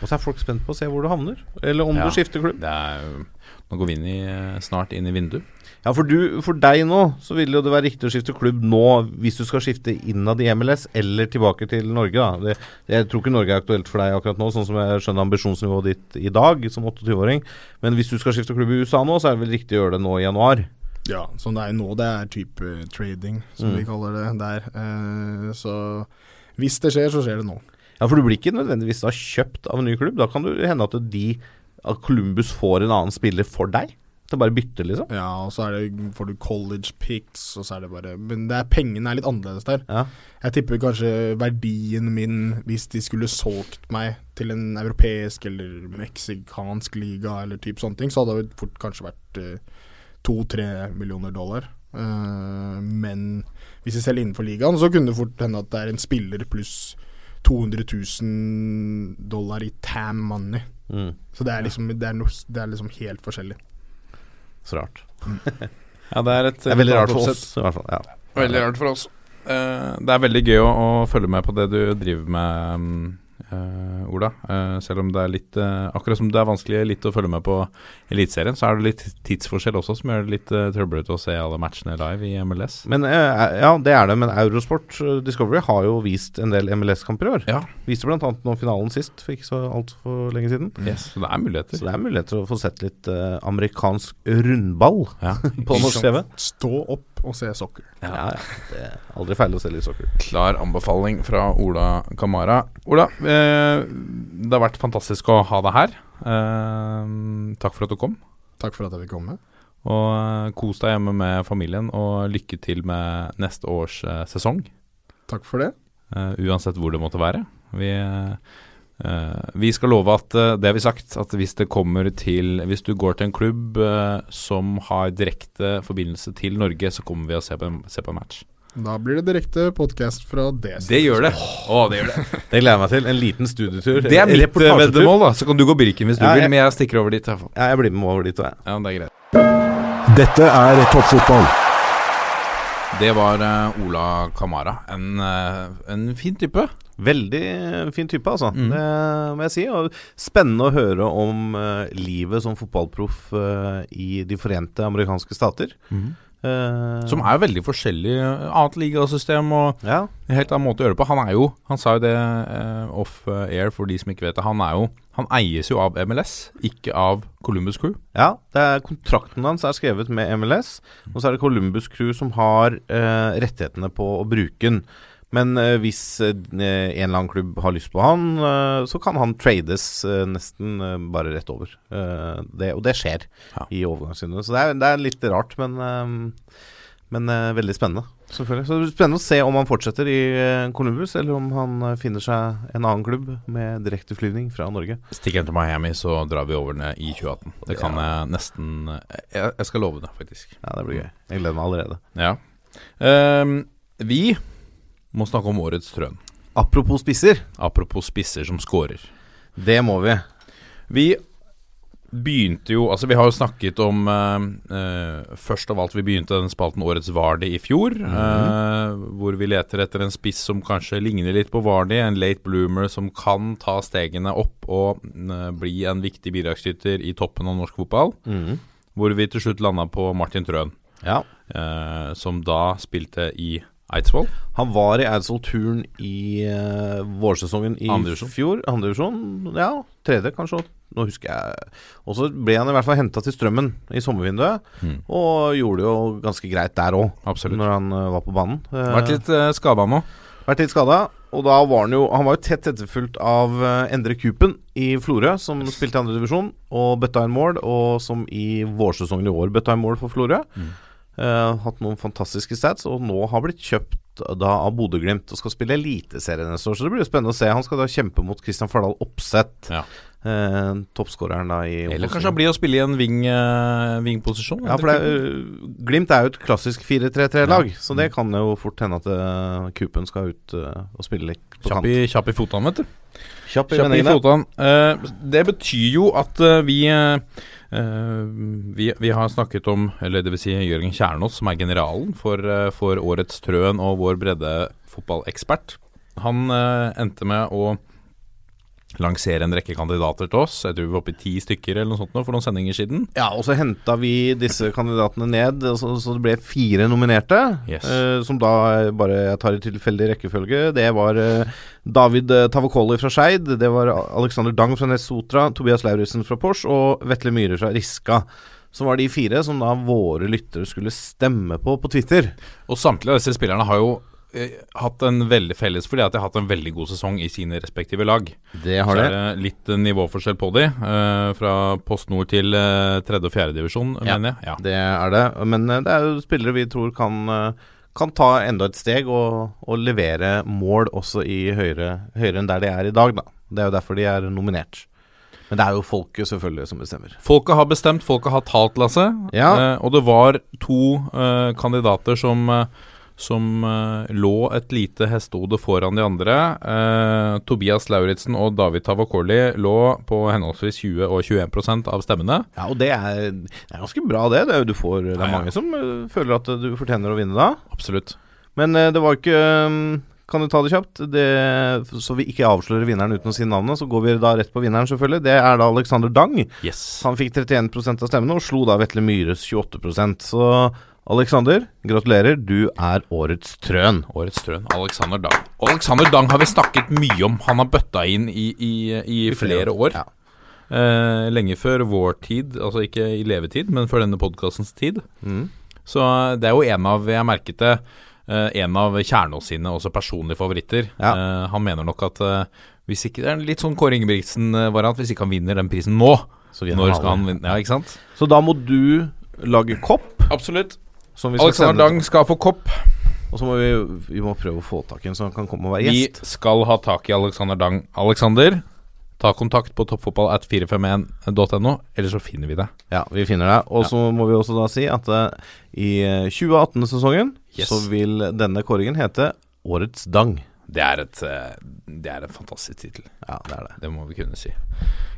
Og så er folk spent på å se hvor du havner, eller om Ja. du skifter klubb. Det er, nå går vi inn i, eh, snart inn i vinduet. Ja, for, du, for deg nå så vil jo det være riktig å skifte klubb nå hvis du skal skifte innad i MLS eller tilbake til Norge. da. Det, jeg tror ikke Norge er aktuelt for deg akkurat nå, sånn som jeg skjønner ambisjonsnivået ditt i dag som 28-åring. Men hvis du skal skifte klubb i USA nå, så er det vel riktig å gjøre det nå i januar. Ja, sånn det er nå det er type trading, som Mm. vi kaller det der. Eh, så hvis det skjer, så skjer det nå. Ja, for du blir ikke nødvendigvis da kjøpt av en ny klubb. Da kan det hende at de at Columbus får en annen spiller for deg. Det er bare bytte, liksom? Ja, og så det, får du college picks, og så er det bare Men det er, pengene er litt annerledes der. Ja. Jeg tipper kanskje verdien min, hvis de skulle solgt meg til en europeisk eller meksikansk liga eller typ sånne ting, så hadde det fort kanskje vært to-tre millioner dollar. Uh, men hvis jeg selger innenfor ligaen, så kunne det fort hende at det er en spiller pluss 200 000 dollar i tam money. Mm. Så det er liksom, det er noe, det er liksom helt forskjellig. Så rart. Ja, det er et Det er veldig rart for oss, i hvert fall. Ja. Veldig rart for oss. Uh, det er veldig gøy å, å følge med på det du driver med, eh, Ola. Uh, selv om det er litt uh, Akkurat som det er vanskelig litt å følge med på Eliteserien, så er det litt tidsforskjell også som gjør det litt uh, trøblete å se alle matchene live i MLS. Men ja, det er det. Men Eurosport Discovery har jo vist en del MLS-kamper i år. Ja. Viste bl.a. nå finalen sist, for ikke så altfor lenge siden. Yes, så det er muligheter. Så det er muligheter å få sett litt amerikansk rundball Ja. på norsk TV. Stå opp og se soccer. Ja, ja. Det er aldri feil å se litt soccer. Klar anbefaling fra Ola Kamara. Ola, eh, det har vært fantastisk å ha deg her. Eh, takk for at du kom. Takk for at jeg fikk komme. Og eh, kos deg hjemme med familien, og lykke til med neste års eh, sesong. Takk for det. eh, uansett hvor det måtte være. Vi, eh, vi skal love at eh, Det har vi sagt, at hvis det kommer til Hvis du går til en klubb eh, som har direkte forbindelse til Norge, så kommer vi og ser på en, se på en match. Da blir det direkte podkast fra det. Det gjør det. Oh, det gjør det. Det gleder jeg meg til. En liten studietur. Det er mitt eh, veddemål, da. Så kan du gå Birken hvis du Ja, vil, men jeg stikker over dit. i hvert fall. Ja, jeg blir med over dit. òg, jeg. Ja, det er greit. Dette er toppfotball. Det var uh, Ola Kamara. En, uh, en fin type. Veldig fin type, altså. Mm. Det må jeg si. Og spennende å høre om uh, livet som fotballproff uh, i De forente amerikanske stater. Eh, Som er veldig forskjellig. eh, Annet ligasystem og Ja. helt annen måte å gjøre det på. Han er jo Han sa jo det eh, off air for de som ikke vet det. Han er jo Han eies jo av MLS, ikke av Columbus Crew. Ja, det er kontrakten hans er skrevet med MLS, og så er det Columbus Crew som har eh, rettighetene på å bruke den. Men eh, hvis eh, en eller annen klubb har lyst på han, eh, så kan han trades nesten bare rett over. Det, og det skjer Ja. i overgangsrundene. Så det er, det er litt rart, men, men veldig spennende. Selvfølgelig. Så det blir spennende å se om han fortsetter i Columbus, eller om han finner seg en annen klubb med direkteflyvning fra Norge. Stikker han til Miami, så drar vi over ned i 2018. Det kan jeg nesten jeg, jeg skal love det, faktisk. Ja, det blir gøy. Jeg gleder meg allerede. Ja. Um, vi må snakke om årets trøn. Apropos spisser, Apropos spisser som scorer. det må vi. Vi begynte jo Altså, vi har jo snakket om eh, eh, Først av alt, vi begynte den spalten Årets Vardi i fjor. eh, hvor vi leter etter en spiss som kanskje ligner litt på Vardi. En late bloomer som kan ta stegene opp og eh, bli en viktig bidragsyter i toppen av norsk fotball. Hvor vi til slutt landa på Martin Trøen, Ja. eh, som da spilte i Eidsvoll. Han var i Eidsvoll-turen i uh, vårsesongen i Andre fjor. Andre divisjon, ja. Tredje, kanskje. Nå husker jeg Og så ble han i hvert fall henta til Strømmen i sommervinduet, Mm. og gjorde det jo ganske greit der òg, når han uh, var på banen. Uh, Vært litt uh, skada nå. vært litt skada. Og da var han jo Han var jo tett etterfulgt av Endre Kupen i Florø, som spilte i andredivisjon og bøtta inn mål, og som i vårsesongen i år bøtta inn mål for Florø. Eh, hatt noen fantastiske stats, og nå har blitt kjøpt da av Bodø-Glimt og skal spille Eliteserien neste år. Så det blir jo spennende å se. Han skal da kjempe mot Kristian Fardal Opseth, Ja. eh, toppskåreren da i Eller kanskje han blir å spille i en ving, uh, vingposisjon. Ja, for det øh, Glimt er jo et klassisk 4-3-3-lag, så det kan jo fort hende at uh, Kupen skal ut og spille litt på Kjapp kant. kjapp i fotene, vet du. Kjapp i i fotene. Eh, det betyr jo at eh, vi, eh, vi Vi har snakket om, eller vil si Jørgen Kjernås, som er generalen for, for årets Trøen og vår breddefotballekspert. Han endte med å lansere en rekke kandidater til oss. Jeg tror vi var oppe i ti stykker eller noe sånt nå for noen sendinger siden. Ja, og så henta vi disse kandidatene ned, så, så det ble fire nominerte. Yes. Uh, som da bare jeg tar i tilfeldig rekkefølge. Det var uh, David eh, Tavakoli fra Skeid, det var Alexander Dang fra Nessotra, Tobias Lauritzen fra Porsch og Vetle Myhre fra Riska. Som var de fire som da våre lyttere skulle stemme på på Twitter. Og samtlige av disse spillerne har jo eh, hatt en veldig felles fordi at de har hatt en veldig god sesong i sine respektive lag. Det har det. Så er det litt eh, nivåforskjell på de, eh, fra Post Nord til eh, tredje og fjerde divisjon, Ja. mener jeg. Ja. Det er det. Men eh, det er jo spillere vi tror kan, eh, kan ta enda et steg og, og levere mål også i høyere, høyere enn der de er i dag, da. Det er jo derfor de er nominert. Men det er jo folket selvfølgelig som bestemmer. Folket har bestemt, folket har talt, Lasse. Ja. Eh, og det var to eh, kandidater som, eh, som eh, lå et lite hestehode foran de andre. Eh, Tobias Lauritzen og David Tavakoli lå på henholdsvis 20 og 21% av stemmene. Ja, og det er, det er ganske bra, det. det du får, det er Ja, ja. mange som eh, føler at du fortjener å vinne da. Absolutt. Men det var ikke mm, Kan du ta det kjapt? Det, så vi ikke avslører vinneren uten å si navnet, så går vi da rett på vinneren, selvfølgelig. Det er da Alexander Dang. Yes. Han fikk 31% av stemmene og slo da Vetle Myhres 28 Så Alexander, gratulerer. Du er årets trøn. Årets trøn, Alexander Dang. Alexander Dang har vi snakket mye om. Han har bøtta inn i, i, i flere år. Ja. Eh, lenge før vår tid, altså ikke i levetid, men før denne podkastens tid. Mm. Så eh, det er jo en av, jeg merket det, eh, en av Kjernås sine også personlige favoritter. Ja. Eh, han mener nok at eh, hvis ikke det er litt sånn Kåre Ingebrigtsen-variant, hvis ikke han vinner den prisen nå, Så når skal han vinne? Ja, ikke sant? Så da må du lage kopp. Absolutt. Som vi skal Alexander sende- Dang skal få kopp. Og så må vi, vi må prøve å få tak i en så han kan komme og være Vi gjest. skal ha tak i Alexander Dang. Alexander, ta kontakt på toppfotballat451.no, eller så finner vi det. Ja, vi finner deg. Og så må vi også da si at eh, i eh, 2018-sesongen Yes. så vil denne kåringen hete Årets Dang. Det er, et, eh, det er en fantastisk tittel. Ja, det er det. Det må vi kunne si.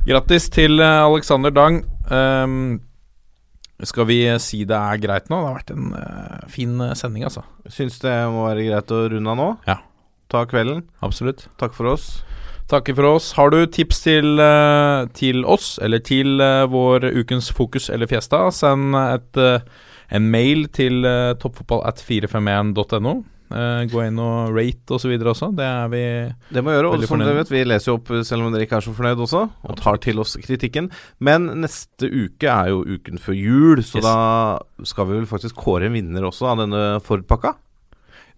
Grattis til eh, Alexander Dang. Ehm, skal vi eh, si det er greit nå? Det har vært en uh, fin eh, sending, altså. Syns det må være greit å runde av nå. Ja. Ta kvelden. Absolutt. Takk for oss. Takker for oss. Har du tips til, til oss, eller til vår ukens fokus eller fiesta, send et, en mail til uh, toppfotball at 451.no. Gå inn og rate osv. også. Det er vi Det må gjøre. Og som dere vet, vi leser jo opp eh, selv om dere ikke er så fornøyd også, og tar til oss kritikken. Men neste uke er jo uken før jul, så Yes. da skal vi vel faktisk kåre en vinner også av denne Ford-pakka.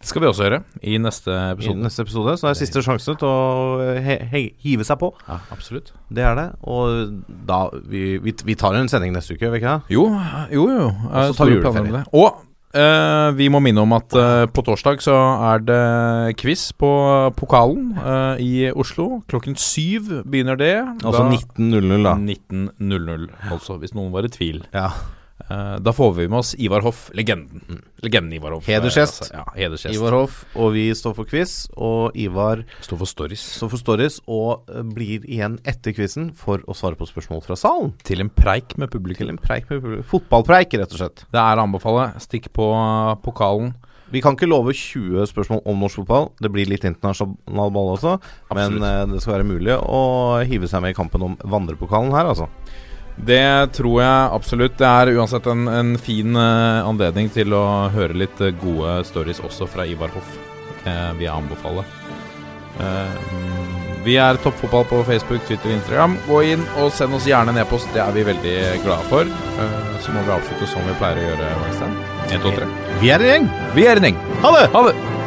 Det skal vi også gjøre i neste I episode. neste episode. Så det er siste sjanse til å eh, he he hive seg på. Ja, absolutt. Det er det. Og da Vi, vi, vi tar en sending neste uke, gjør vi ikke det? Jo, jo, jo. Og så tar vi juleferie. det. Og eh, vi må minne om at uh, på torsdag så er det quiz på pokalen uh, i Oslo. Klokken syv begynner det. Altså 19.00, da. 19.00, altså, hvis noen var i tvil. Ja. Eh, da får vi med oss Ivar Hoff, legenden. Legenden Ivar Hoff. Hedersgjest. eh, altså, ja, hedersgjest. Ivar Hoff, og vi står for quiz. Og Ivar Står for stories. står for stories, og eh, blir igjen etter quizen for å svare på spørsmål fra salen. Til en preik med Til en preik med publikum. Fotballpreik, rett og slett. Det er å anbefale. Stikk på pokalen. Vi kan ikke love 20 spørsmål om norsk fotball. Det blir litt internasjonal ball også. Absolutt. Men det skal være mulig å hive seg med i kampen om vandrepokalen her, altså. Det tror jeg absolutt. Det er uansett en, en fin uh, anledning til å høre litt uh, gode stories også fra Ivar Hoff. Uh, vil jeg anbefale. Eh, vi er Toppfotball på Facebook, Twitter, og Instagram. Gå inn og send oss gjerne en e-post. Det er vi veldig glade for. Så må vi avslutte som vi pleier å gjøre. Øystein. En, to, tre. Vi er en gjeng! Vi er en gjeng. Ha det! Ha det!